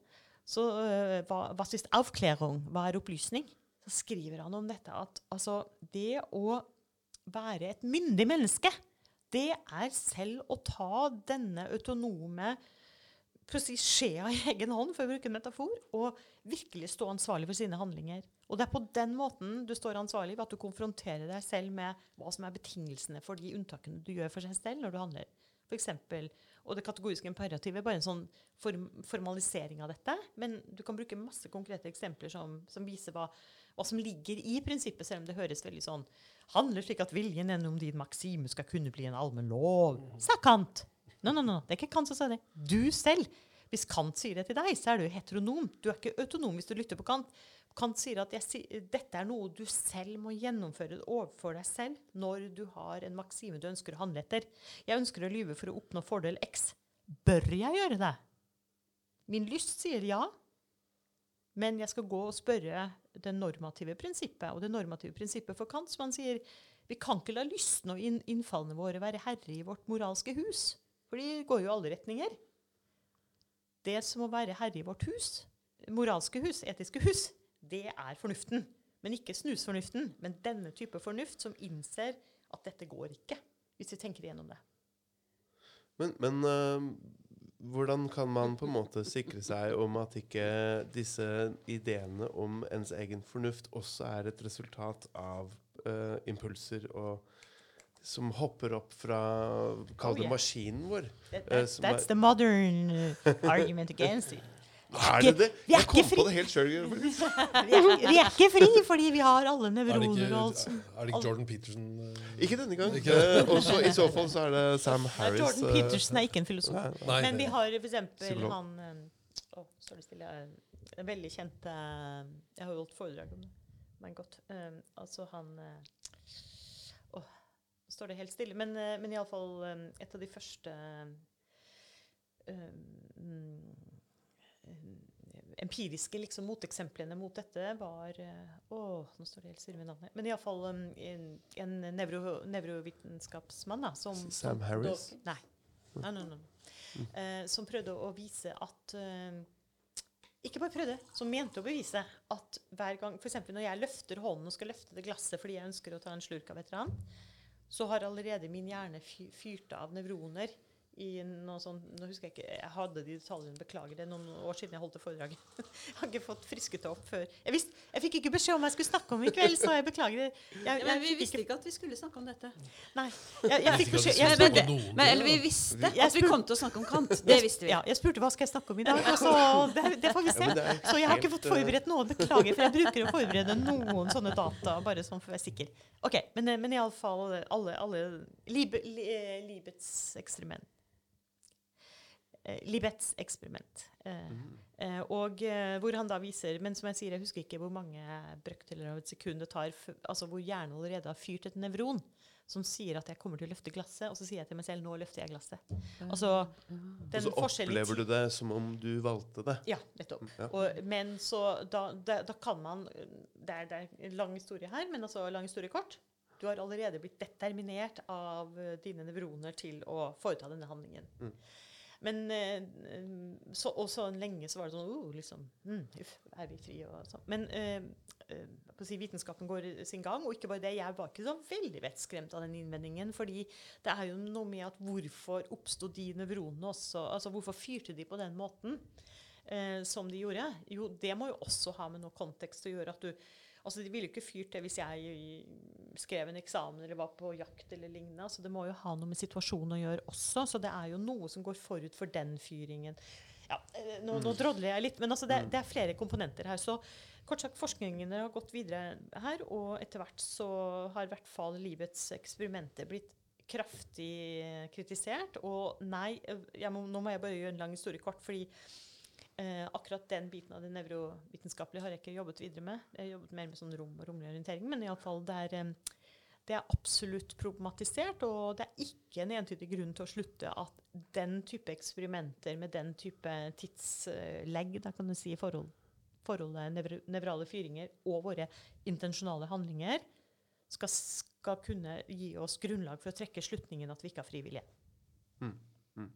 så uh, hva, was ist Aufklärung? Hva er opplysning? Så skriver han om dette at altså, det å være et myndig menneske, det er selv å ta denne autonome si skjea i egen hånd, for å bruke en metafor, og virkelig stå ansvarlig for sine handlinger. Og det er på den måten du står ansvarlig, ved at du konfronterer deg selv med hva som er betingelsene for de unntakene du gjør for seg selv når du handler. For eksempel, og det kategoriske imperativet er bare en sånn form, formalisering av dette. Men du kan bruke masse konkrete eksempler som, som viser hva, hva som ligger i prinsippet, selv om det høres veldig sånn Handler slik at viljen gjennom din maksime skal kunne bli en allmenn lov, sa Kant. No, no, no, det er ikke Kant som sier det. Du selv. Hvis Kant sier det til deg, så er du heteronom. Du er ikke autonom hvis du lytter på Kant. Kant sier at jeg, dette er noe du selv må gjennomføre overfor deg selv når du har en maksime du ønsker å handle etter. Jeg ønsker å lyve for å oppnå fordel X. Bør jeg gjøre det? Min lyst sier ja, men jeg skal gå og spørre det normative prinsippet. Og det normative prinsippet for Kant, som han sier, vi kan ikke la lystne og innfallene våre være herre i vårt moralske hus. For de går jo i alle retninger. Det som må være herre i vårt hus, moralske hus, etiske hus, det er fornuften. Men ikke snusfornuften, men denne type fornuft som innser at dette går ikke, hvis vi tenker igjennom det. Men, men øh, hvordan kan man på en måte sikre seg om at ikke disse ideene om ens egen fornuft også er et resultat av uh, impulser og som hopper opp fra Kall Oh, yeah. maskinen vår. That, Eh, that, uh, that's er- the modern uh, argument against it. Er det det? vi er Jeg kom ikke fri. på det helt sjøl. Vi er, vi er ikke fri, fordi vi har alle Er det nevroner ikke, og alt er det ikke Jordan Peterson eh? Ikke denne gang. Ikke- Uh, og så I så fall så er det Sam Harris. Jordan eh, Peterson er ikke en filosof. nei, Nei, Men vi har for eksempel han eh, Å, står det stille eh, En veldig kjent eh, Jeg har jo holdt foredrag om det. Men godt. Um, altså han eh, Å, oh, står det helt stille. Men, uh, men iallfall um, et av de første eh, mm, empiriske liksom, moteksemplene mot dette var eh, Å, nå står det helt stille med navnet. Men iallfall um, en, en nevro, nevrovitenskapsmann da, som Sam Harris? Nei. Nei, nei, nei. Uh, som prøvde å vise at uh, Ikke bare prøvde, som mente å bevise at hver gang F.eks. når jeg løfter hånden og skal løfte det glasset fordi jeg ønsker å ta en slurk av et eller annet, så har allerede min hjerne fyrt av nevroner i noe sånt, nå husker Jeg ikke, jeg hadde de detaljene, beklager det, noen år siden jeg holdt det foredraget. Jeg har ikke fått frisket det opp før. Jeg, visst, jeg fikk ikke beskjed om hva jeg skulle snakke om i kveld, så jeg beklager. det. Jeg, Ja, jeg men vi visste ikke at vi skulle snakke om dette. Nei, jeg, jeg fikk beskjed Jeg Men, det, men, eller vi visste at vi kom til å snakke om Kant. Det visste vi. Ja, jeg spurte hva skal jeg snakke om i dag, og så det, det får vi se. Så jeg har ikke fått forberedt noen, Beklager, for jeg bruker å forberede noen sånne data bare sånn for å være sikker. Ok, Men, men iallfall alle, alle alle li, li, Libets eksperiment. Eh, Libets eksperiment. Eh, eh, og eh, hvor han da viser Men som jeg sier, jeg husker ikke hvor mange brøkdeler av et sekund det tar, f altså hvor hjernen allerede har fyrt et nevron som sier at jeg kommer til å løfte glasset, og så sier jeg til meg selv nå løfter jeg glasset. Altså, Og den så opplever du det som om du valgte det. ja, nettopp. Ja. Og, men så da, da, da kan man det er, det er en lang historie her, men altså lang historie kort. Du har allerede blitt determinert av dine nevroner til å foreta denne handlingen. Mm. Men eh, så, Og så lenge så var det sånn uh, liksom, mm, Uff, er vi fri og sånn. Men eh, si, vitenskapen går sin gang. Og ikke bare det, jeg var ikke så veldig vettskremt av den innvendingen. fordi det er jo noe med at hvorfor oppsto de nevronene også? altså Hvorfor fyrte de på den måten? eh, som de gjorde, jo, det må jo også ha med noe kontekst å gjøre. at du, altså De ville jo ikke fyrt det hvis jeg skrev en eksamen eller var på jakt eller lignende. Så Det må jo ha noe med situasjonen å gjøre også. Så det er jo noe som går forut for den fyringen. ja, eh, nå, nå drodler jeg litt, men altså det, det er flere komponenter her. Så kort sagt, forskningen har gått videre her, og etter hvert så har i hvert fall livets eksperimenter blitt kraftig kritisert. Og nei, må, nå må jeg bare gjøre en lang historie kort, fordi eh, akkurat den biten av det nevrovitenskapelige har jeg ikke jobbet videre med. Jeg har jobbet mer med sånn rom og romlig orientering, men iallfall det er det er absolutt problematisert, og det er ikke en entydig grunn til å slutte at den type eksperimenter med den type tidslegg da kan du si, forhold, forholdet nevr nevrale fyringer og våre intensjonale handlinger skal, skal kunne gi oss grunnlag for å trekke slutningen at vi ikke har fri vilje. Hadde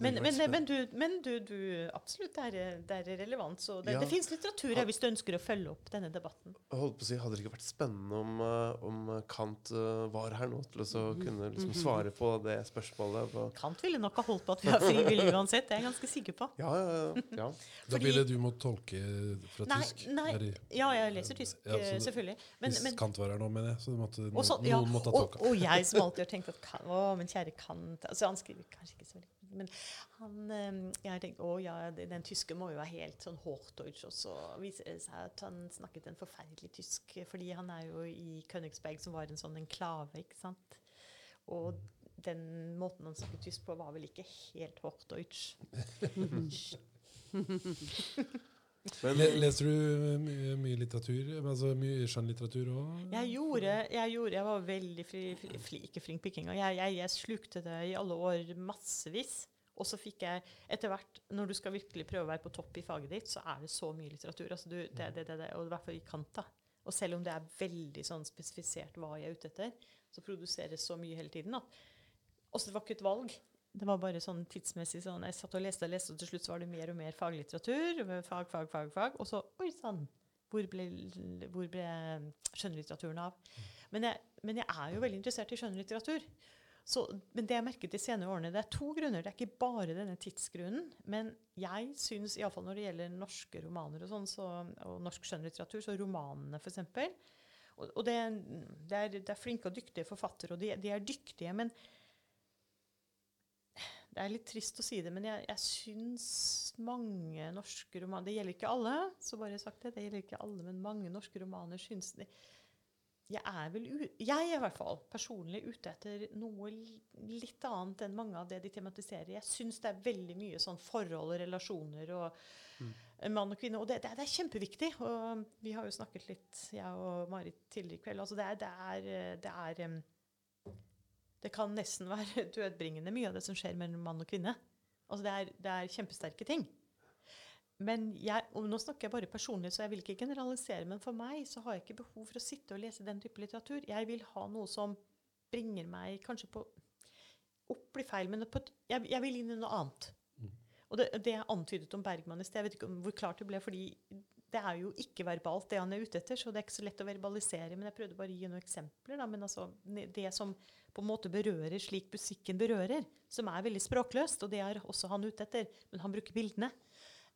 Men, men, men, du, men du, du Absolutt, det er, det er relevant. Så det, Ja. det fins litteratur her hvis du ønsker å følge opp denne debatten. Holdt på å si, Hadde det ikke vært spennende om, eh, om Kant eh, var her nå til å kunne liksom svare på det spørsmålet? På, Kant ville nok ha holdt på at vi har fri vilje uansett. Det er jeg ganske sikker på. ja, ja, ja, ja. Da ville du måtte tolke fra Nei, tysk. nei. I, Ja, jeg leser tysk, Ja, eh, det- selvfølgelig. Men, hvis men, Kant var her nå, mener jeg. Så det måtte, og, så, noen måtte ha og, tolka. og jeg som alltid har tenkt at Kant, Å, men kjære Kant altså Han skriver kanskje ikke så veldig men han, eh, jeg tenkte å ja, den tyske må jo være helt sånn Hochdeutsch, og så viser det seg at han snakket en forferdelig tysk, fordi han er jo i Königsberg, som var en sånn enklave, ikke sant? Og den måten han snakket tysk på, var vel ikke helt Hochdeutsch. Leser du mye, mye litteratur? Altså mye skjønnlitteratur òg? Jeg gjorde, jeg gjorde, jeg var veldig fri, fri, ikke flink pikking, jeg, jeg, jeg slukte det i alle år massevis. Og så fikk jeg etter hvert, når du skal virkelig prøve å være på topp i faget ditt, så er det så mye litteratur. Altså du, det, det, det, det, og i hvert fall i kant. da. Og selv om det er veldig sånn spesifisert hva jeg er ute etter, så produseres så mye hele tiden. at også det var ikke et valg. Det var bare sånn tidsmessig sånn, Jeg satt og leste og leste, og til slutt var det mer og mer faglitteratur. Fag, fag, fag, fag. Og så Oi sann! Hvor ble, hvor ble skjønnlitteraturen av? Men jeg, men jeg er jo veldig interessert i skjønnlitteratur. Så, men det jeg merket de senere årene, det er to grunner. Det er ikke bare denne tidsgrunnen. Men jeg syns, iallfall når det gjelder norske romaner og sånn, så, og norsk skjønnlitteratur, så romanene f.eks. Og, og det, det, er, det er flinke og dyktige forfattere, og de, de er dyktige, men det er litt trist å si det, men jeg, jeg syns mange norske romaner Det gjelder ikke alle, så bare sagt det. Det gjelder ikke alle, men mange norske romaner syns det, Jeg er vel Jeg er i hvert fall personlig ute etter noe litt annet enn mange av det de tematiserer. Jeg syns det er veldig mye sånn forhold og relasjoner og mann og kvinne. Og det, det, det er kjempeviktig. Og vi har jo snakket litt, jeg og Marit, tidligere i kveld. Altså det er, det er, det er det kan nesten være dødbringende, mye av det som skjer mellom mann og kvinne. Altså det, er, det er kjempesterke ting. Men jeg, og nå snakker jeg bare personlig, så jeg vil ikke generalisere, men for meg så har jeg ikke behov for å sitte og lese den type litteratur. Jeg vil ha noe som bringer meg kanskje på Opp blir feil, men på, jeg, jeg vil inn i noe annet. Og det, det jeg antydet om Bergman i sted, jeg vet ikke om hvor klart det ble, fordi det er jo ikke verbalt det han er ute etter, så det er ikke så lett å verbalisere. Men jeg prøvde bare å gi noen eksempler. Da, men altså, det som på en måte berører slik musikken berører, som er veldig språkløst, og det er også han ute etter, men han bruker bildene.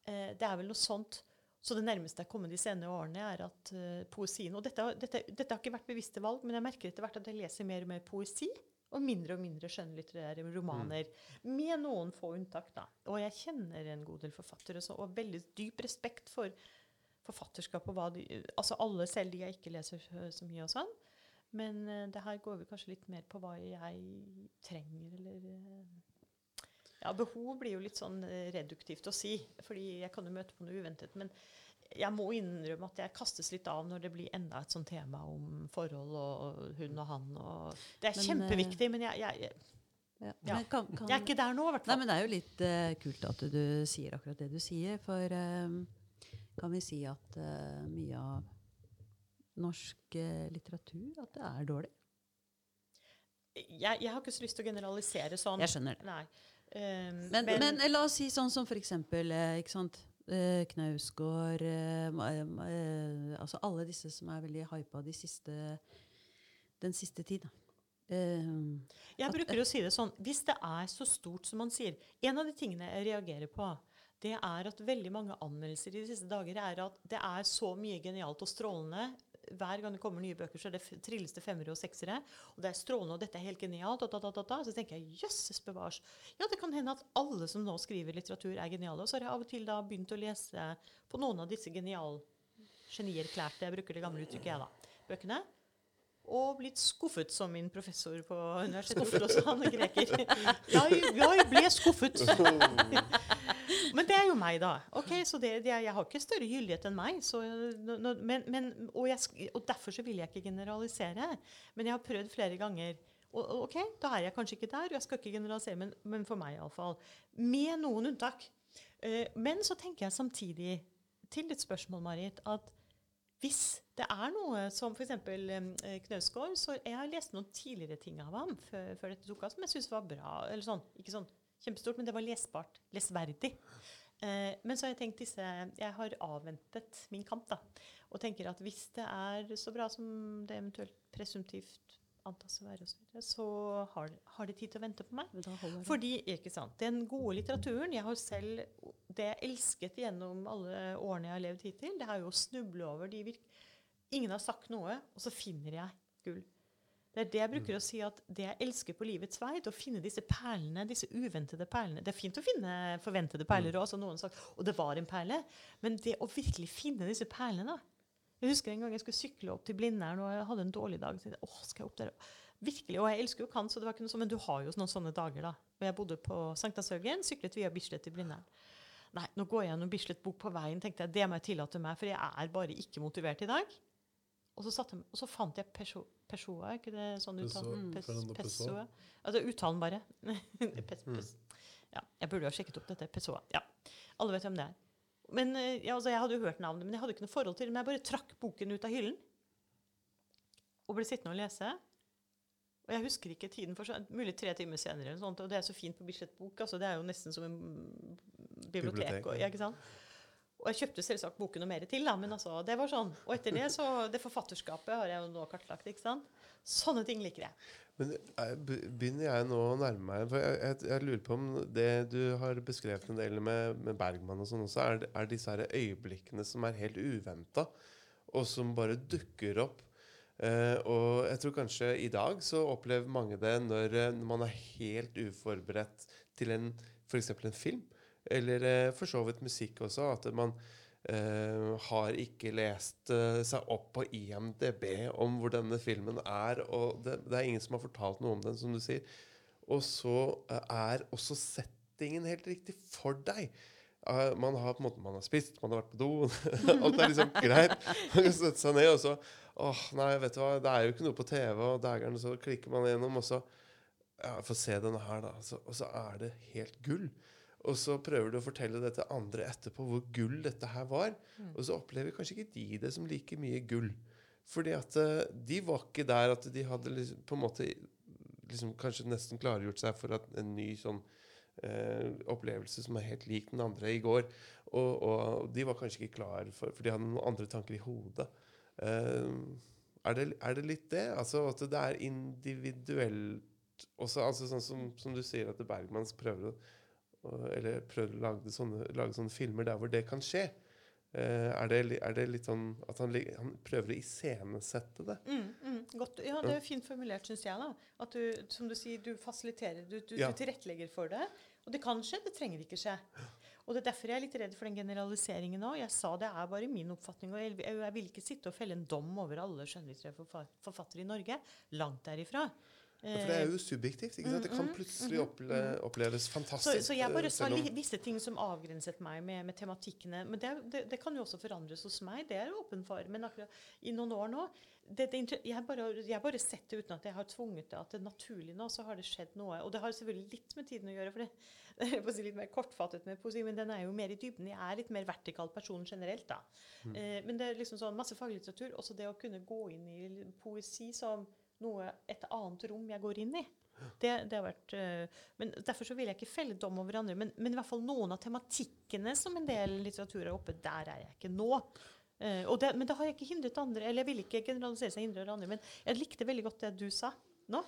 Eh, det er vel noe sånt. Så det nærmeste jeg har kommet de senere årene, er at eh, poesien Og dette, dette, dette har ikke vært bevisste valg, men jeg merker etter hvert at jeg leser mer og mer poesi. Og mindre og mindre skjønnlitterære romaner. Med noen få unntak, da. Og jeg kjenner en god del forfattere så, og veldig dyp respekt for forfatterskap og hva de Altså alle, selv de jeg ikke leser så, så mye og sånn. Men eh, det her går vi kanskje litt mer på hva jeg trenger, eller eh, Ja, behov blir jo litt sånn reduktivt å si, fordi jeg kan jo møte på noe uventet. Men jeg må innrømme at jeg kastes litt av når det blir enda et sånt tema om forhold og hun og han. Og det er Men, kjempeviktig, men jeg, jeg, jeg, Ja. Ja. Kan, kan, jeg er ikke der nå, i hvert Nei, men det er jo litt uh, kult at du sier akkurat det du sier, for eh, kan vi si at uh, mye av norsk uh, litteratur at det er dårlig? jeg, jeg har ikke så lyst til å generalisere sånn. Jeg skjønner det. Nei. Um, Men, men, la oss si sånn som for eksempel eh, ikke sant? Knausgård Altså alle disse som er veldig hypa de siste, den siste tid. Um, Jeg bruker å si det sånn Hvis det er så stort som man sier En av de tingene jeg reagerer på, det er at veldig mange anmeldelser i de siste dager er at det er så mye genialt og strålende hver gang det kommer nye bøker, så er det trilles det femmere og seksere. Og det er strålende, og dette er helt genialt. Og da, da, da, da. Så tenker jeg jøsses bevars. Ja, det kan hende at alle som nå skriver litteratur, er geniale. Og så har jeg av og til da begynt å lese på noen av disse genial genierklærte, jeg bruker det gamle uttrykket, jeg, da, bøkene. Og blitt skuffet, som min professor på Universitetet sa, han er greker. Jeg, jeg ble skuffet. Men det er jo meg, da. Ok, så det, det Jeg har ikke større gyldighet enn meg. Så, men, men, og, jeg, og derfor så vil jeg ikke generalisere. Men jeg har prøvd flere ganger. Og, ok, Da er jeg kanskje ikke der, og jeg skal ikke generalisere, men, men for meg iallfall. Med noen unntak. Eh, men så tenker jeg samtidig, til ditt spørsmål, Marit, at hvis det er noe som f.eks. Uh, Knausgård så Jeg har lest noen tidligere ting av ham før, før dette tok av, som jeg syns var bra. eller sånn, Ikke sånn kjempestort, men det var lesbart. Lesverdig. Eh, men så har jeg tenkt disse Jeg har avventet min kamp, da. Og tenker at hvis det er så bra som det eventuelt presumptivt antas å være, så, videre, så har, har det tid til å vente på meg. Fordi, ikke sant, Den gode litteraturen Jeg har selv Det jeg elsket gjennom alle årene jeg har levd hittil, det er jo å snuble over de virk... Ingen har sagt noe, og så finner jeg gull. Det er det jeg bruker å si at det jeg elsker på livets vei, det å finne disse perlene, disse uventede perlene Det er fint å finne forventede perler òg, som noen sagt. Og det var en perle. Men det å virkelig finne disse perlene. Jeg husker en gang jeg skulle sykle opp til Blindern, og jeg hadde en dårlig dag. Så jeg Åh, skal jeg opp der? Virkelig, Og jeg elsker jo Kant, så det var ikke noe sånn, men du har jo noen sånne dager. da. Og jeg bodde på Sankthanshaugen, syklet via Bislett til Blindern. Nei, nå går jeg gjennom Bislett bok på veien, tenkte jeg, det må jeg tillate meg, for jeg er bare ikke motivert i dag. Og så, satte, og så fant jeg Pessoa, Pessoa, ikke det sånn uttalen? Pessoa. Altså uttalen bare. pes, pes. Ja, jeg burde jo ha sjekket opp dette. Pessoa. Ja. Alle vet hvem det er. Men eh, ja, altså, Jeg hadde jo hørt navnet, men jeg hadde ikke noe forhold til det. Men jeg bare trakk boken ut av hyllen og ble sittende og lese. Og jeg husker ikke tiden for så, mulig tre timer senere. Eller sånt, og det er så fint på Bislett Bok. altså Det er jo nesten som en bibliotek. Bibliotek, ja. ja, ikke sant? Og jeg kjøpte selvsagt boken og mer til, da, men altså, det var sånn. Og etter det så Det forfatterskapet har jeg jo nå kartlagt. ikke sant? Sånne ting liker jeg. Men eh, begynner jeg nå å nærme meg For jeg, jeg, jeg lurer på om det du har beskrevet en del med, med Bergman og sånn også, er, er disse her øyeblikkene som er helt uventa, og som bare dukker opp. Eh, og jeg tror kanskje i dag så opplever mange det når, eh, når man er helt uforberedt til en f.eks. en film, eller eh, for så vidt musikk også, at man eh, har ikke lest eh, seg opp på IMDb om hvor denne filmen er, og det, det er ingen som har fortalt noe om den, som du sier. Og så eh, er også settingen helt riktig for deg. Man har på en måte, man har spist, man har vært på do. Alt er liksom greit. Man kan sette seg ned og så åh, nei, vet du hva, det er jo ikke noe på TV, og dægeren, så klikker man gjennom, og så ja, Få se denne her, da. Så, og så er det helt gull. Og så prøver du å fortelle det til andre etterpå hvor gull dette her var. Og så opplever kanskje ikke de det som like mye gull. Fordi at eh, de var ikke der at de hadde liksom, på en måte liksom kanskje nesten klargjort seg for at en ny sånn eh, opplevelse som er helt lik den andre i går. Og, og de var kanskje ikke klar for For de hadde noen andre tanker i hodet. Eh, er, det, er det litt det? Altså at det er individuelt også, altså sånn som, som du sier at Bergmans prøver å eller prøver å lage sånne, lage sånne filmer der hvor det kan skje. Eh, er, det, er det litt sånn at han, han prøver å iscenesette det? Mm, mm, godt. Ja, det er fint formulert, syns jeg. da. At du, som du sier, du fasiliterer, du, du, Ja. du tilrettelegger for det. Og det kan skje, det trenger ikke skje. Og det er derfor jeg er litt redd for den generaliseringen òg. Jeg sa det er bare min oppfatning, og jeg, jeg, vil ikke sitte og felle en dom over alle skjønnlitterære forfa- forfattere i Norge. Langt derifra. For det er jo subjektivt. ikke sant? Det kan plutselig opple oppleves fantastisk. så jeg bare eh, sa om- visse ting som avgrenset meg med, med tematikkene. Men det, det, det kan jo også forandres hos meg. Det er jeg åpen for. Men akkurat i noen år nå det, jeg, bare, jeg bare sett det uten at jeg har tvunget det. At det naturlig nå så har det skjedd noe. Og det har selvfølgelig litt med tiden å gjøre. for det, er på å si litt mer kortfattet med poesi, men den er jo mer i dybden. Jeg er litt mer vertikal person generelt, da. Eh, men det er liksom sånn masse faglitteratur. Også det å kunne gå inn i poesi som noe, et annet rom jeg går inn i. Det, det har vært, eh, men Derfor så vil jeg ikke felle dom over andre. Men, men i hvert fall noen av tematikkene som en del litteratur er oppe, der er jeg ikke nå. Eh, det, men det har jeg ikke hindret andre Eller jeg vil ikke generalisere seg hindre andre. Men jeg likte veldig godt det du sa. Nå.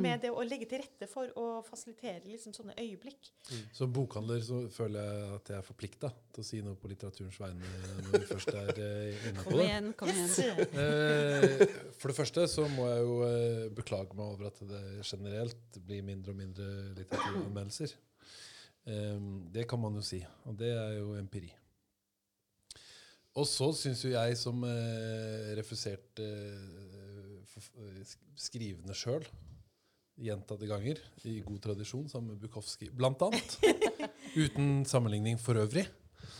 Med det å legge til rette for å fasilitere liksom sånne øyeblikk. Som bokhandler så føler jeg at jeg er forplikta til å si noe på litteraturens vegne når vi først er eh, inne på Kom det. igjen, kom igjen. Yes. Eh, For det første så må jeg jo eh, beklage meg over at det generelt blir mindre og mindre litteraturanmeldelser. Eh, Det kan man jo si, og det er jo empiri. Og så syns jo jeg, som eh, skrivende sjøl, gjentatte ganger, i god tradisjon, sammen med Bukowski blant annet, uten sammenligning for øvrig,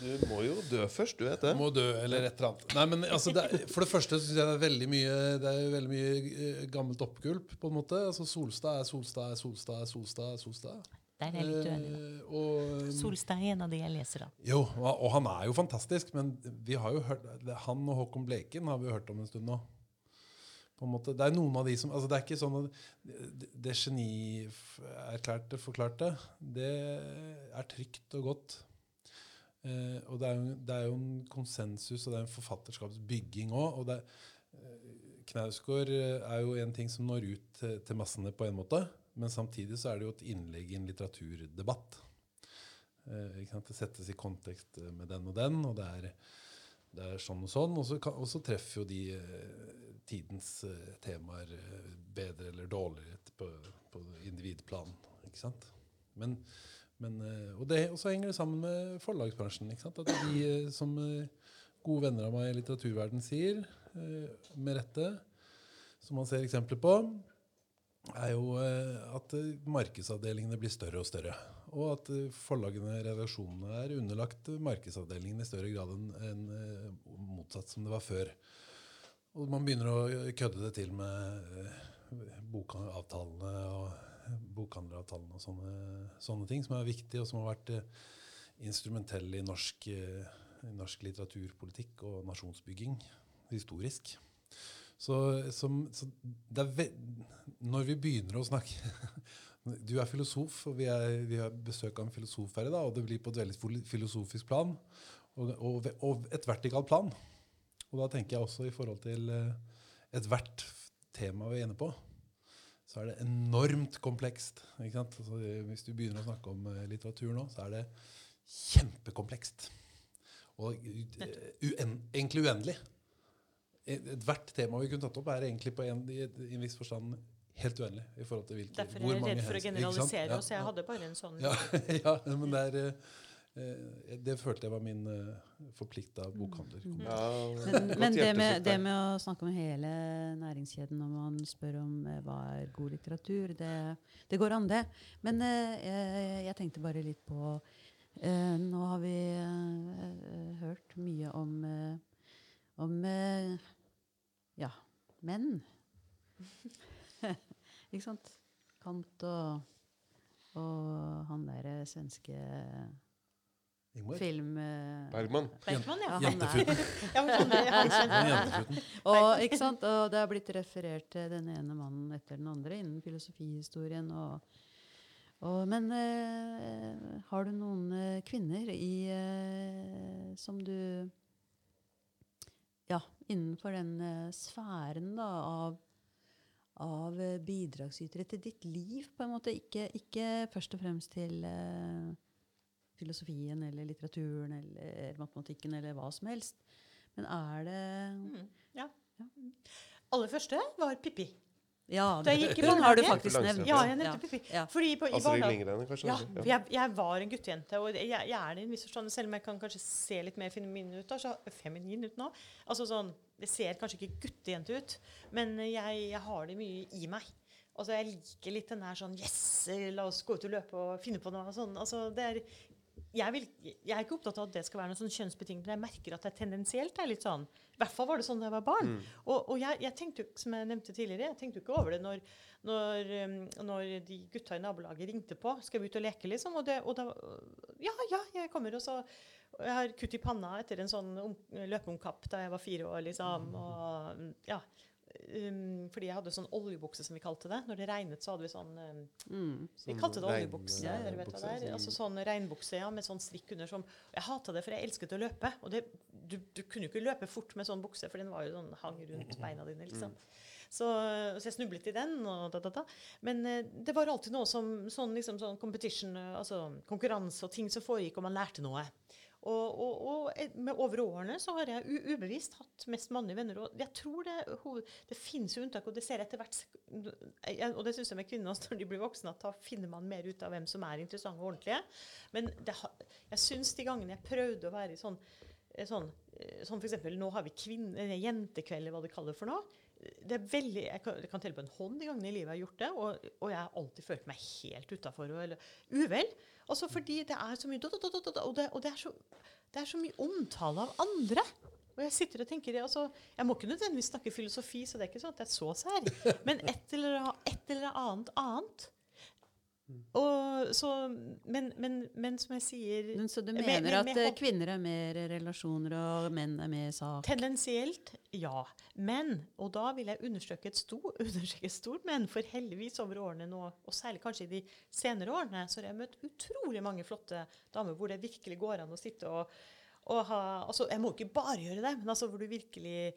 Du må jo dø først, du vet det. må dø, eller et eller annet. Nei, men altså, det er, For det første syns jeg det er veldig mye Det er veldig mye eh, gammelt oppgulp, på en måte. Altså Solstad er Solstad er Solstad er Solstad er Solstad. Der er jeg litt uenig. da. Eh, og, Solstad er en av de jeg leser, da. jo, og han er jo fantastisk, men vi har jo hørt han og Håkon Bleken har vi hørt om en stund nå. Måte. Det er noen av de som altså Det er ikke sånn at det, det genierklærte, forklarte, det er trygt og godt. Eh, og det er, jo, det er jo en konsensus, og det er en forfatterskapsbygging òg. Og det eh, Knausgård eh, er jo en ting som når ut til, til massene på en måte, men samtidig så er det jo et innlegg i en litteraturdebatt. Eh? Det settes i kontekst med den og den, og det er, det er sånn og sånn. Og så treffer jo de eh, tidens eh, temaer eh, bedre eller dårligere på, på individplan. Ikke sant? Men, men, eh, og, det, og så henger det sammen med forlagsbransjen. Ikke sant? At de som gode venner av meg i litteraturverden sier, med rette, som man ser eksempler på, er jo at markedsavdelingene blir større og større. Og at forlagene, redaksjonene, er underlagt markedsavdelingen i større grad enn motsatt som det var før. Og man begynner å kødde det til med eh, bokavtalene og bokhandleravtalene og sånne, sånne ting, som er viktige, og som har vært eh, instrumentelle i norsk, eh, i norsk litteraturpolitikk og nasjonsbygging historisk. Så, som, så ve når vi begynner å snakke Du er filosof, og vi, er, vi har besøk av en filosof her i dag, og det blir på et veldig filosofisk plan, og, og, og et vertikalt plan. Og da tenker jeg også i forhold til eh, ethvert tema vi er inne på, så er det enormt komplekst. Altså, hvis du begynner å snakke om eh, litteratur nå, så er det kjempekomplekst. Og eh, uen, egentlig uendelig. Et- Ethvert tema vi kunne tatt opp, er egentlig på en, i, en viss forstand helt uendelig. i forhold til hvilke, Derfor er jeg redd for å generalisere Ja, oss. Jeg ja. hadde bare en sånn Ja, ja, men det er Det følte jeg var min uh, forplikta bokhandler. Ja, Men, men det, med, det med å snakke om hele næringskjeden når man spør om eh, hva er god litteratur, det, det går an, det. Men eh, jeg, jeg tenkte bare litt på eh, Nå har vi eh, eh, hørt mye om, eh, om eh, ja, menn. Ikke sant? Kant og, og han derre svenske Ingmar? film... Uh, Bergman. Bergman, ja. Jentefuten. Og, ikke sant? og det har blitt referert til den ene mannen etter den andre innen filosofihistorien. Og, og, men uh, har du noen uh, kvinner i, som du Ja, innenfor den sfæren da, av, av bidragsytere til ditt liv, på en måte. Ikke, ikke først og fremst til eh, filosofien eller litteraturen eller matematikken eller hva som helst. Men er det Mm, ja. Aller første var Pippi. Ja, Da jeg gikk i har du faktisk nevnt. Ja, jeg nevnte Pippi. Ja. Fordi på, i Astrid barnehagen kanskje? ja, jeg, jeg var en guttejente, og jeg, jeg er det i en viss forstand, selv om jeg kan kanskje se litt mer feminin ut, da, så, feminin ut nå. Altså sånn, Det ser kanskje ikke guttejente ut, men jeg, jeg har det mye i meg. Altså Jeg liker litt den der sånn Yes, la oss gå ut og løpe og finne på noe. sånn, altså det er jeg, vil, jeg er ikke opptatt av at det skal være noe sånn kjønnsbetinget, men jeg merker at det er tendensielt er litt sånn. I hvert fall var det sånn da jeg var barn. Og, og jeg, jeg tenkte jo, som jeg nevnte tidligere, jeg tenkte jo ikke over det når, når, um, når de gutta i nabolaget ringte på. Skal vi ut og leke, liksom? Og, det, og da Ja, ja, jeg kommer. Og så jeg har kutt i panna etter en sånn løpeomkapp da jeg var fire år, liksom. Og, ja. Um, fordi jeg hadde sånn oljebukse, som vi kalte det. Når det regnet, så hadde vi sånn um, Mm. vi Sånn kalte det regn- oljebukse. ja, dere vet hva det er. sånn- Altså sånn regnbukse ja, med sånn strikk under. Som, jeg hata det, for jeg elsket å løpe. Og det, du, du kunne jo ikke løpe fort med sånn bukse, for den var jo sånn hang rundt beina dine. liksom. Så, så jeg snublet i den. og da, da, da. Men eh, det var alltid noe som sånn, liksom, sånn competition, eh, altså konkurranse og ting som foregikk, og man lærte noe. Og, og, og med over årene så har jeg ubevisst hatt mest mannlige venner. Og jeg tror det, det finnes jo unntak, og det ser etter hvert Og det syns jeg med kvinner når de blir voksne, at da finner man mer ut av hvem som er interessante og ordentlige. Men det, jeg syns de gangene jeg prøvde å være sånn eh, Sånn, eh, sånn eksempel, Nå har vi kvinne, jentekveld, eller hva de kaller for noe. Det er veldig, jeg kan, jeg kan telle på en hånd de gangene i livet jeg har gjort det, og, og jeg har alltid følt meg helt utafor eller uvel. Altså fordi det er så mye Og, det, og det, er så, det er så mye omtale av andre. Og jeg sitter og tenker, det, altså, jeg må ikke nødvendigvis snakke filosofi, så det er ikke sånn at jeg er så sær. Men et eller, et eller annet annet. Og så, men, men, men som jeg sier Men så du mener med- at med at hopp- kvinner er mer relasjoner, og menn er mer sak? Tendensielt, ja. Men, og da vil jeg understreke et, stor, understreke et stort men, for heldigvis over årene nå, og særlig kanskje i de senere årene, så har jeg møtt utrolig mange flotte damer hvor det virkelig går an å sitte og, og ha altså Jeg må ikke bare gjøre det, men altså hvor du virkelig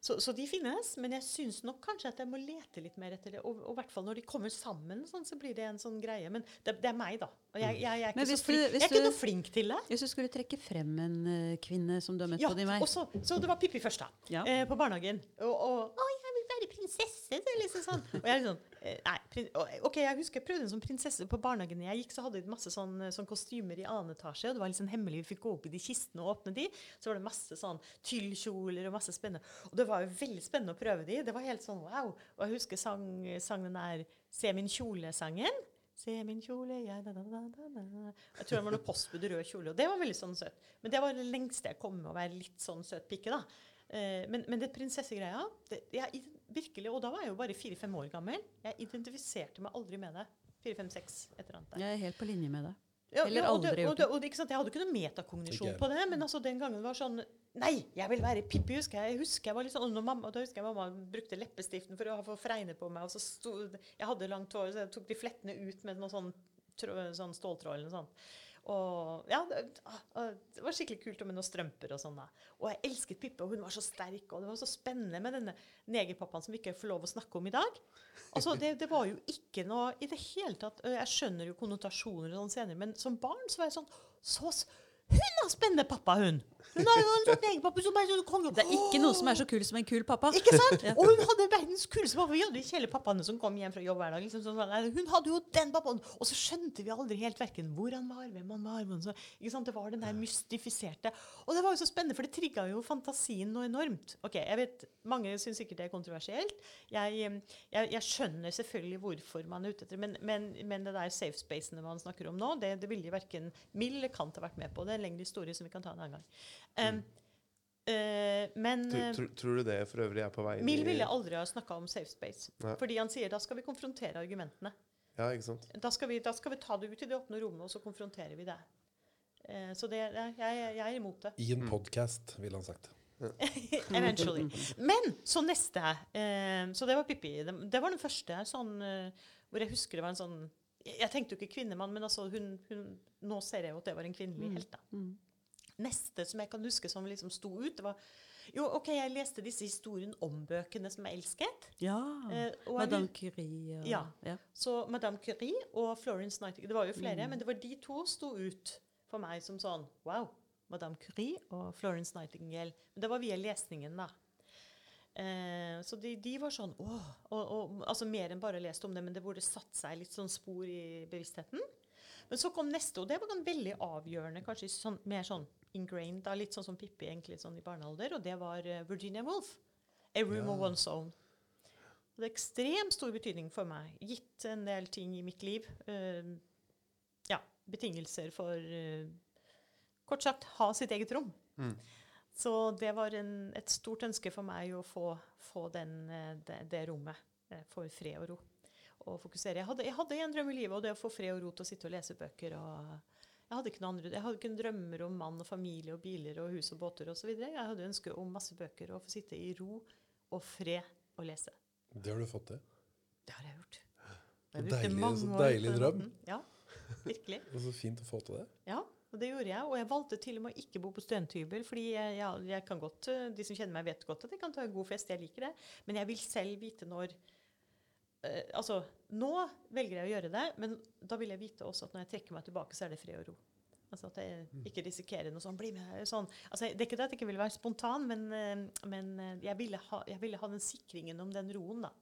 så, så de finnes, men jeg syns nok kanskje at jeg må lete litt mer etter det. Og, og i hvert fall når de kommer sammen, sånn, så blir det en sånn greie. Men det, det er meg, da. Og jeg, jeg, jeg, er, ikke så flink, du- jeg er ikke du- noe flink til det. Hvis du skulle trekke frem en uh, kvinne som du har møtt Ja, på din vei og så, så det var Pippi først, da. Ja. Eh, på barnehagen. Og, og vil være prinsesse', det er liksom sånn. Og jeg er sånn eh, Nei. OK, jeg husker jeg prøvde en sånn prinsesse på barnehagen jeg gikk, så hadde de masse sånn, sånn kostymer i annen etasje, og det var litt sånn hemmelig. Vi fikk gå opp i de kistene og åpne de. Så var det masse sånn tyllkjoler og masse spennende. Og det var jo veldig spennende å prøve de. Det var helt sånn wow. Og jeg husker sang, sangen der 'Se min kjole'-sangen. Se min kjole, jeg da, da, da, da. Jeg tror det var noe postbud rød kjole, og det var veldig sånn søtt. Men det var det lengste jeg kom med å være litt sånn søt pike, da. Eh, men, men det prinsessegreia det, jeg, virkelig, Og da var jeg jo bare fire-fem år gammel. Jeg identifiserte meg aldri med det. Fire-fem-seks, et eller annet. der. Jeg er helt på linje med deg. Ja, Eller ja, og det, aldri og gjort det, og det, ikke sant? Jeg hadde ikke noe metakognisjon på det, men altså den gangen var sånn Nei, jeg vil være Pippi, husker jeg. Jeg husker jeg var litt sånn, og mamma, Da husker jeg mamma brukte leppestiften for å få fregne på meg. og så stod, Jeg hadde langt hår, så jeg tok de flettene ut med noe sånn, sånn ståltråd eller noe sånt. Og ja, det, ah, det var skikkelig kult med noen strømper og sånn. da. Og jeg elsket Pippe, og hun var så sterk, og det var så spennende med denne negerpappaen som vi ikke får lov å snakke om i dag. Altså, det, det var jo ikke noe i det hele tatt Jeg skjønner jo konnotasjoner og sånn senere, men som barn så var jeg sånn så, Hun har spennende pappa, hun! Hun har jo en sånn negerpappa som er sånn konge. Det er ikke noe som er så kul som en kul pappa. Ikke sant? Og hun hadde verdens kuleste pappa. Vi hadde hele pappaene som kom hjem fra jobb hver dag. Liksom, sånn, hun hadde jo den pappaen. Og så skjønte vi aldri helt hverken hvor han var, hvem han var. Men så, ikke sant? Det var den der mystifiserte. Og det var jo så spennende, for det trigga jo fantasien noe enormt. Ok, jeg vet, Mange syns sikkert det er kontroversielt. Jeg, jeg, jeg skjønner selvfølgelig hvorfor man er ute etter men, men, men det der safe spacene man snakker om nå, det, det ville verken Mill eller Kant ha vært med på. Det er en lengre historie som vi kan ta en annen gang. Em, Uh, men Tror, eh, tror, tror du det for øvrig er på vei Mill ville aldri ha snakka om safe space. Nei. Fordi han sier da skal vi konfrontere argumentene. Ja, ikke sant? Da skal vi, da skal vi ta det ut i det åpne rommet, og så konfronterer vi det. Uh, så det, jeg, jeg, er imot det. I en podkast, ville han sagt. Eventually. Men så neste. Uh, så det var Pippi. Det, det var den første sånn eh, hvor jeg husker det var en sånn Jeg jeg tenkte jo ikke kvinnemann, men altså hun, hun, nå ser jeg jo at det var en kvinnelig helt. da. Mm. Neste som jeg kan huske som liksom sto ut, det var Jo, OK, jeg leste disse historiene om bøkene som jeg elsket. Ja. Eh, Madame Curie og Ja. ja. Så Madame Curie og Florence Nightingale Det var jo flere, Mm. men det var de to sto ut for meg som sånn Wow. Madame Curie og Florence Nightingale. Men det var via lesningen, da. Eh, så de, de var sånn åh, og, og, altså Mer enn bare lest om det, men det burde satt seg litt sånn spor i bevisstheten. Men så kom neste, og det var veldig avgjørende, kanskje sånn, mer sånn ingrained, da, litt sånn som Pippi egentlig sånn i barnealder, og det var eh, Virginia Woolf. A Room of Ja. One's Own. Det er ekstremt stor betydning for meg, gitt en del ting i mitt liv. Uh, ja, betingelser for uh, Kort sagt, ha sitt eget rom. Mm. Så det var en, et stort ønske for meg å få, få den, det, det rommet for fred og ro. Og fokusere. Jeg hadde, jeg hadde en drøm i livet, og det å få fred og ro til å sitte og lese bøker. og jeg hadde ikke noe andre, jeg hadde noen drømmer om mann og familie og biler og hus og båter osv. Jeg hadde ønske om masse bøker og å få sitte i ro og fred og lese. Det har du fått til. Det har jeg gjort. Jeg deilig- så deilig drøm. Ja, virkelig. Og så fint å få til det. Ja. Og det gjorde jeg. Og jeg valgte til og med å ikke bo på studenthybel. fordi jeg, jeg, jeg kan godt, eh, De som kjenner meg, vet godt at jeg kan ta en god fest. Jeg liker det. Men jeg vil selv vite når eh, Altså, nå velger jeg å gjøre det, men da vil jeg vite også at når jeg trekker meg tilbake, så er det fred og ro. Altså At jeg ikke risikerer noe sånn. Bli med, sånn. Altså, det er ikke det at jeg ikke ville være spontan, men, eh, men eh, jeg, ville ha, jeg ville ha den sikringen om den roen, da.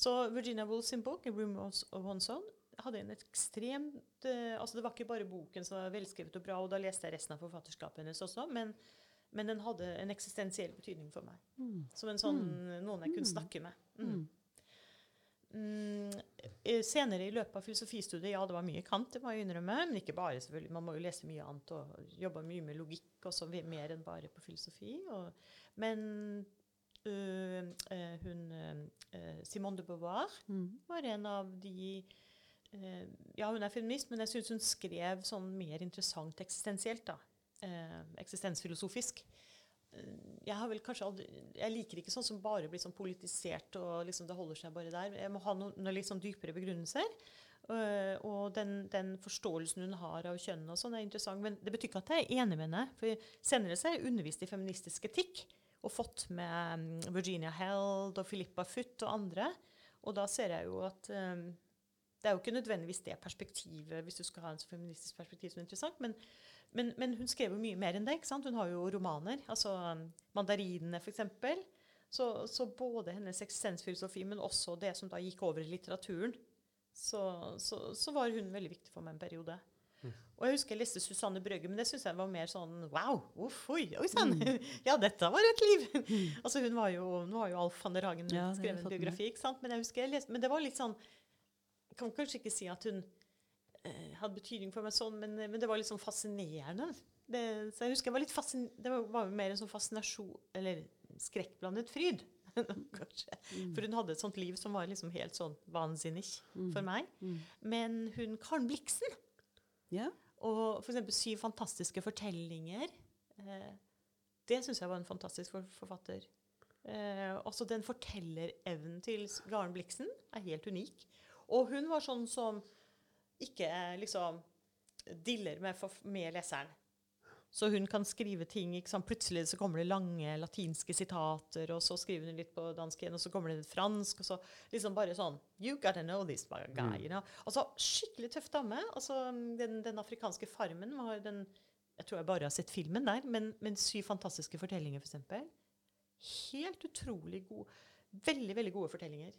Så Virginia Woolf sin bok, Room of One's Own', hadde en ekstremt uh, altså Det var ikke bare boken som var velskrevet og bra, og da leste jeg resten av forfatterskapet hennes også, men, men den hadde en eksistensiell betydning for meg. Mm. Som en sånn noen jeg kunne snakke med. Mm. Mm, eh, senere i løpet av filosofistudiet, ja, det var mye Kant, det må jeg innrømme. Men ikke bare, selvfølgelig. Man må jo lese mye annet og jobbe mye med logikk også, mer enn bare på filosofi. Og, men øh, øh, hun øh, Simone de Beauvoir Mm. var en av de øh, Ja, hun er feminist, men jeg syns hun skrev sånn mer interessant eksistensielt. da. Eh, eksistensfilosofisk. Eh, jeg har vel kanskje aldri, jeg liker ikke sånn som bare blir sånn politisert og liksom det holder seg bare der. Jeg må ha noen, noen litt sånn dypere begrunnelser. Eh, og den, den forståelsen hun har av kjønn og sånn, er interessant. Men det betyr ikke at jeg er enig med henne. For senere så har jeg undervist i feministisk etikk og fått med mm, Virginia Held og Philippa Futt og andre. Og da ser jeg jo at um, det er jo ikke nødvendigvis det perspektivet hvis du skal ha en så feministisk perspektiv som er interessant, men, men, men hun skrev jo mye mer enn det. ikke sant? Hun har jo romaner. altså um, 'Mandarinene', f.eks. Så, så både hennes eksistensfilosofi, men også det som da gikk over i litteraturen, så, så, så var hun veldig viktig for meg en periode. Og jeg husker jeg leste Susanne Brøgge, men det syns jeg var mer sånn wow! Uff, oi, oi sann! Ja, dette var et liv! altså hun var jo, Nå har jo Alf van der Hagen Ja, skrevet en biografi, ikke sant? men jeg husker jeg leste, men det var litt sånn Jeg kan kanskje ikke si at hun hadde betydning for meg sånn, men, men det var litt sånn fascinerende. Det, så jeg husker jeg var litt fascin Det var, var jo mer en sånn fascinasjon Eller skrekkblandet fryd. Kanskje. For hun hadde et sånt liv som var liksom helt sånn vansinnig for meg. Mm. Men hun Karen Bliksen Ja. og for eksempel Syv fantastiske fortellinger. Eh, det syns jeg var en fantastisk for forfatter. Eh, også den fortellerevnen til Garen Bliksen er helt unik. Og hun var sånn som ikke eh, liksom diller med, med leseren. Så hun kan skrive ting? Plutselig så kommer det lange latinske sitater, og så skriver hun litt på dansk igjen, og så kommer det litt fransk, og så liksom bare sånn You gotta know this guy. You know? Altså, skikkelig tøff dame. Altså, den, den afrikanske farmen var den Jeg tror jeg bare har sett filmen der, men, men Syv fantastiske fortellinger, for eksempel. Helt utrolig gode. Veldig, veldig gode fortellinger.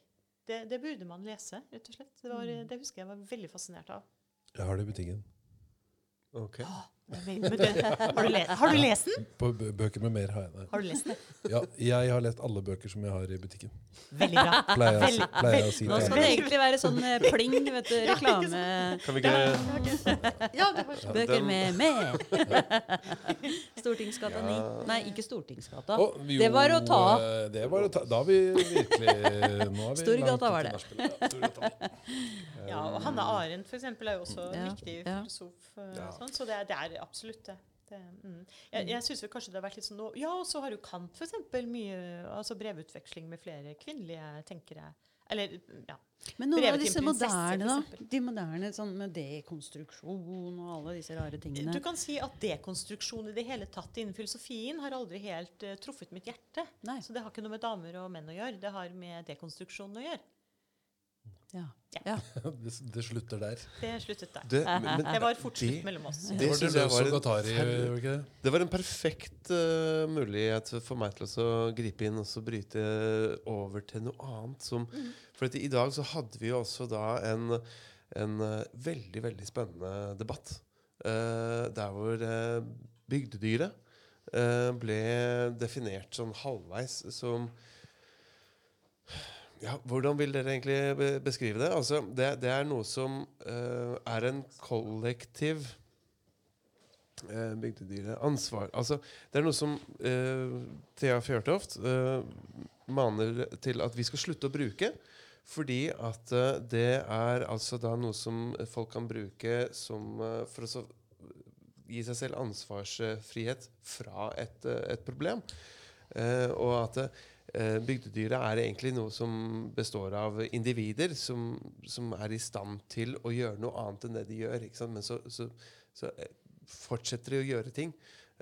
Det, det burde man lese, rett og slett. Det, var, det husker jeg var veldig fascinert av. Jeg har det i butikken. Ok. Du, har, du lest, har du lest den? På bøker med mer har jeg det. Har du lest den? Ja, jeg har lest alle bøker som jeg har i butikken. Veldig bra. Pleier Veldig- pleier jeg å si Nå skal det egentlig være sånn eh, pling, vet du, reklame. Kan vi ikke ja, sånn. Bøker med mer. Stortingsgata 9. Nei, ikke Stortingsgata. Oh, jo, Det var å ta av. eh, Det var å ta Da har vi virkelig Nå har vi Storgata var det. Ja, Ja, og Hanne Arendt for eksempel, er jo også en Ja, viktig filosof. eh, Ja. Sånn, så det er, det er absolutt det. det mm. Jeg, jeg synes kanskje det har vært litt sånn nå Ja, og så har jo Kant eksempel mye altså brevutveksling med flere kvinnelige tenkere. Eller, ja. Men noen av disse moderne, da? De moderne sånn med dekonstruksjon og alle disse rare tingene. Du kan si at dekonstruksjon i det hele tatt innen filosofien har aldri helt uh, truffet mitt hjerte. Nei. Så det har ikke noe med damer og menn å gjøre. Det har med dekonstruksjon å gjøre. Ja. Ja. Det, det slutter der. Det sluttet der. det, men, men, Det var fort slutt mellom oss. Det Det var det jeg var en var det var en perfekt uh, mulighet for meg til å gripe inn og så bryte over til noe annet. Som, For at i dag så hadde vi jo også da en, en uh, veldig, veldig spennende debatt. Uh, der hvor bygdedyret eh, ble definert sånn halvveis som ja, Hvordan vil dere egentlig beskrive det? Altså, det, det er noe som uh, er en kollektiv uh, bygdedyreansvar. Altså, det er noe som uh, Thea Fjørtoft eh, maner til at vi skal slutte å bruke. Fordi at eh, det er altså da noe som folk kan bruke som, eh, for å gi seg selv ansvarsfrihet fra et, eh, et problem. Eh, og at eh, bygdedyret er egentlig noe som består av individer som, som er i stand til å gjøre noe annet enn det de gjør. Men så, så, så fortsetter de å gjøre ting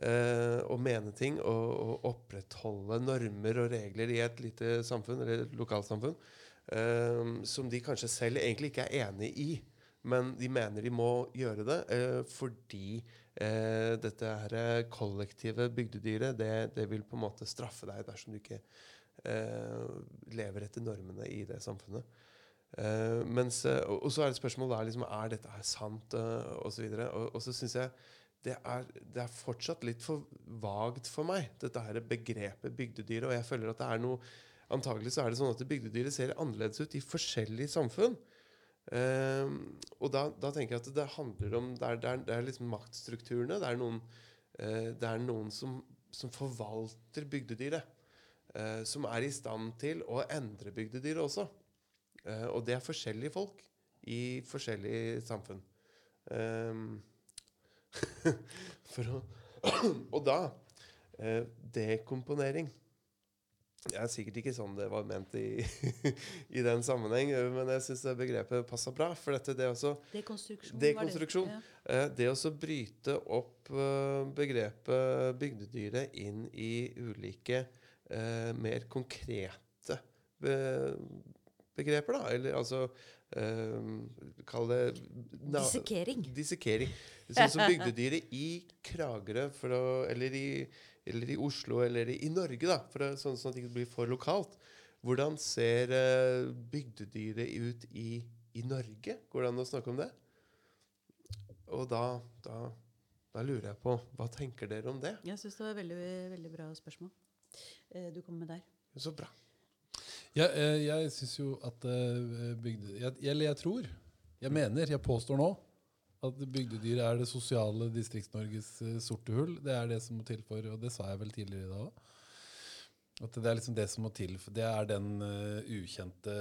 eh, og mene ting og, og opprettholde normer og regler i et lite samfunn eller et lokalsamfunn eh, som de kanskje selv egentlig ikke er enig i, men de mener de må gjøre det eh, fordi eh, dette her kollektive bygdedyret det, det vil på en måte straffe deg dersom du ikke eh, lever etter normene i det samfunnet. Eh, mens, eh, og, og så er det spørsmålet da, liksom, er dette her sant, og så Og, og, og så syns jeg det er, det er fortsatt litt for vagt for meg, dette her begrepet bygdedyr. Og jeg føler at det er noe Antagelig så er det sånn at bygdedyret ser annerledes ut i forskjellige samfunn. Um, og da, da tenker jeg at det handler om Det er, det er, det er liksom maktstrukturene. Det er noen, uh, det er noen som, som forvalter bygdedyret. Eh, som er i stand til å endre bygdedyr også. Eh, og det er forskjellige folk i forskjellige samfunn. Eh, for å Og da eh, Dekomponering. Det er sikkert ikke sånn det var ment i, i den sammenheng, men jeg syns begrepet passa bra. For dette, det også Dekonstruksjon. Dekonstruksjon. Det. ja. det å bryte opp begrepet bygdedyret inn i ulike eh, mer konkrete be begreper, da. Eller altså eh, Kall det na- Dissekering. Dissekering. Sånn som bygdedyret i Kragerø for å, eller, i, eller i Oslo eller i, i Norge, da, for å, sånn, sånn at det ikke blir for lokalt. Hvordan ser eh, bygdedyret ut i, i Norge? Går det an å snakke om det? Og da, da, da lurer jeg på Hva tenker dere om det? Jeg syns det var et veldig, veldig bra spørsmål du kom med der. Så bra. Jeg, eh, jeg syns jo at eh, bygde... Jeg, eller jeg tror, jeg mener, jeg påstår nå at bygdedyret er det sosiale Distrikts-Norges eh, sorte hull. Det er det som må til for Og det sa jeg vel tidligere i dag òg. At det er liksom det som må til. For det er den uh, ukjente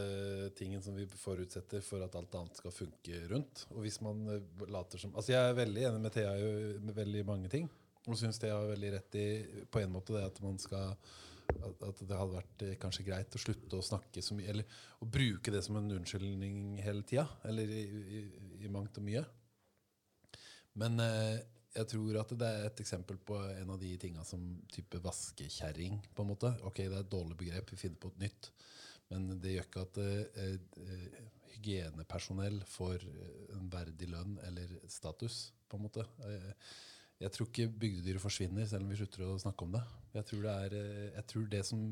tingen som vi forutsetter for at alt annet skal funke rundt. Og hvis man eh, later som Altså jeg er veldig enig med Thea i- med veldig mange ting. Og syns det var veldig rett i på en måte det at man skal at, det hadde vært eh, kanskje greit å slutte å snakke så mye, eller å bruke det som en unnskyldning hele tida. Eller i, i, i mangt og mye. Men eh, jeg tror at det er et eksempel på en av de tinga som type vaskekjerring, på en måte. Ok, det er et dårlig begrep, vi finner på et nytt. Men det gjør ikke at eh, eh, hygienepersonell får eh, en verdig lønn eller status, på en måte. Eh, jeg tror ikke bygdedyret forsvinner, selv om vi slutter å snakke om det. Jeg tror det, er, eh, jeg tror det som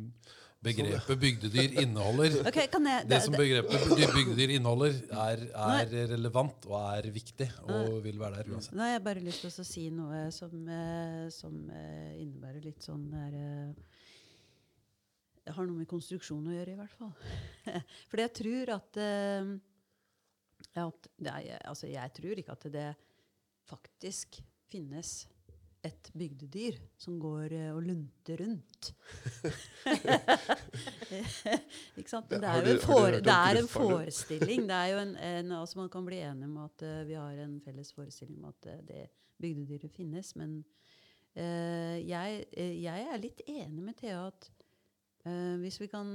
begrepet bygdedyr inneholder okay, jeg, det som begrepet bygdedyr inneholder, er, er relevant og er viktig og vil være der uansett. Nå har jeg bare lyst til å si noe som, eh, som eh, innebærer litt sånn der, Det har noe med konstruksjon å gjøre, i hvert fall. For jeg tror at, at det er, Altså, jeg tror ikke at det faktisk finnes et bygdedyr som går eh, og lunter rundt. ikke sant? Men det er jo en, fore, det er en forestilling. Det er jo en, en, altså Man kan bli enig om at uh, vi har en felles forestilling om at uh, det bygdedyret finnes. Men uh, jeg, jeg er litt enig med Thea at hvis vi kan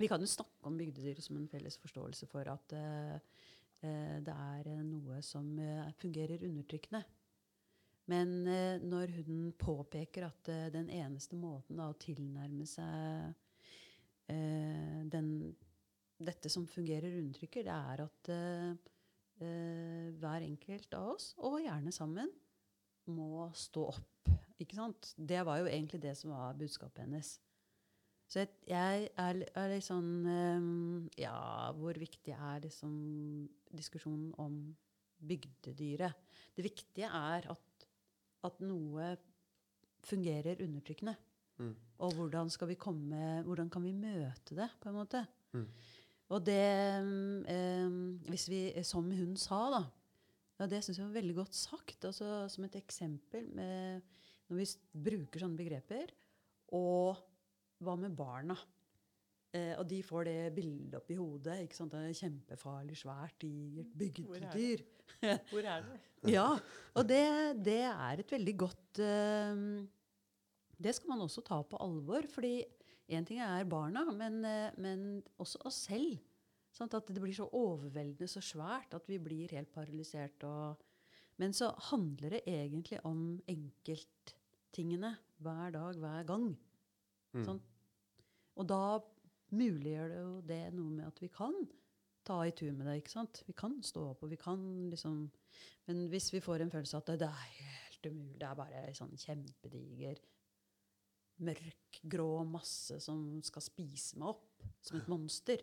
Vi kan jo snakke om bygdedyret som en felles forståelse for at det er eh, noe som eh, fungerer undertrykkende. Men eh, når hun påpeker at eh, den eneste måten da, å tilnærme seg eh, den, dette som fungerer undertrykker, det er at eh, eh, hver enkelt av oss, og gjerne sammen, må stå opp. Ikke sant? Det var jo egentlig det som var budskapet hennes. Så jeg, jeg er, er litt sånn eh, Ja, hvor viktig er liksom diskusjonen om bygdedyret? Det viktige er at, at noe fungerer undertrykkende. Mm. Og hvordan, skal vi komme, hvordan kan vi møte det, på en måte? Mm. Og det eh, Hvis vi, som hun sa, da ja, Det syns jeg var veldig godt sagt. Altså, som et eksempel med, når vi bruker sånne begreper. Og hva med barna? Eh, og de får det bildet opp i hodet. ikke sant? Det er kjempefarlig, svært, digert Hvor er det? bygdedyr. Hvor er det? Ja, og det, det er et veldig godt eh, Det skal man også ta på alvor. fordi én ting er barna, men, eh, men også oss selv. Sant? At det blir så overveldende, så svært, at vi blir helt paralysert og Men så handler det egentlig om enkelttingene hver dag, hver gang. Mm. Sånn. Og da muliggjør det jo det noe med at vi kan ta i tur med det. ikke sant? Vi kan stå opp, og vi kan liksom Men hvis vi får en følelse av at det, er helt umulig, det er bare en sånn kjempediger, mørk, grå masse som skal spise meg opp som et monster,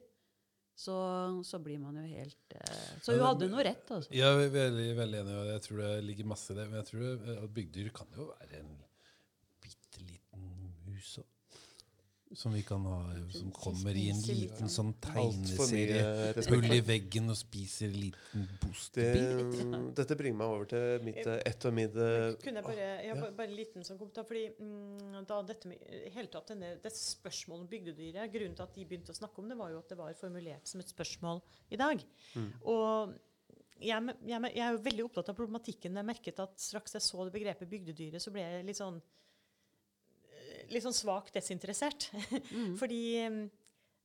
så, så blir man jo helt eh, Så hun hadde noe rett, altså. Jeg er veldig, veldig enig, og jeg tror det ligger masse i det. Men jeg tror det, at byggdyr kan jo være en bitte liten mus også, som vi kan ha, som kommer i en liten sånn tegneserie. Hull i veggen og spiser en liten Det, dette bringer meg over til mitt eh, ett og mitt eh, Kunne jeg bare, jeg har bare, bare en liten sånn kommentar, fordi mm, da dette med, hele tatt denne, dette spørsmålet om bygdedyret, grunnen til at de begynte å snakke om det, var jo at det var formulert som et spørsmål i dag. Mm. Og jeg, jeg, jeg er jo veldig opptatt av problematikken. Jeg merket at straks jeg så det begrepet bygdedyret, så ble jeg litt sånn eh, litt sånn svakt desinteressert. Mm. Fordi, mm,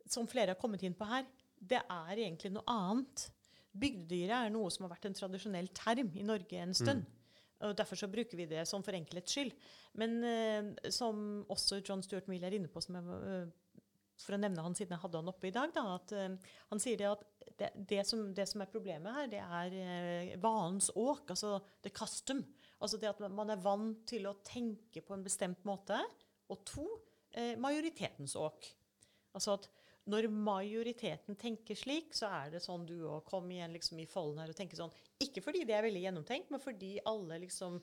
som flere har kommet inn på her, det er egentlig noe annet. Bygdedyret er noe som har vært en tradisjonell term i Norge en stund. Og Derfor så bruker vi det sånn for enkelhets skyld. Men eh, som også John Stuart Mill er inne på, som jeg, eh, for å nevne han siden jeg hadde han oppe i dag, da, at eh, han sier det at det, det, som, det som er problemet her, det er eh, vanens åk, altså the custom. Altså det at man er vant til å tenke på en bestemt måte. Og to, eh, majoritetens åk. Altså at når majoriteten tenker slik, så er det sånn du òg kom igjen liksom i folden her og tenker sånn. Ikke fordi det er veldig gjennomtenkt, men fordi alle liksom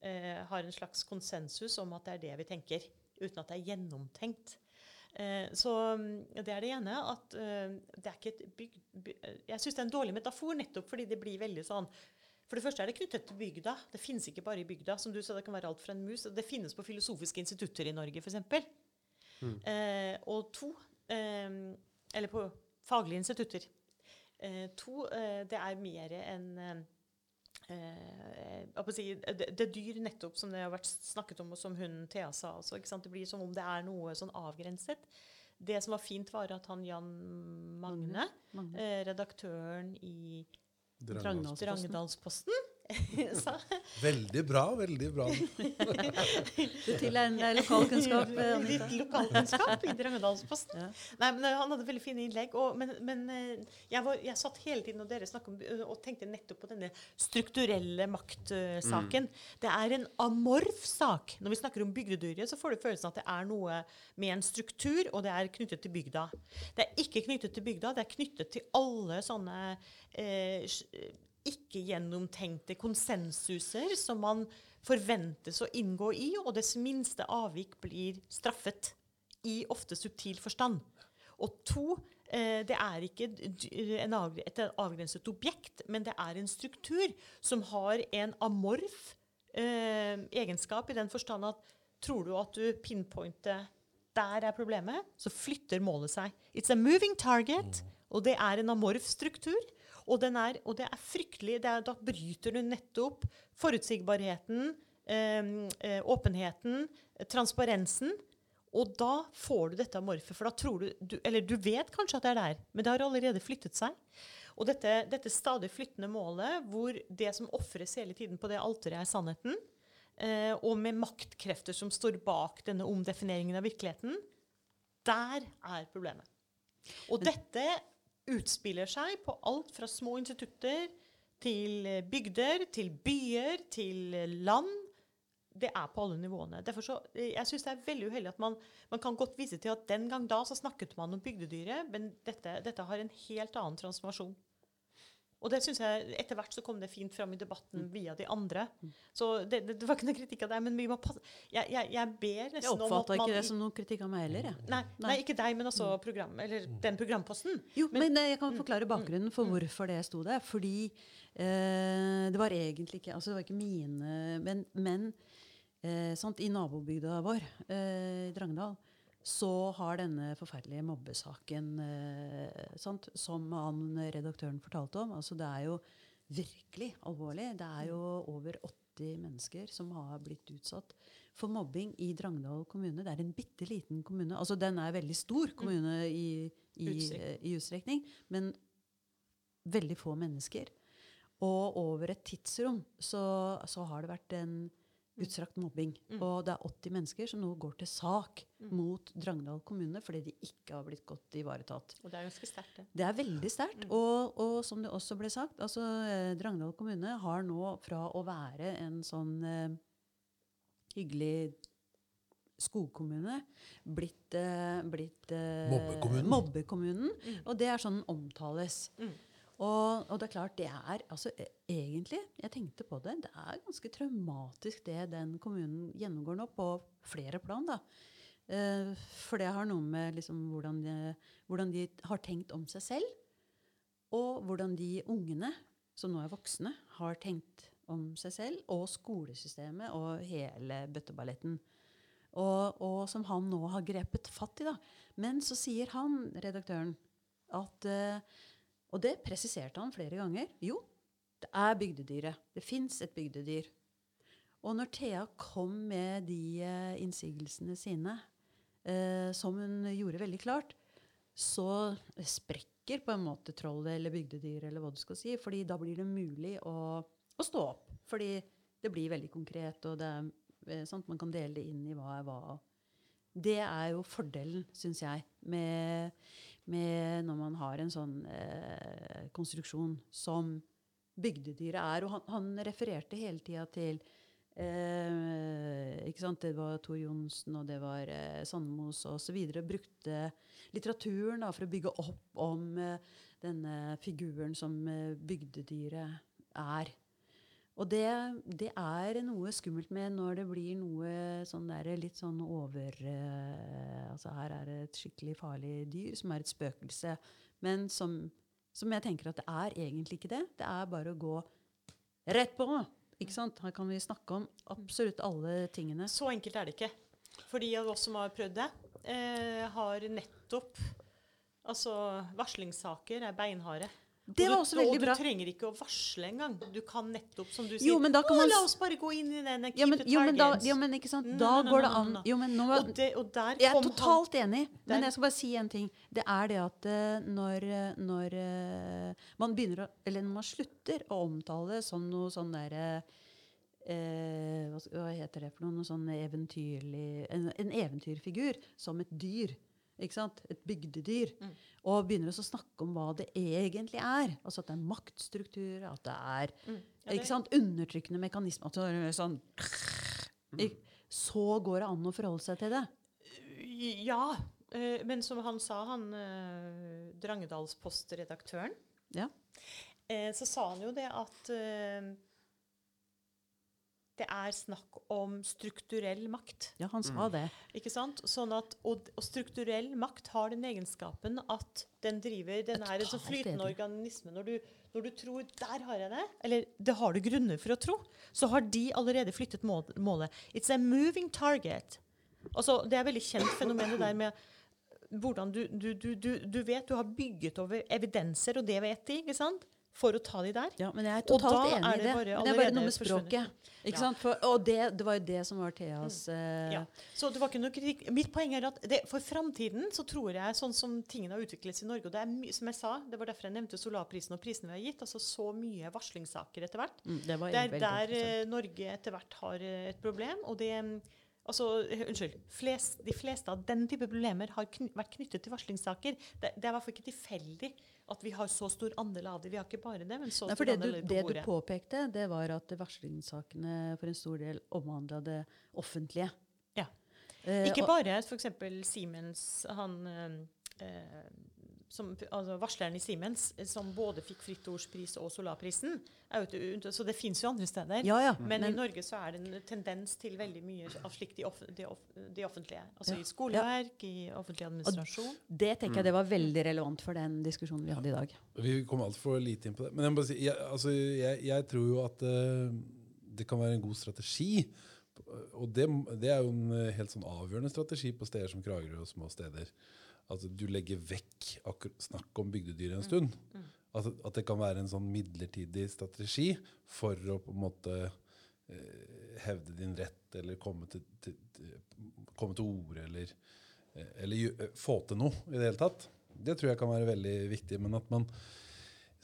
eh, har en slags konsensus om at det er det vi tenker, uten at det er gjennomtenkt. Eh, så mm, det er det ene. At eh, det er ikke et bygd... By, eh, jeg syns det er en dårlig metafor, nettopp fordi det blir veldig sånn For det første er det knyttet til bygda. Det finnes ikke bare i bygda. Som du sa, det kan være alt fra en mus. Det finnes på filosofiske institutter i Norge, f.eks. Eh, og to eh, Eller på faglige institutter. Eh, to, eh, det er mer enn eh, eh, si, det, det dyr nettopp som det har vært snakket om, og som hun Thea sa også. Ikke sant? Det blir som om det er noe sånn avgrenset. Det som var fint, var at han Jan Magne, Magne. redaktøren i Drangedalsposten. Sa Veldig bra, veldig bra. Du tilegner deg lokalkunnskap, Litt lokalkunnskap i Drangedalsposten. Ja. Nei, men eh, Han hadde veldig fine innlegg. Og, men men eh, jeg, var, jeg satt hele tiden og dere om, eh, og tenkte nettopp på denne strukturelle maktsaken. Det er en amorf sak. Når vi snakker om bygdedyret, så får du følelsen at det er noe med en struktur, og det er knyttet til bygda. Det er ikke knyttet til bygda, det er knyttet til alle sånne eh, sj- ikke-gjennomtenkte konsensuser som man forventes å inngå i, og dess minste avvik blir straffet. I ofte subtil forstand. Og to, eh, det er ikke et avgrenset objekt, men det er en struktur som har en amorf eh, egenskap i den forstand at tror du at du pinpointer der er problemet, så flytter målet seg. It's a moving target, og det er en amorf struktur. Og, den er, og det er fryktelig det er, Da bryter du nettopp forutsigbarheten, eh, eh, åpenheten, transparensen. Og da får du dette amorfet, for da tror du, du Eller du vet kanskje at det er der, men det har allerede flyttet seg. Og dette, dette stadig flyttende målet, hvor det som ofres hele tiden på det alteret, er sannheten, eh, og med maktkrefter som står bak denne omdefineringen av virkeligheten, der er problemet. Og dette utspiller seg på alt fra små institutter til eh, bygder, til byer, til eh, land. Det er på alle nivåene. Derfor så, eh, jeg synes det er veldig uheldig at man, man kan godt vise til at den gang da så snakket man om bygdedyret, men dette, dette har en helt annen transformasjon. Og det synes jeg, Etter hvert så kom det fint fram i debatten via de andre. Så det, det, det var ikke noe kritikk av deg, men vi må passe Jeg, jeg, jeg ber Jeg nesten om at oppfatta ikke det som noen kritikk av meg heller. jeg. Nei, nei, ikke deg, men også program, eller den programposten. Jo, men, men jeg kan forklare bakgrunnen for hvorfor det sto der. Fordi eh, det var egentlig ikke Altså, det var ikke mine Men, men eh, sant, i nabobygda vår, eh, i Drangedal, så har denne forferdelige mobbesaken eh, sant, som han redaktøren fortalte om altså Det er jo virkelig alvorlig. Det er jo over 80 mennesker som har blitt utsatt for mobbing i Drangedal kommune. Det er en bitte liten kommune. Altså den er veldig stor kommune i, i, Utstrekning. i utstrekning, men veldig få mennesker. Og over et tidsrom så, så har det vært en utstrakt mobbing. Og det er 80 mennesker som nå går til sak mot Drangedal kommune fordi de ikke har blitt godt ivaretatt. Og det er ganske sterkt, det. Det er veldig sterkt. Og, og som det også ble sagt, altså eh, Drangedal kommune har nå fra å være en sånn eh, hyggelig skogkommune blitt, eh, blitt eh, Mobbekommunen. mobbekommunen. Og det er sånn den omtales. Mm. Og, og det er klart, det er altså e- egentlig Jeg tenkte på det. Det er ganske traumatisk det den kommunen gjennomgår nå, på flere plan. da. Eh, for det har noe med liksom hvordan, de, hvordan de har tenkt om seg selv, og hvordan de ungene, som nå er voksne, har tenkt om seg selv, og skolesystemet og hele bøtteballetten. Og, og som han nå har grepet fatt i. da. Men så sier han, redaktøren, at eh, Og det presiserte han flere ganger. Jo, det er bygdedyret. Det fins et bygdedyr. Og når Thea kom med de eh, innsigelsene sine, eh, som hun gjorde veldig klart, så sprekker på en måte trollet eller bygdedyret, eller hva du skal si. fordi da blir det mulig å, å stå opp. Fordi det blir veldig konkret, og er, eh, man kan dele det inn i hva er hva. Det er jo fordelen, syns jeg, med, med når man har en sånn eh, konstruksjon som bygdedyret er. Og han, han refererte hele tida til eh, ikke sant? Det var Tor Johnsen og det var eh, Sandmos osv. Brukte litteraturen da, for å bygge opp om eh, denne figuren som eh, bygdedyret er. Og det, det er noe skummelt med når det blir noe sånn der, litt sånn over eh, Altså her er det et skikkelig farlig dyr som er et spøkelse. Men som, som jeg tenker at det er egentlig ikke det. Det er bare å gå rett på. Ikke sant? Her kan vi snakke om absolutt alle tingene. Så enkelt er det ikke. For de av oss som har prøvd det, eh, har nettopp Altså, varslingssaker er beinharde. Det var også veldig Og du trenger ikke å varsle engang. Du kan nettopp, som du sier Jo, men da kan man La oss bare gå inn i den. Ja, men, jo, men da, jo, men ikke sant? Da går det an jo, men nå, og, det, og der Jeg er totalt totalt enig, Der- men jeg skal bare si en ting. Det er det at eh, når, eh, når eh, man begynner å Eller når man slutter å omtale det som noe sånn derre eh, hva heter det for noe? Noe sånn eventyrlig en, en eventyrfigur som et dyr. Ikke sant? Et bygdedyr. Mm. Og begynner å snakke om hva det egentlig er. Altså at det er maktstruktur, at det er Mm. Ja, ikke sant? undertrykkende mekanismer. altså, sånn, mm. Så går det an å forholde seg til det. Ja. eh, men som han sa, han uh, Drangedalspostredaktøren, Ja. eh, så sa han jo det at eh, det er snakk om strukturell makt. Ja, han sa det. Ikke sant? Sånn at, og, og strukturell makt har den egenskapen at den driver Den er en sånn flytende organisme. Når du, når du tror 'der har jeg det', eller det har du grunner for å tro, så har de allerede flyttet mål, målet. It's a moving target. Altså, det er veldig kjent fenomen det der med hvordan du, du, du, du, du vet du har bygget over evidenser, og det vet de, ikke sant? For å ta de der. Ja, men jeg er totalt enig i det det. Men det er bare noe med språket. Ikke Ja. sant? For, og det, det var jo det som var Theas eh, Ja. Så det var ikke noe kritikk. Mitt poeng er at det, for framtiden så tror jeg, sånn som tingene har utviklet seg i Norge og det er Som jeg sa, det var derfor jeg nevnte Solarprisen og prisene vi har gitt. altså Så mye varslingssaker etter hvert. mm, Det Det er der eh, Norge etter hvert har eh, et problem. Og det mm, Altså, eh, unnskyld. Flest, de fleste av den type problemer har kny vært knyttet til varslingssaker. Det, det er i hvert fall ikke tilfeldig at vi har så stor andel av det. Vi har ikke bare det, men så Nei, stor det andel på det du påpekte, det var at varslingssakene for en stor del omhandla det offentlige. Ja. Eh, Ikke bare f.eks. Siemens, han eh, eh, som, altså varsleren i Siemens, eh, som både fikk Fritt Ords pris og Solarprisen. Så det fins jo andre steder. Ja, ja. Men, i Norge så er det en tendens til veldig mye av slikt i off det, off det offentlige. Altså Ja. i skoleverk, i offentlig administrasjon. det tenker jeg det var veldig relevant for den diskusjonen vi hadde i dag. Vi kom altfor lite inn på det. Men jeg, må bare si, jeg, altså, jeg, jeg tror jo at uh, det kan være en god strategi. Og det, det er jo en eh, helt sånn avgjørende strategi på steder som Kragerø og små steder. At du legger vekk snakk om bygdedyr en stund. At, at det kan være en sånn midlertidig strategi for å på en måte eh, hevde din rett eller komme til, til, til, komme til orde eller, eh, eller eh, få til noe i det hele tatt. Det tror jeg kan være veldig viktig. Men at man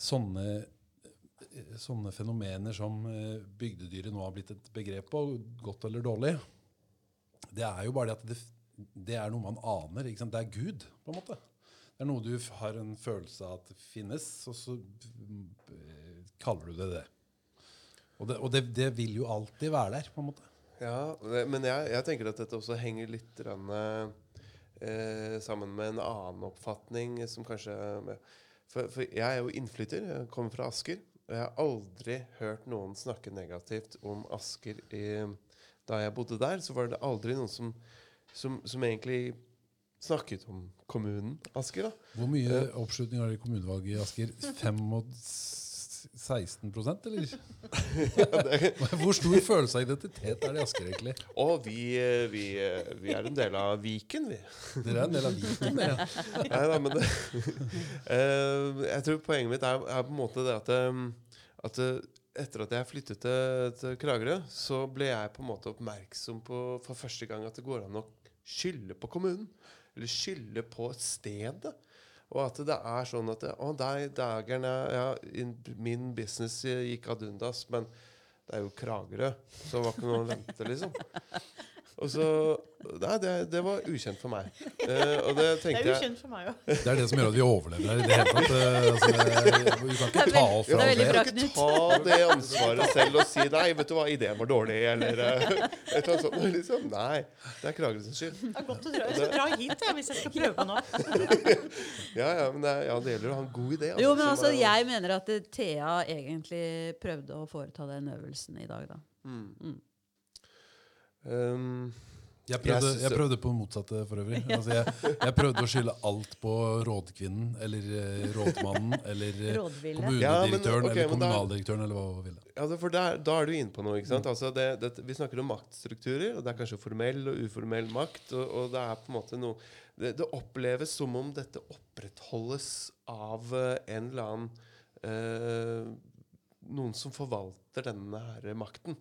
sånne eh, sånne fenomener som eh, bygdedyret nå har blitt et begrep på, godt eller dårlig, det er jo bare det at det, det er noe man aner. Det er Gud, på en måte. Det er noe du har en følelse av at finnes, og så eh, kaller du det det. Og, det, og det, det vil jo alltid være der, på en måte. Ja, det- men jeg, jeg tenker at dette også henger litt grann, eh, sammen med en annen oppfatning som kanskje for, for jeg er jo innflytter. Jeg kommer fra Asker. Og jeg har aldri hørt noen snakke negativt om Asker i, da jeg bodde der. Så var det aldri noen som, som, som egentlig snakket om kommunen Asker. da. Hvor mye oppslutning har dere i kommunevalget i Asker? 5 og s- 16 eller? Hvor stor følelse av identitet er det i Asker, egentlig? Og vi, eh, vi, eh, vi er en del av Viken, vi. Dere er en del av Viken, dere. Nei da, men det, Eh, Jeg tror poenget mitt er, er på en måte det at, eh, at eh, etter at jeg flyttet til, til Kragerø, så ble jeg på en måte oppmerksom på for første gang at det går an å skylde på kommunen. Eller skylde på stedet. Og at det er sånn at Å, der, dageren er, ja, Min business gikk ad undas, men det er jo Kragerø, så det var ikke noe å vente, liksom. Og så Nei, det, det var ukjent for meg. Eh, og det Det er ukjent for meg òg. Det er det som gjør at vi overlever her i det hele tatt. Eh, Altså, det, vi kan ikke ta oss fra det. bra. Kan ikke ta det ansvaret selv og si 'nei, vet du hva, ideen var dårlig', eller eh, et eller annet sånt. Liksom. Nei, det er Kragerøs skyld. Det er godt å dra. Jeg skal dra hit jeg, hvis jeg skal prøve nå. Ja, ja, men det, ja, det gjelder å ha en god idé. Jo, men altså, er- jeg mener at eh, Thea egentlig prøvde å foreta den øvelsen i dag, da. Um, Jeg prøvde, Jeg jeg prøvde på det motsatte, for øvrig. Altså, jeg, jeg prøvde å skylde alt på rådkvinnen eller eh, rådmannen eller eh, Rådville. kommunedirektøren Ja, men, ok, eller kommunaldirektøren eller hva hun ville. Altså for der, Da er du inne på noe. ikke sant? Altså det, det, vi snakker om maktstrukturer, og det er kanskje formell og uformell makt. Og, og det er på en måte noe det, det oppleves som om dette opprettholdes av eh, en eller annen eh, Noen som forvalter denne her makten.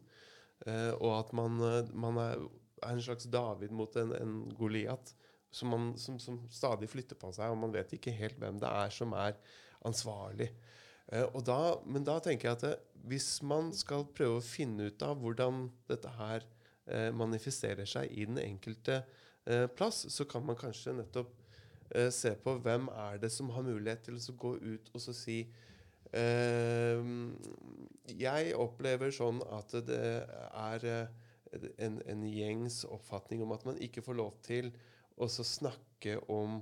Eh, og at man, eh, man er, er en slags David mot en, en Goliat som, som, som stadig flytter på seg, og man vet ikke helt hvem det er som er ansvarlig. Eh, da, men da tenker jeg at hvis man skal prøve å finne ut av hvordan dette her eh, manifesterer seg i den enkelte eh, plass, så kan man kanskje nettopp eh, se på hvem er det som har mulighet til å gå ut og si Jeg opplever sånn at det er eh, en, en gjengs oppfatning om at man ikke får lov til å snakke om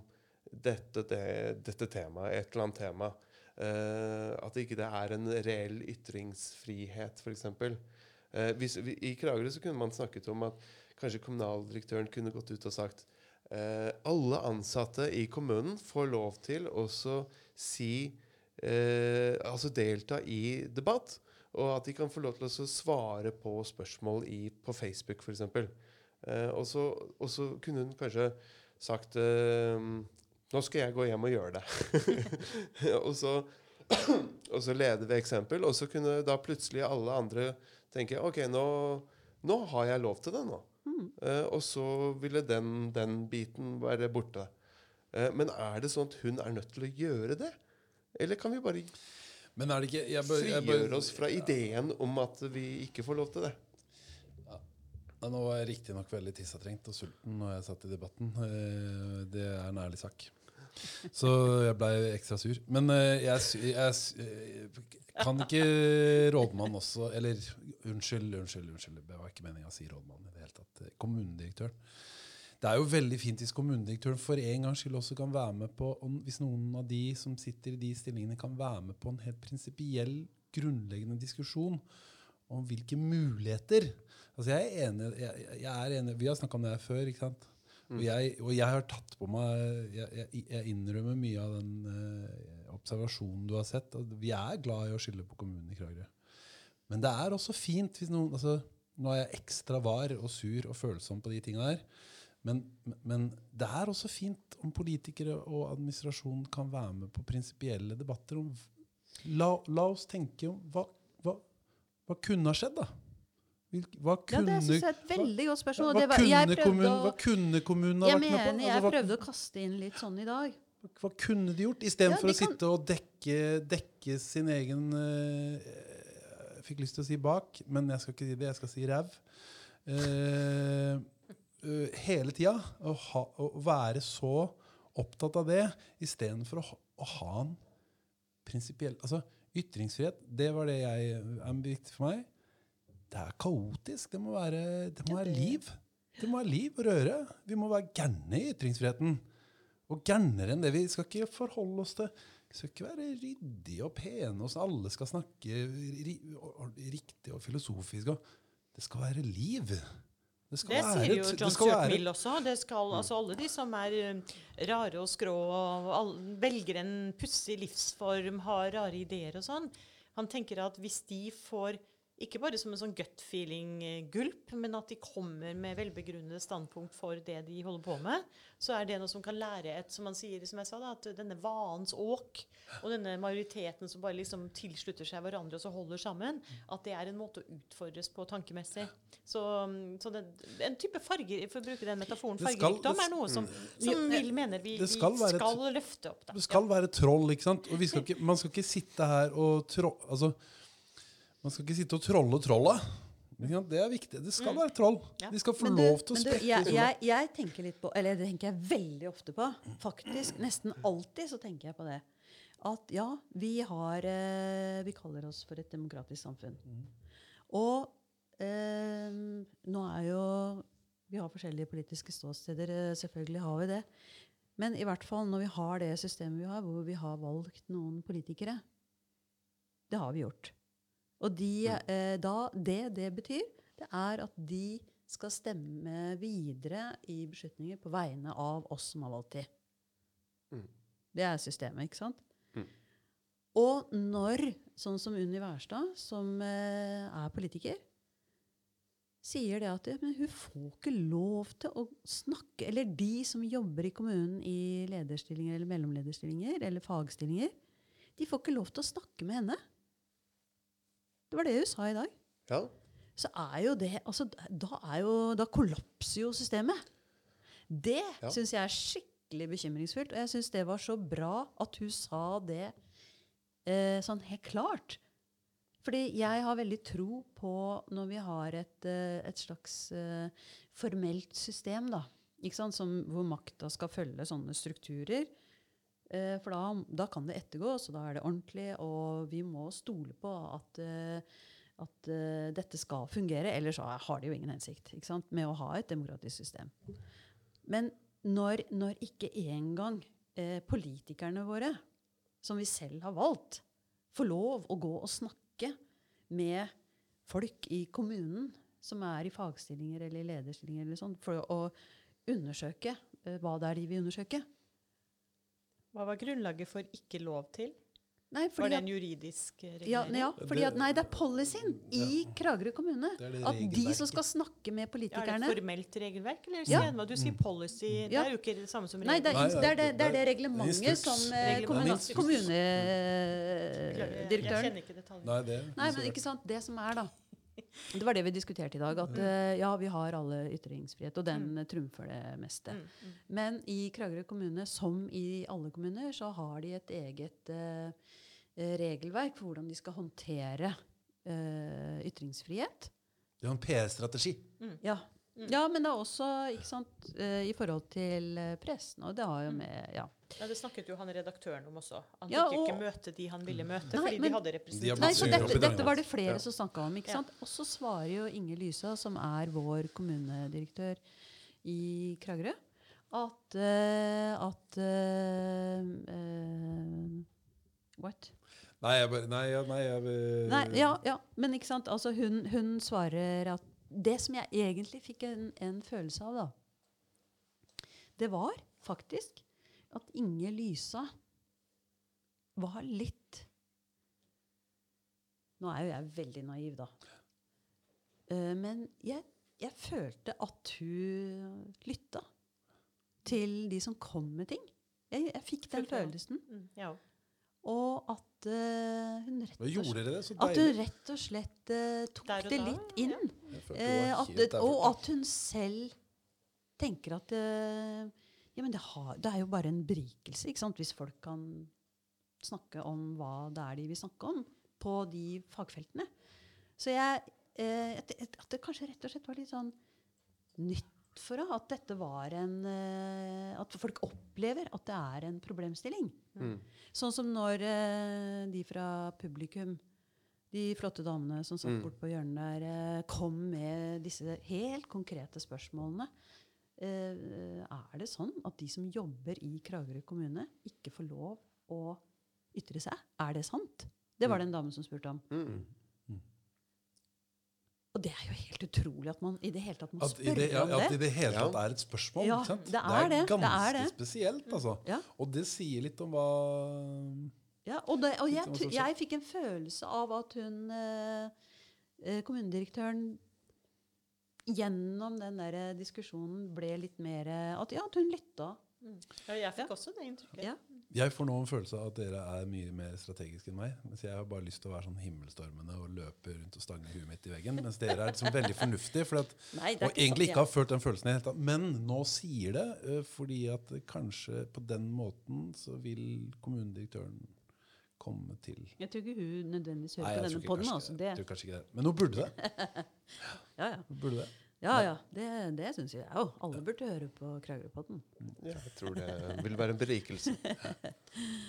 dette, det, dette temaet, et eller annet tema. Eh, at ikke det er en reell ytringsfrihet, f.eks. Uh, hvis, I Kragerø så kunne man snakket om at kanskje kommunaldirektøren kunne gått ut og sagt eh, alle ansatte i kommunen får lov til å si eh, Altså delta i debatt. Og at de kan få lov til å svare på spørsmål i, på Facebook, f.eks. Eh, og, så, og så kunne hun kanskje sagt eh, Nå skal jeg gå hjem og gjøre det. og, så, og så lede ved eksempel. Og så kunne da plutselig alle andre tenke OK, nå, nå har jeg lov til det nå. Eh, og så ville den, den biten være borte. Eh, men er det sånn at hun er nødt til å gjøre det? Eller kan vi bare Men er det ikke jeg bør, jeg bør, frigjøre oss fra ideen om at vi ikke får lov til det? Ja, Nå var jeg riktignok veldig tissetrengt og sulten når jeg satt i debatten. Eh, Det er en ærlig sak. Så jeg blei ekstra sur. Men eh, jeg, jeg, eh, kan ikke rådmann også Eller unnskyld, unnskyld, unnskyld. Det var ikke meninga å si rådmann i det hele tatt. Kommunedirektøren. Det er jo veldig fint hvis kommunedirektøren for en gangs skyld også kan være med på Hvis noen av de som sitter i de stillingene, kan være med på en helt prinsipiell, grunnleggende diskusjon om hvilke muligheter Altså jeg er enig, jeg, jeg er enig Vi har snakka om det her før. ikke sant? Og, jeg, og jeg har tatt på meg Jeg, jeg, innrømmer mye av den eh, observasjonen du har sett. Vi er glad i å skylde på kommunen i Kragerø. Men det er også fint hvis noen altså, Nå er jeg ekstra var og sur og følsom på de tinga der. Men, men det er også fint om politikere og administrasjon kan være med på prinsipielle debatter om La, la oss tenke om hva, hva, hva kunne ha skjedd, da? Hva Ja, det synes jeg er et veldig godt spørsmål. hva, jeg kunne kommunen, å- hva kunne kommunen ha vært med på? mener jeg Altså, prøvde å kaste inn litt sånn i dag. Hva kunne de gjort? Istedenfor Ja, å sitte og dekke, dekke sin egen eh, Jeg fikk lyst til å si bak, men jeg skal ikke si det. Jeg skal si ræv. Eh, eh, hele tida. Å, ha, å være så opptatt av det istedenfor å, ha- å ha en prinsipiell Altså, ytringsfrihet, det var det jeg er viktig for meg. Det er kaotisk. Det må være, det må være liv. Det må være liv og røre. Vi må være gærne i ytringsfriheten. Og gærnere enn det. Vi skal ikke forholde oss til Vi skal ikke være ryddige og pene, og så alle skal snakke riktig og filosofisk. Og det skal være liv. Det Det sier jo John Stuart Mill også. Det skal, altså alle de som er eh, rare og skrå og all, velger en pussig livsform, har rare ideer og sånn. Han tenker at hvis de får ikke bare som en sånn gut feeling-gulp, men at de kommer med velbegrunnede standpunkt for det de holder på med, så er det noe som kan lære et, som man sier, som jeg sa, da, at denne vanens åk og denne majoriteten som bare liksom tilslutter seg hverandre og så holder sammen, at det er en måte å utfordres på tankemessig. Så, mm, så det, en type farger, for å bruke den metaforen, fargerikdom er noe som, som vil mener vi, vi skal skal, et- løfte opp. Da. Det skal være troll, ikke sant? Og vi skal ikke, man skal ikke sitte her og tro, altså, Man skal ikke sitte og trolle trollet. Ja. Det er viktig. Det skal være troll. Ja. De skal få du- lov til å spekke jeg, jeg, jeg tenker litt på Eller det tenker jeg veldig ofte på. Faktisk. Nesten alltid så tenker jeg på det. At ja, vi har eh, Vi kaller oss for et demokratisk samfunn. Og eh, nå er jo Vi har forskjellige politiske ståsteder. eh, Selvfølgelig har vi det. Men i hvert fall når vi har det systemet vi har, hvor vi har valgt noen politikere Det har vi gjort. Og de, eh, da, det det betyr, det er at de skal stemme videre i beslutninger på vegne av oss som har valgt de. Mm. Det er systemet, ikke sant? Mm. Og når, sånn som Unni Wærstad, som eh, er politiker, sier det at men hun får ikke lov til å snakke Eller de som jobber i kommunen i lederstillinger eller mellomlederstillinger eller fagstillinger, de får ikke lov til å snakke med henne. Det var det hun sa i dag. Ja. Så er jo det altså, da, er jo, da kollapser jo systemet. Det Ja. syns jeg er skikkelig bekymringsfullt. Og jeg syns det var så bra at hun sa det eh, sånn helt klart. Fordi jeg har veldig tro på når vi har et, eh, et slags eh, formelt system, da. Som, hvor makta skal følge sånne strukturer. Eh, for da, da kan det ettergås, og da er det ordentlig. Og vi må stole på at, eh, at eh, dette skal fungere. Ellers har det jo ingen hensikt med å ha et demokratisk system. Men når, når ikke engang eh, politikerne våre, som vi selv har valgt, får lov å gå og snakke med folk i kommunen som er i fagstillinger eller i lederstillinger, eller sånt, for å undersøke eh, hva det er de vil undersøke. Hva var grunnlaget for ikke lov til? Nei, Var det en juridisk regulering? ja, ja, fordi at, nei, det er policyen i Kragerø kommune. Det det At de som skal snakke med Ja, er det et formelt regelverk, eller Ja. hva du sier policy? Det er jo ikke det samme som Nei, det er, Nei, det, er det, det, er det det er reglementet som eh, Reglement. Jeg kjenner ikke detaljene. Nei, det, Nei, men ikke sant, det som er da Det var det vi diskuterte i dag. At eh, ja, vi har alle ytringsfrihet, og den mm. trumfer det meste. Mm, mm. Men i Kragerø kommune, som i alle kommuner, så har de et eget eh, regelverk for hvordan de skal håndtere uh, ytringsfrihet. det er en PR-strategi. Ja. Mm. ja, men det er også ikke sant, eh, i forhold til eh, pressen. Og det har jo med ja. Ja, det snakket jo han redaktøren om også. Han Ja, fikk og, ikke møte de han ville møte, Nei, fordi men- de hadde De representanter. Nei, så dette, dette var det Ja. flere som snakka om. ikke Ja. sant? Og så svarer jo Inge Lysa, som er vår kommunedirektør i Kragerø, at uh, at uh, uh, What? Nei, jeg bare Nei, ja, nei jeg, Nei, ja, ja, men ikke sant? Altså, hun, hun svarer at Det som jeg egentlig fikk en, en følelse av, da, det var faktisk at Inge Lysa var litt Nå er jo jeg veldig naiv, da. Eh, men jeg, jeg følte at hun lytta til de som kom med ting. Jeg, jeg fikk den følelsen. Mm, ja. Og at uh, hun rett og slett gjorde det? At hun rett og slett uh, tok og det litt ja. inn. Ja. Eh, at, og at hun selv tenker at uh, Ja, men det, har, det er jo bare en berikelse ikke sant? hvis folk kan snakke om hva det er de vil snakke om på de fagfeltene. Så jeg, eh, at, det- at det kanskje rett og slett var litt sånn nytt for. At dette var en eh, At folk opplever at det er en problemstilling. Mm. Sånn som når eh, de fra publikum, de flotte damene som satt Mm. bort på hjørnet der, eh, kom med disse helt konkrete spørsmålene. Er det sånn at de som jobber i Kragerø kommune, ikke får lov å ytre seg? Er det sant? Det var det en dame som spurte om. Mm. Og det er jo helt utrolig at man i det hele tatt må spørre det, ja, om at i det. det hele tatt er et spørsmål. Ja, sant? det er det, det er ganske det. spesielt, altså. Ja. Og det sier litt om hva Ja, og det, og jeg, jeg fikk en følelse av at hun eh, eh, Kommunedirektøren gjennom den der eh, diskusjonen ble litt mer eh, At, ja, at hun lytta. Mm. Ja, jeg fikk Ja. også det inntrykket. Ja. Jeg får nå en følelse av at dere er mye mer strategiske enn meg. Mens jeg har bare lyst til å være sånn himmelstormende og løpe rundt og stange huet mitt i veggen. Mens dere er liksom veldig fornuftige. For at, Nei, og ikke egentlig sant, ikke har følt den følelsen i det hele tatt. Men nå sier det eh, fordi at kanskje på den måten så vil kommunedirektøren komme til Jeg tror ikke hun nødvendigvis hører Nei, på denne poden. Altså, jeg tror kanskje ikke det. Men nå burde det. ja, ja, Nå burde det. Ja, ja, det, det syns jeg òg. Alle burde høre på Kragerøpodden. Ja, jeg tror det vil være en berikelse.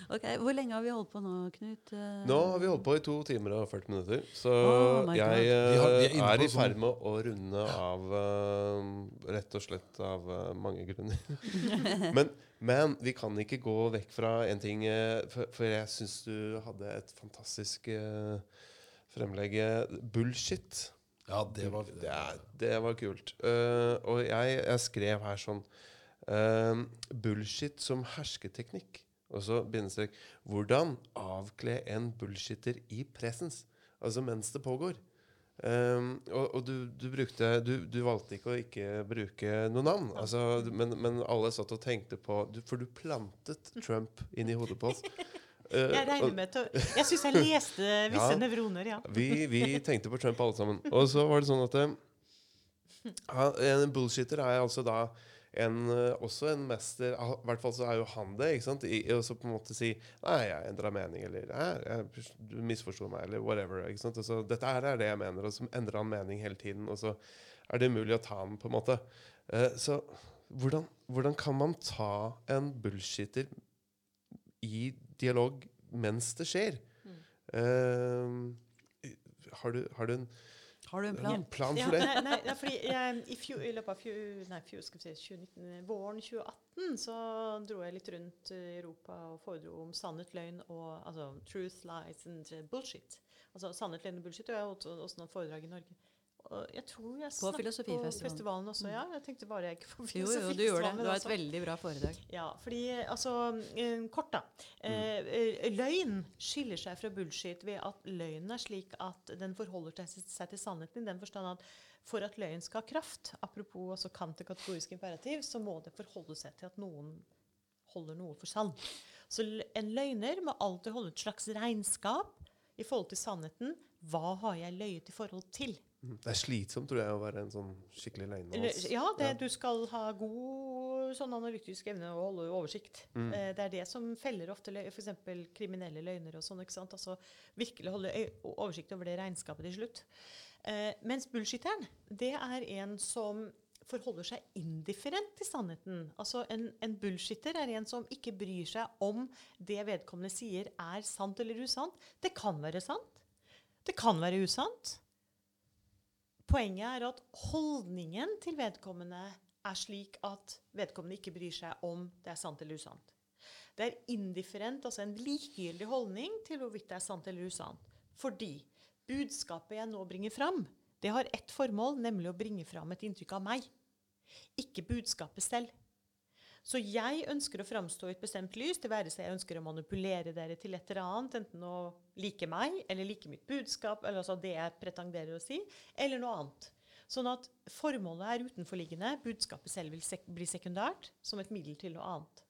Ok, Hvor lenge har vi holdt på nå, Knut? Nå har vi holdt på i to timer og 40 minutter, så Oh jeg eh, Vi har- vi er er i sånn- ferd med å runde av uh, rett og slett av uh, mange grunner. men, men vi kan ikke gå vekk fra en ting, uh, for, for jeg syns du hadde et fantastisk uh, fremlegg. Bullshit. Ja, det var Det, det var kult. Uh, og jeg, jeg skrev her sånn uh, Bullshit som hersketeknikk. Og så bindestrek Hvordan avkle en bullshitter i presens? Altså mens det pågår. Um, og og du, du brukte du, du valgte ikke å ikke bruke noe navn. Altså, men, men alle satt og tenkte på du, For du plantet Trump inn i hodet på oss. Eh, Jeg regner med til Jeg syns jeg leste visse Ja. nevroner, ja. vi, vi tenkte på Trump alle sammen. Og så var det sånn at eh, En bullshitter er altså da en, eh, også en mester I hvert fall så er jo han det. ikke sant? I, og så på en måte si Nei, jeg endra mening, eller «Nei, Du misforsto meg, eller whatever. ikke sant? Altså, Dette her er det jeg mener, og så endrer han mening hele tiden. Og så er det umulig å ta han, på en måte. Uh, så hvordan, hvordan kan man ta en bullshitter i dialog mens det skjer? Eh, har, du, har du en Har du en plan? plan for det? Ja, nei, nei, fordi jeg, i, fjor, I løpet av fjor, nei, fjor, skal vi si, 2019, våren 2018 så dro jeg litt rundt i Europa og foredro om sannhet, løgn og altså, truth, lies and bullshit. Altså sannhet, løgn og bullshit. Og jeg holdt også noen foredrag i Norge. Og jeg tror jeg På Filosofifestivalen. Også, ja. Jeg tenkte bare jeg ikke på Jo, jo, du gjorde det. Det var et altså. veldig bra foredrag. Ja, fordi altså eh, Kort, da. Eh, eh, løgn skiller seg fra bullshit ved at løgnen er slik at den forholder seg til sannheten i den forstand at for at løgn skal ha kraft, apropos altså kant til kategorisk imperativ, så må det forholde seg til at noen holder noe for sann. Så en løgner må alltid holde et slags regnskap i forhold til sannheten. Hva har jeg løyet i forhold til? Det er slitsomt, tror jeg, å være en sånn skikkelig løgner. Altså. ja, det, du skal ha god sånn analytisk evne og holde oversikt. Mm. Eh, det er det som feller ofte f.eks. kriminelle løgner og sånn. ikke sant? Altså Virkelig holde oversikt over det regnskapet til slutt. Eh, mens bullshitteren, det er en som forholder seg indifferent til sannheten. Altså en, en bullshitter er en som ikke bryr seg om det vedkommende sier er sant eller usant. Det kan være sant. Det kan være usant. Poenget er at holdningen til vedkommende er slik at vedkommende ikke bryr seg om det er sant eller usant. Det er indifferent, altså en likegyldig holdning til hvorvidt det er sant eller usant. Fordi budskapet jeg nå bringer fram, det har ett formål, nemlig å bringe fram et inntrykk av meg. Ikke budskapet selv. Så jeg ønsker å framstå i et bestemt lys, det være seg jeg ønsker å manipulere dere til et eller annet, enten å like meg, eller like mitt budskap, eller altså det jeg pretenderer å si, eller noe annet. Sånn at formålet er utenforliggende, budskapet selv vil sek bli sekundært, som et middel til noe annet.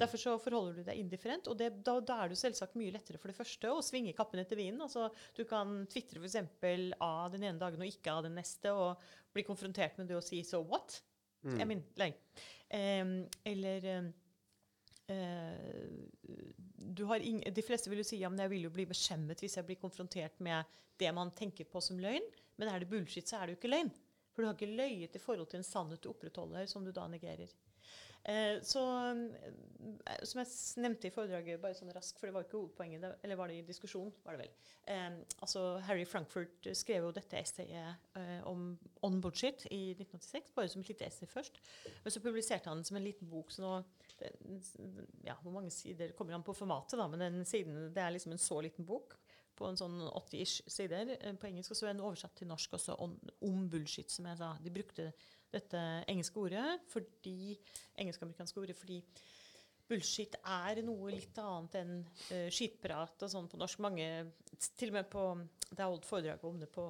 Derfor så forholder du deg indifferent, og det, da, da er det selvsagt mye lettere for det første å svinge kappen etter vinden. Altså, du kan tvitre f.eks. av den ene dagen og ikke av den neste, og bli konfrontert med det og si 'so what'? Mm. Jeg mener nei. Um, eller um, Uh, De fleste vil jo si ja, men jeg vil jo bli beskjemmet hvis jeg blir konfrontert med det man tenker på som løgn. Men er det bullshit, så er det jo ikke løgn. For du har ikke løyet i forhold til en sannhet du opprettholder, som du da negerer. Eh, så eh, Som jeg nevnte i foredraget, bare sånn raskt, for det var ikke hovedpoenget, eller var det i diskusjon? var det vel. Eh, altså Harry Frankfurt skrev jo dette essayet eh, om on bullshit i 1986, bare som et lite essay først. Men så publiserte han den som en liten bok. så nå, den, ja, Hvor mange sider kommer han på formatet, da? Men den siden, det er liksom en så liten bok på en sånn 80-ish sider på engelsk. Og så er den oversatt til norsk også om, om bullshit, som jeg sa. De brukte dette engelske ordet fordi engelsk-amerikanske ordet fordi bullshit er noe litt annet enn uh, skitprat og sånn på norsk. Mange, til og med på Da jeg holdt foredrag om det på,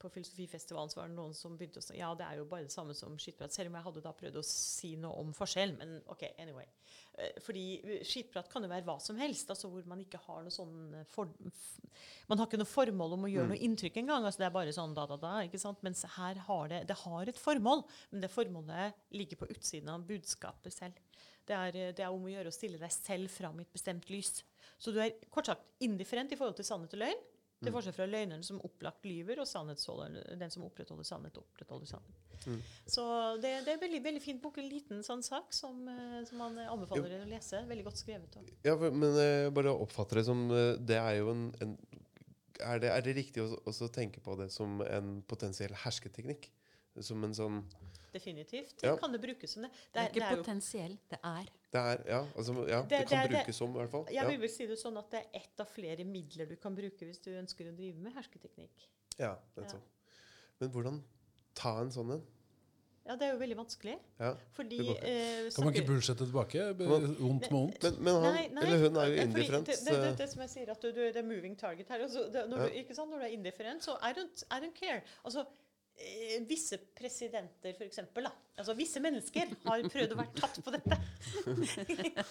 på Filosofifestivalen, så var det noen som begynte å si ja, det er jo bare det samme som skitprat. Selv om jeg hadde da prøvd å si noe om forskjell. Men OK, anyway. Uh, fordi eh, skitprat kan jo være hva som helst, altså hvor man ikke har noe sånn for, Man har ikke noe formål om å gjøre noe inntrykk engang. Altså det er bare sånn da, da, da. ikke sant? Mens her har det det har et formål, men det formålet ligger på utsiden av budskapet selv. Det er, eh, det er om å gjøre å stille deg selv fram i et bestemt lys. Så du er kort sagt indifferent i forhold til sannhet og løgn. Til forskjell fra løgneren som opplagt lyver, og den som opprettholder sannhet, opprettholder sannhet. Så det, det er en veldig, veldig fin bok. En liten sånn sak som, eh, som man anbefaler å lese. Veldig godt skrevet. også. Ja, men jeg bare oppfatter det som eh, Det er jo en, en er, det, er det riktig å tenke på det som en potensiell hersketeknikk? Som en sånn Definitivt. Ja. Kan det brukes som det? Det er ikke det er jo, potensielt, det er. Det er Ja, altså, ja, det, Det- kan det det- brukes som, i hvert fall. jeg Ja. vil vel si det sånn at det er ett av flere midler du kan bruke hvis du ønsker å drive med hersketeknikk. ja, nettopp. Men hvordan ta en sånn en? Ja, det er jo veldig vanskelig. Ja. Fordi Det eh, Kan man ikke bullshette tilbake? Vondt med vondt? Men, men han, Nei, nei, eller hun er jo indifferent. Det, det, det, det som jeg sier, at du, du, det er moving target her. Altså, det, når, Ja. du, ikke sant? når du er indifferent, så I don't, I don't care. Altså, visse presidenter, eksempel. Altså, visse mennesker har prøvd å være tatt på dette.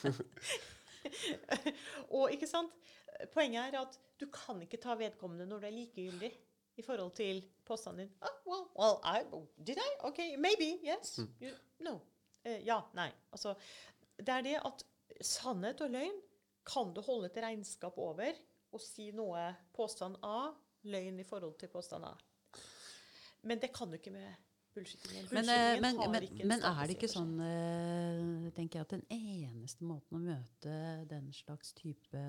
Og ikke sant? Poenget er at du kan ikke ta vedkommende når du er likegyldig i forhold til påstanden din. Oh, well, well, I, did I? Ok, maybe, yes. You, no. Uh, ja, nei. Altså, det er det at sannhet og løgn kan du holde et regnskap over og si noe påstand A, løgn i forhold til påstand A. Men det kan du ikke med bullshittingen. Men, eh, Bullshittingen men, men, men er det ikke sånn, eh, tenker jeg, at den eneste måten å møte den slags type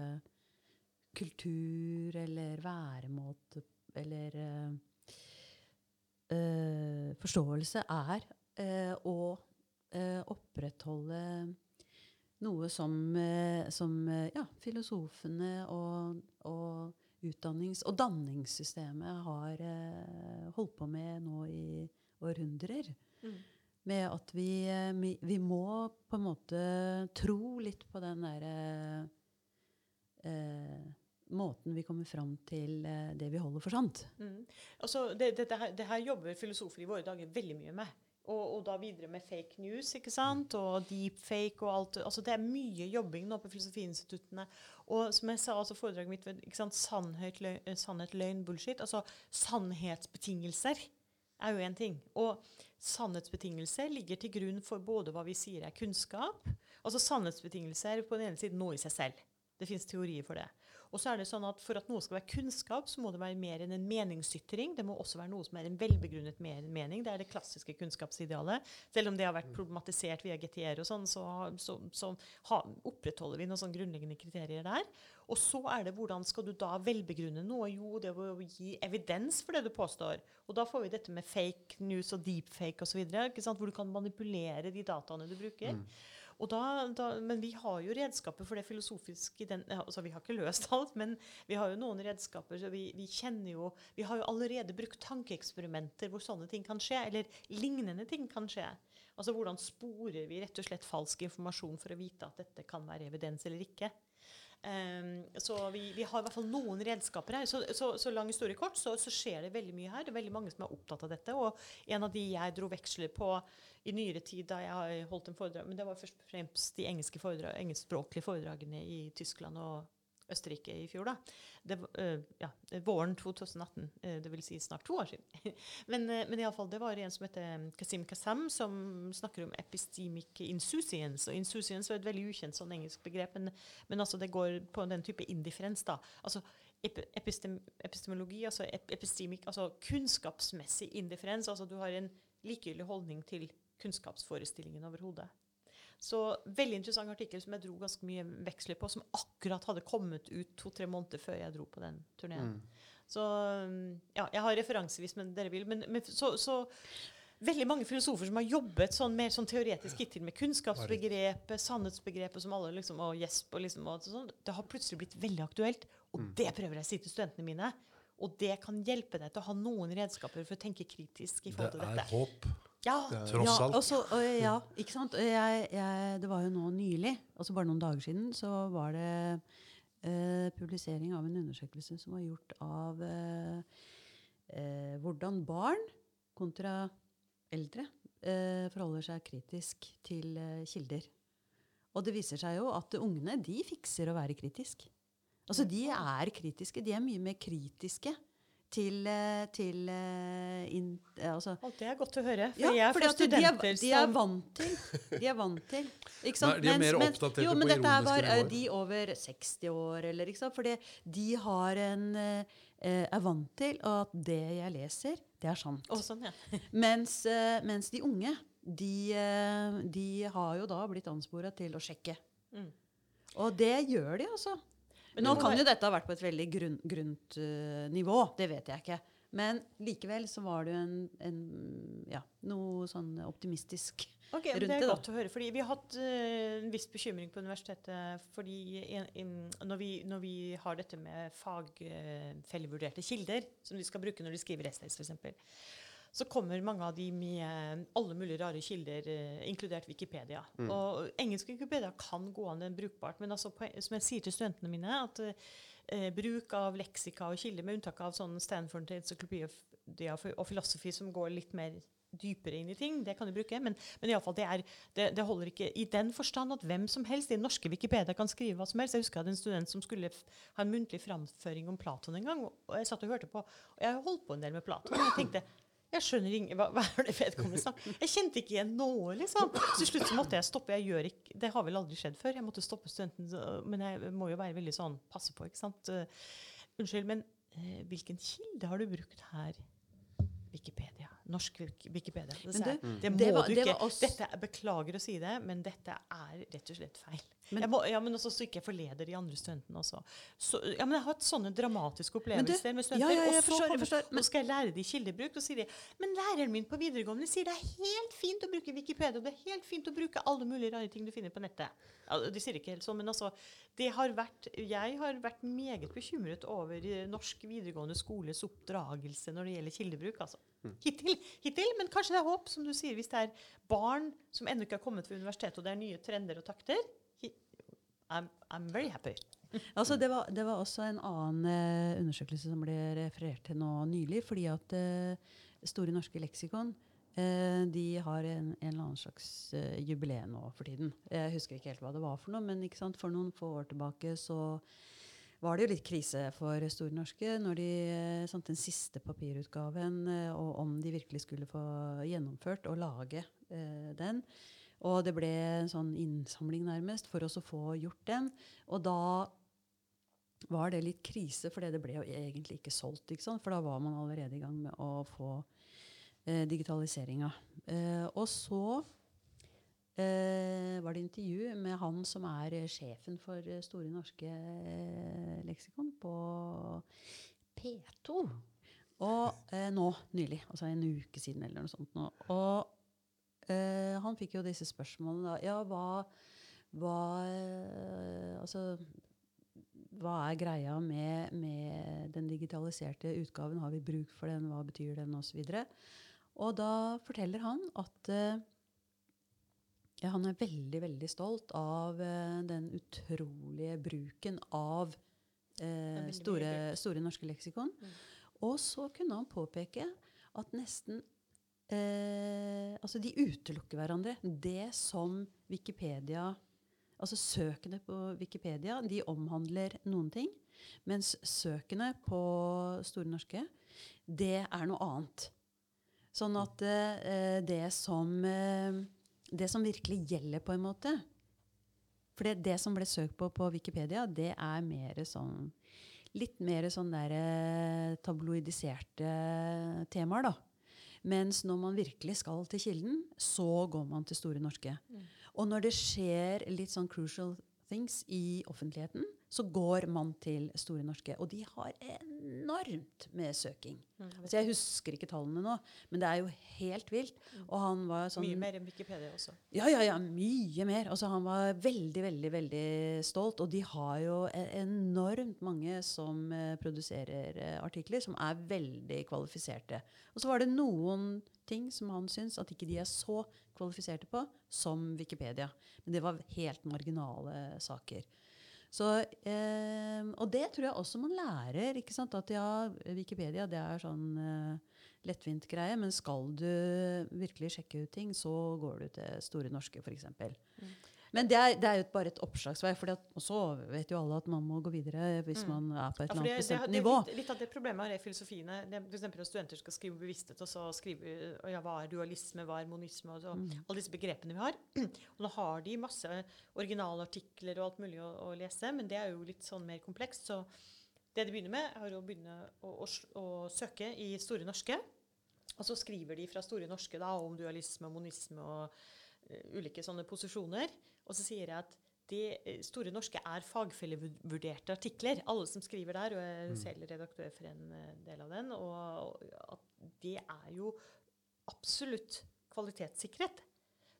kultur eller væremåte eller eh, forståelse er eh, å eh, opprettholde noe som, som ja, filosofene og, og utdannings- og danningssystemet har eh, holdt på med nå i århundrer. Mm. Med at vi, eh, vi, vi må på en måte tro litt på den derre eh, måten vi kommer fram til eh, det vi holder for sant. Mm. Altså, det, dette her, det her jobber filosofer i våre dager veldig mye med. Og, og da videre med fake news ikke sant? og deepfake og alt. Altså, det er mye jobbing nå på filosofiinstituttene. Og som jeg sa, altså foredraget mitt ikke sant? Sannhet, løgn, eh, sannhet, løgn, bullshit. Altså sannhetsbetingelser er jo én ting. Og sannhetsbetingelser ligger til grunn for både hva vi sier er kunnskap Altså sannhetsbetingelser på den ene siden noe i seg selv. Det fins teorier for det. Og så er det sånn at For at noe skal være kunnskap, så må det være mer enn en meningsytring. Det må også være noe som er en velbegrunnet mening. Det er det klassiske kunnskapsidealet. Selv om det har vært problematisert via GTR, og sånn, så, så, så ha, opprettholder vi noen sånne grunnleggende kriterier der. Og så er det hvordan skal du da velbegrunne noe? Jo, det er å gi evidens for det du påstår. Og da får vi dette med fake news og deepfake osv., hvor du kan manipulere de dataene du bruker. Og da, da, men vi har jo redskaper for det filosofiske den, altså Vi har ikke løst alt, men vi har jo noen redskaper. så vi, vi kjenner jo, vi har jo allerede brukt tankeeksperimenter hvor sånne ting kan skje, eller lignende ting kan skje. Altså Hvordan sporer vi rett og slett falsk informasjon for å vite at dette kan være evidens eller ikke? Ehm, så vi, vi har i hvert fall noen redskaper her. Så, så, så lang historie kort, så, så skjer det veldig mye her. Det er veldig mange som er opptatt av dette. Og en av de jeg dro veksler på i nyere tid da jeg har holdt en foredrag, men det var først og fremst de engelske foredrag, engelskspråklige foredragene i Tyskland og Østerrike i fjor. da. Det, ja, våren 2018, uh, det vil si snart to år siden. men, men fall, det var en som heter Kasim Kasam, som snakker om epistemic insouciance. Og insouciance er et veldig ukjent sånn engelsk begrep, men, men altså det går på den type indifferens. da. Altså epistem, epistemologi, altså epistemic, altså kunnskapsmessig indifferens. Altså du har en likegyldig holdning til kunnskapsforestillingen overhodet. Så veldig interessant artikkel som jeg dro ganske mye veksler på, som akkurat hadde kommet ut to-tre måneder før jeg dro på den turneen. Mm. Så ja, jeg har referansevis, men dere vil. Men, men så, så, veldig mange filosofer som har jobbet sånn, mer sånn teoretisk hittil med kunnskapsbegrepet, sannhetsbegrepet som alle liksom, og gjesp og liksom, og sånn, Det har plutselig blitt veldig aktuelt, og mm. det prøver jeg å si til studentene mine. Og det kan hjelpe deg til å ha noen redskaper for å tenke kritisk i forhold til dette. Det er håp. Ja, Tross alt. Også, og, ja, ikke sant? Jeg, jeg, det var jo nå nylig, altså bare noen dager siden, så var det eh, publisering av en undersøkelse som var gjort av eh, eh, hvordan barn kontra eldre eh, forholder seg kritisk til eh, kilder. Og det viser seg jo at ungene de fikser å være kritisk. Altså, De er kritiske. De er mye mer kritiske til, eh, til eh, in, altså. Og Det er godt å høre. For ja, jeg får studenter de er, de er vant til. De er vant til. Ikke sant? Nei, de er mer oppdaterte jo, men dette er bare de over 60 år, eller ikke sant? Fordi de har en er vant til at det jeg leser, det er sant. Oh, sånn, ja. mens, mens, de unge, de, de, har jo da blitt anspora til å sjekke. Mm. Og det gjør de, altså. Men Nå kan jo dette ha vært på et veldig grunn, grunt uh, nivå. Det vet jeg ikke. Men likevel så var det jo en, en, ja, noe sånn optimistisk okay, rundt det. Det er godt å høre. fordi Vi har hatt uh, en viss bekymring på universitetet fordi in, in, når, vi, når, vi, har dette med fagfellevurderte uh, kilder, som de skal bruke når de skriver essays f.eks., så kommer mange av de med alle mulige rare kilder, eh, inkludert Wikipedia. Mm. Og engelsk Wikipedia kan gå an brukbart, men altså som jeg sier til studentene mine, at eh, bruk av leksika og kilder, med unntak av sånn Stanford Encyclopedia og Philosophy, som går litt mer dypere inn i ting, det kan du bruke. Men, men i alle fall, det, er, det, det, holder ikke i den forstand at hvem som helst i den norske Wikipedia kan skrive hva som helst. Jeg husker jeg hadde en student som skulle ha en muntlig framføring om Platon en gang. og Jeg satt og hørte på, og jeg holdt på en del med Platon. og jeg tenkte jeg skjønner ingen, hva, hva, er det vedkommende snakker Jeg kjente ikke igjen noe, liksom. Så til slutt så måtte jeg stoppe. Jeg gjør ikke, Det har vel aldri skjedd før. Jeg måtte stoppe studenten, men jeg må jo være veldig sånn passe på, ikke sant. Uh, unnskyld, men uh, hvilken kilde har du brukt her? Wikipedia. Norsk Wikipedia. Det, du, det må det var, du ikke. Dette, beklager å si det, men dette er rett og slett feil. Men, må, ja, men også så ikke jeg forleder de andre studentene også. Så, ja, men jeg har hatt sånne dramatiske opplevelser du, med studenter. Ja, ja, og så forstår, forstår, men, skal jeg lære de kildebruk. Og sier de men læreren min på videregående sier det er helt fint å bruke Wikipedia. og Det er helt fint å bruke alle mulige rare ting du finner på nettet. Ja, de sier ikke helt sånn, men altså, det har vært, jeg har vært meget bekymret over eh, norsk videregående skoles oppdragelse når det gjelder kildebruk. altså. Mm. Hittil, hittil, men kanskje det er håp, som du sier, hvis det er barn som ennå ikke har kommet ved universitetet, og det er nye trender og takter. I'm, I'm very happy. altså, det, var, det, var, også en annen uh, undersøkelse som ble referert til nå nylig. fordi at uh, Store norske leksikon uh, de har en, en, eller annen slags uh, jubileum nå for tiden. Jeg husker ikke helt hva det var for noe, men for noen få år tilbake så var det jo litt krise for Store norske når de sånn, den siste papirutgaven, og om de virkelig skulle få gjennomført og lage den. Og det ble en sånn innsamling nærmest for oss å få gjort den. Og da var det litt krise, for det ble jo egentlig ikke solgt. Ikke for da var man allerede i gang med å få eh, digitaliseringa. Eh, og så eh, var det intervju med han som er sjefen for Store norske eh, leksikon på P2. Og eh, nå nylig, altså en uke siden eller noe sånt. Nå. Og han fikk jo disse spørsmålene da. Ja, hva, hva Altså hva er greia med, med, den digitaliserte utgaven? Har vi bruk for den? Hva betyr den? Og, så videre. og da forteller han at uh, ja, han er veldig, veldig stolt av den utrolige bruken av store, store, norske leksikon. Mm. Og så kunne han påpeke at nesten eh, Altså, de utelukker hverandre. Det som Wikipedia Altså søkene på Wikipedia de omhandler noen ting, mens søkene på Store norske, det er noe annet. Sånn at eh, det som eh, Det som virkelig gjelder, på en måte For det, det som ble søkt på på Wikipedia, det er mer sånn Litt mer sånn der eh, tabloidiserte temaer, da. Mens når man virkelig skal til kilden, så går man til Store norske. Og når det skjer litt sånn crucial things i offentligheten, så går man til Store norske. Og de har enormt med søking. Så jeg husker ikke tallene nå, men det er jo helt vilt. Og han var sånn Mye mer enn Wikipedia også. Ja, ja, ja, mye mer. Altså, han var veldig, veldig veldig stolt. Og de har jo e- enormt mange som uh, produserer uh, artikler, som er veldig kvalifiserte. Og så var det noen ting som han syns at ikke de er så kvalifiserte på som Wikipedia. Men det var helt marginale saker. Så, eh, og det tror jeg også man lærer. ikke sant? At ja, Wikipedia det er sånn eh, lettvint greie, men skal du virkelig sjekke ut ting, så går du til Store norske, f.eks. Mm. Men det er, det er jo bare et oppslagsvei. For så vet jo alle at man må gå videre hvis man er på et Mm. Ja, eller annet bestemt nivå. litt, litt av det problemet er filosofiene. Det, for eksempel når studenter skal skrive bevissthet, og så skrive og ja, hva er dualisme, hva er monisme, og så, Mm. alle disse begrepene vi har. Og nå har de masse originalartikler og alt mulig å, å lese, men det er jo litt sånn mer komplekst. Så det de begynner med, er å begynne å, å, å søke i Store norske. Og så skriver de fra Store norske da, om dualisme og monisme og uh, ulike sånne posisjoner. Og så sier jeg at de eh, Store norske er fagfellevurderte artikler. Alle som skriver der, og jeg er selv redaktør for en eh, del av den, og og at det er jo absolutt kvalitetssikret.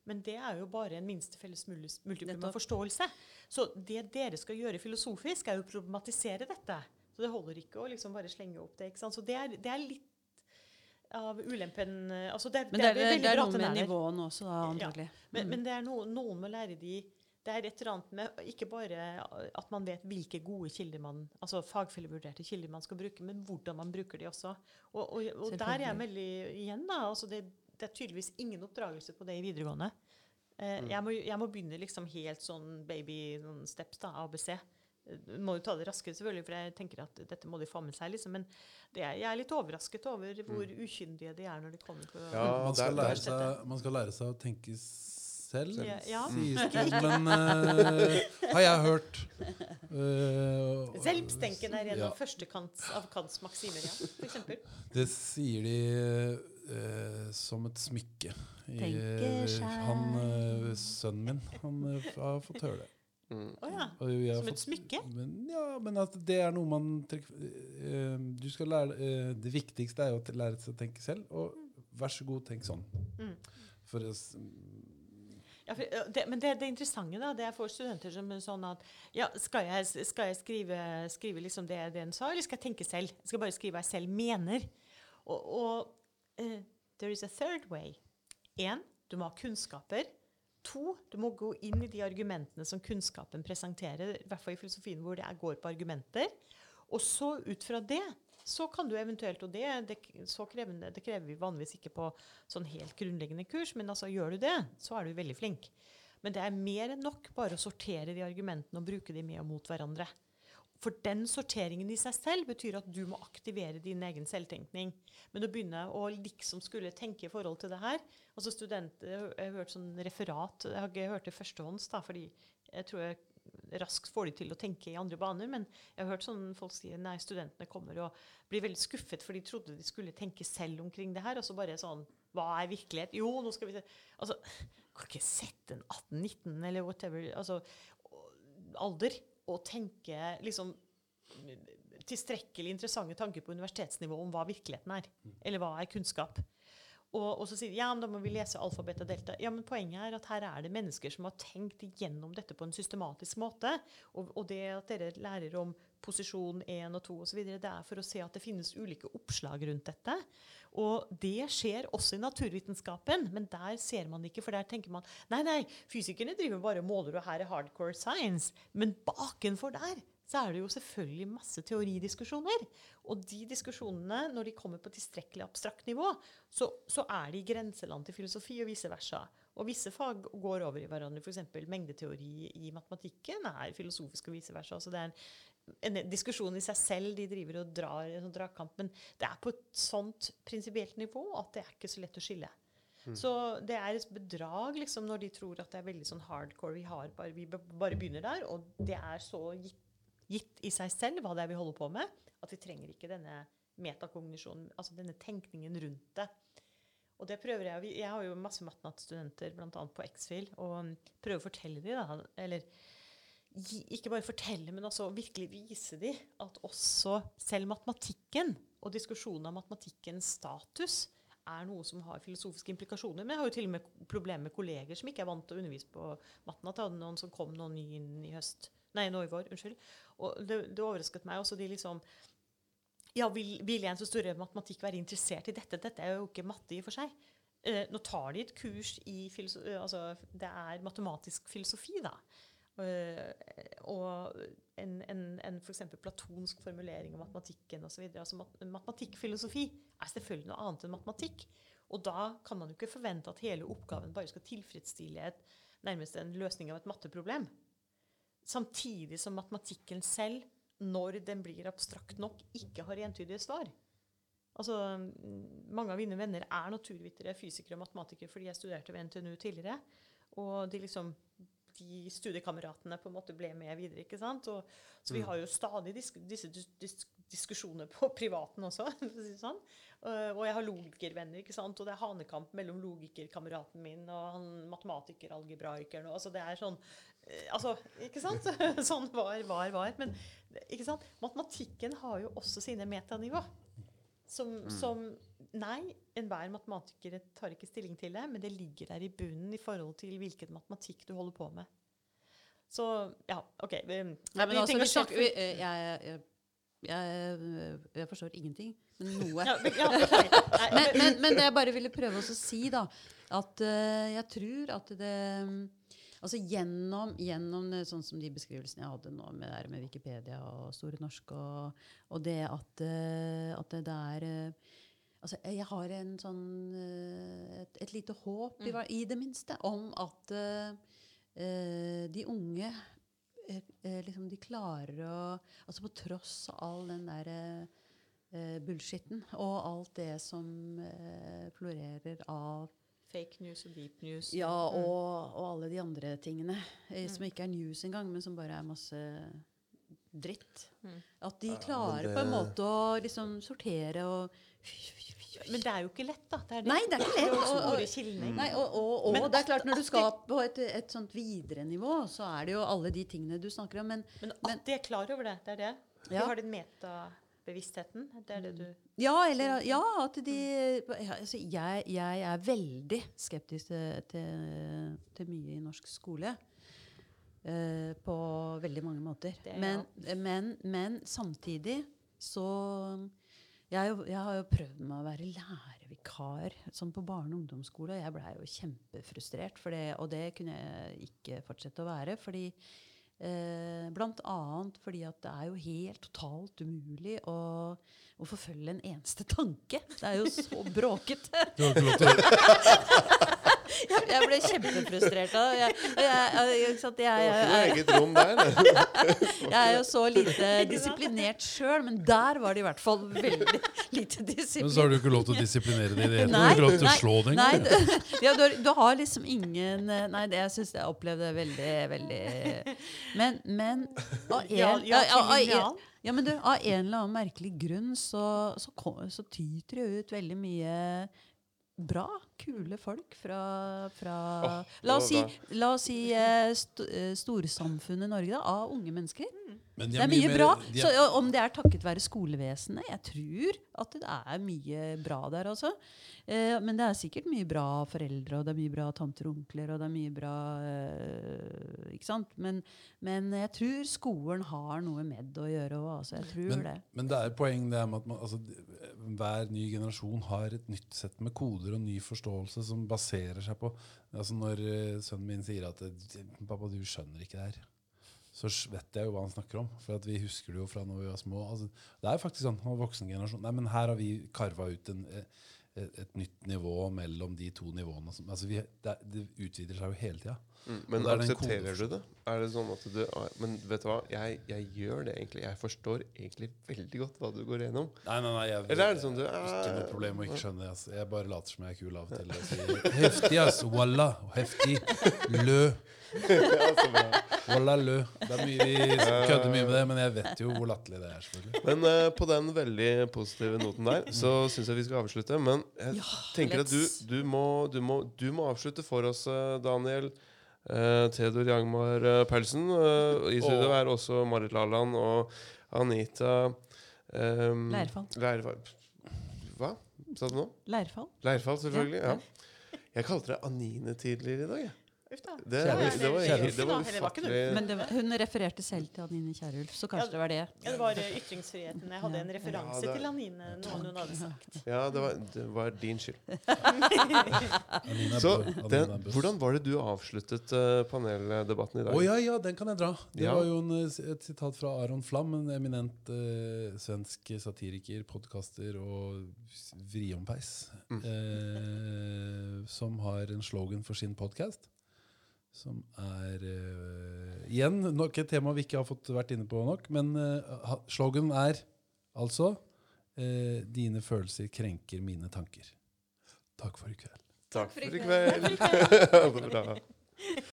Men det er jo bare en minste felles multiplum av forståelse. Så det dere skal gjøre filosofisk, er jo å problematisere dette. Så det holder ikke å liksom bare slenge opp det. ikke sant? Så det er, det er litt av ulempen eh, altså det, Men det er, det veldig er noe med er nivåene også, da, antagelig. Men, Mm. men det er noe, noen må lære de Det er et eller annet med ikke bare at man vet hvilke gode kilder man altså fagfellevurderte kilder man skal bruke, men hvordan man bruker de også. Og, og, og der er jeg veldig igjen, da. Altså det, det er tydeligvis ingen oppdragelse på det i videregående. Eh, Mm. jeg, må, jeg må begynne liksom helt sånn baby noen steps, da, ABC. Eh, Må jo ta det raskere, selvfølgelig, for jeg tenker at dette må de få med seg. liksom, Men det er, jeg er litt overrasket over hvor ukyndige de er når de kommer på Mm. Ja, man, skal lære seg, man skal lære seg å tenke selv, Ja, ja. sies det. Men uh, har jeg hørt. Uh, Selvstenken er en ja. av første Kants, av Kants maksimer, ja, for. Det sier de uh, som et smykke. I, han, eh, sønnen min han eh, har fått høre det. Mm. Oh, ja. Som fått, et smykke? Men, ja, men at det er noe man trekker uh, Du skal lære uh, Det viktigste er jo å lære seg å tenke selv, og vær så god, tenk sånn. Mm. For uh, Ja, for, det, men det, det interessante da, det er for studenter som er sånn at ja, Skal jeg, skal jeg skrive, skrive liksom det den sa, eller skal jeg tenke selv? Jeg skal bare skrive hva jeg selv mener. Og, og there is a third way. Én, du må ha kunnskaper. To, du må gå inn i de argumentene som kunnskapen presenterer, i hvert fall i filosofien hvor det går på argumenter. Og så ut fra det så kan du eventuelt, og det, det, krevende, det krever vi vanligvis ikke på sånn helt grunnleggende kurs, men altså gjør du det, så er du veldig flink. Men det er mer enn nok bare å sortere de argumentene og bruke de med og mot hverandre. For den sorteringen i seg selv betyr at du må aktivere din egen selvtenkning. Men å begynne å liksom skulle tenke i forhold til det her altså studenter, Jeg har hørt sånn referat, jeg har ikke hørt det førstehånds, da, fordi jeg tror jeg raskt får de til å tenke i andre baner. Men jeg har hørt sånn folk si nei, studentene kommer og blir veldig skuffet, for de trodde de skulle tenke selv omkring det her. Og så bare sånn Hva er virkelighet? Jo, nå skal vi se Altså, kan ikke sette en 18-19 eller whatever altså, alder og tenke liksom tilstrekkelig interessante tanker på universitetsnivå om hva virkeligheten er. Eller hva er kunnskap. Og, og så sier de ja, men da må vi lese alfabet og delta. Ja, men Poenget er at her er det mennesker som har tenkt gjennom dette på en systematisk måte. Og, og det at dere lærer om posisjon 1 og 2 osv., det er for å se at det finnes ulike oppslag rundt dette. Og det skjer også i naturvitenskapen, men der ser man det ikke. For der tenker man nei, nei, fysikerne driver bare og måler, og her er hardcore science. Men bakenfor der så er det jo selvfølgelig masse teoridiskusjoner. Og de diskusjonene, når de kommer på tilstrekkelig abstrakt nivå, så, så er de i grenseland til filosofi, og vice versa. Og visse fag går over i hverandre. F.eks. mengdeteori i matematikken er filosofisk og vice versa. Så det er en, en diskusjon i seg selv de driver og drar en sånn dragkamp. Men det er på et sånt prinsipielt nivå at det er ikke så lett å skille. Så det er et bedrag liksom, når de tror at det er veldig sånn hardcore. Vi, har bare, vi bare begynner der, og det er så gitt, gitt i seg selv hva det er vi holder på med, at vi trenger ikke denne metakognisjonen, altså denne tenkningen rundt det. Og det prøver jeg, Jeg har jo masse matnattstudenter, bl.a. på X-Fil, og prøver å fortelle dem, da, eller ikke bare fortelle, men også virkelig vise dem at også selv matematikken og diskusjonen av matematikkens status er noe som har filosofiske implikasjoner. Men jeg har jo til og med problemer med kolleger som ikke er vant til å undervise på matnat. Jeg hadde noen som kom noen ny inn i høst. Nei, vår. Unnskyld. Og det, det overrasket meg også. De liksom Ja, vil, vil en så stor matematikk være interessert i dette? Dette er jo ikke matte i og for seg. Eh, nå tar de et kurs i filoso eh, altså, Det er matematisk filosofi, da. Eh, og en, en, en f.eks. platonsk formulering av matematikken osv. Altså, mat matematikkfilosofi er selvfølgelig noe annet enn matematikk. Og da kan man jo ikke forvente at hele oppgaven bare skal tilfredsstille et, nærmest en løsning av et matteproblem. Samtidig som matematikken selv, når den blir abstrakt nok, ikke har entydige svar. Altså, mm, mange av mine venner er naturvitere, fysikere og matematikere fordi jeg studerte ved NTNU tidligere. Og de, liksom, de studiekameratene på en måte ble med videre. ikke sant? Og, så vi har jo stadig disk, disse dis, dis, diskusjoner på privaten også. sånn. Og jeg har logikervenner, ikke sant? og det er hanekamp mellom logikerkameraten min og han matematiker-algebraikeren. Altså, det er sånn Altså, ikke sant? sånn var, var, var. Men ikke sant? matematikken har jo også sine metanivå. Som, som Nei, enhver matematiker tar ikke stilling til det, men det ligger der i bunnen i forhold til hvilken matematikk du holder på med. Så ja, OK. Vi, Nei, men vi altså, vi snakker, vi, eh, jeg, jeg, jeg, jeg forstår ingenting, men noe. Men, men, men det jeg bare ville prøve å si, da, at eh, jeg tror at det Altså gjennom, gjennom sånn som de beskrivelsene jeg hadde nå med, med Wikipedia og Store norske, og, og det at, eh, at det, der er eh, Altså, jeg har en sånn, eh, et, et lite håp, i, i det minste, om at eh, eh, de unge eh, eh, liksom de klarer å Altså på tross av all den der uh, bullshitten og alt det som eh, florerer av Fake news og deep news. Ja, og, og alle de andre tingene eh, som ikke er news engang, men som bare er masse dritt. At de klarer det- på en måte å liksom sortere og Men det er jo ikke lett, da. Det er det. Nei, det er ikke lett. Og, og, kilder. nei, og, og, og Men det er klart, når du skal på et, et sånt videre nivå, så er det jo alle de tingene du snakker om. Men Men at de er klar over det, det er det. De Ja. har den metabevisstheten. Det er det du Ja, eller ja, at de ja, altså, jeg, jeg er veldig skeptisk til, til, til mye i norsk skole. Uh, på veldig mange måter. Det Men, men, men samtidig så jeg, jeg har jo prøvd med å være lærervikar sånn på barne- og ungdomsskole. og Jeg blei jo kjempefrustrert, det, og det kunne jeg ikke fortsette å være. fordi Eh, annet fordi at det er jo helt totalt umulig å, å forfølge en eneste tanke. Det er jo så bråkete. Du har ikke lov til å Jeg, jeg ble kjempefrustrert av det. Jeg, jeg, jeg, jeg, Det var ikke jeg, eget rom der. jeg er jo så lite disiplinert sjøl, men der var det i hvert fall veldig lite Men så har du ikke lov til å disiplinere det i det hele tatt. Du har ikke lov til å slå det engang. ja, du, har, du har liksom ingen Nei, det, jeg syns jeg opplevde det veldig, veldig Men, men av en, Ja, ja, ja, av ja, men du, av en eller annen merkelig grunn så, så, kom, så tyter det ut veldig mye bra, kule folk fra, fra oh, La oss si, la oss si st storsamfunnet Norge, da, av unge mennesker. Men de Det er mye mye mer- bra. Så er- ja, Om det er takket være skolevesenet Jeg tror at det er mye bra der, altså. Eh, men det er sikkert mye bra foreldre, og det er mye bra tanter og onkler, og det er mye bra eh, Ikke sant? Men, men jeg tror skolen har noe med å gjøre òg. Altså. Jeg tror Men, det. men det er poeng det med at man, altså, hver ny generasjon har et nytt sett med koder og ny forståelse som baserer seg på altså Når eh, sønnen min sier at eh, 'Pappa, du skjønner ikke det her', så vet jeg jo hva han snakker om. For vi husker det jo fra når vi var små. Altså, det er faktisk sånn voksengenerasjon Nei, men her har vi karva ut en, eh, et, et nytt nivå mellom de to nivåene. Altså, vi, det, det utvider seg jo hele tida. Mm, men er aksepterer du det? Er det sånn at du ah, Men vet du hva, jeg, jeg gjør det egentlig. Jeg forstår egentlig veldig godt hva du går gjennom. Nei, nei, nei. Jeg, Eller er det sånn du Ikke noe eh, problem å ikke skjønne det. Jeg bare later som jeg er kul av og til. Og sier heftig, ass. Walla. Heftig. Lø. Walla lø. Det er mye, vi kødder mye med det, men jeg vet jo hvor latterlig det er. selvfølgelig. Men uh, på den veldig positive noten der, så syns jeg vi skal avslutte. Men jeg Ja, tenker at du, du, må, du, må, du må avslutte for oss, eh, Daniel. Uh, Theodor Jangmar uh, Paulsen. Uh, I studio oh. er også Marit Laland og Anita um, Leirfall. Leirfall. Hva sa du nå? Leirfall. Leirfall, selvfølgelig. Ja, Ja. Jeg kalte deg Anine tidligere i dag. jeg. Uff da. Det, Kjærulf. det, var, Kjærulf. det var ufattelig Men det var, hun refererte selv til Anine Kierulf, så kanskje Ja, det var det. Ja, det var eh, ytringsfriheten. Jeg hadde en referanse Ja, det- til Anine, noen hun hadde sagt. Ja, det var, det var din skyld. Så den, hvordan var det du avsluttet uh, paneldebatten i dag? Å ja, ja, den kan jeg dra. Det Ja. var jo en, eh, et sitat fra Aron Flam, en eminent uh, svensk satiriker, podkaster og vriompeis, Mm. uh, som har en slogan for sin podkast. Som er uh, Igjen nok et tema vi ikke har fått vært inne på nok, men uh, ha- sloganen er altså uh, 'Dine følelser krenker mine tanker'. Takk for i kveld. Takk for i kveld.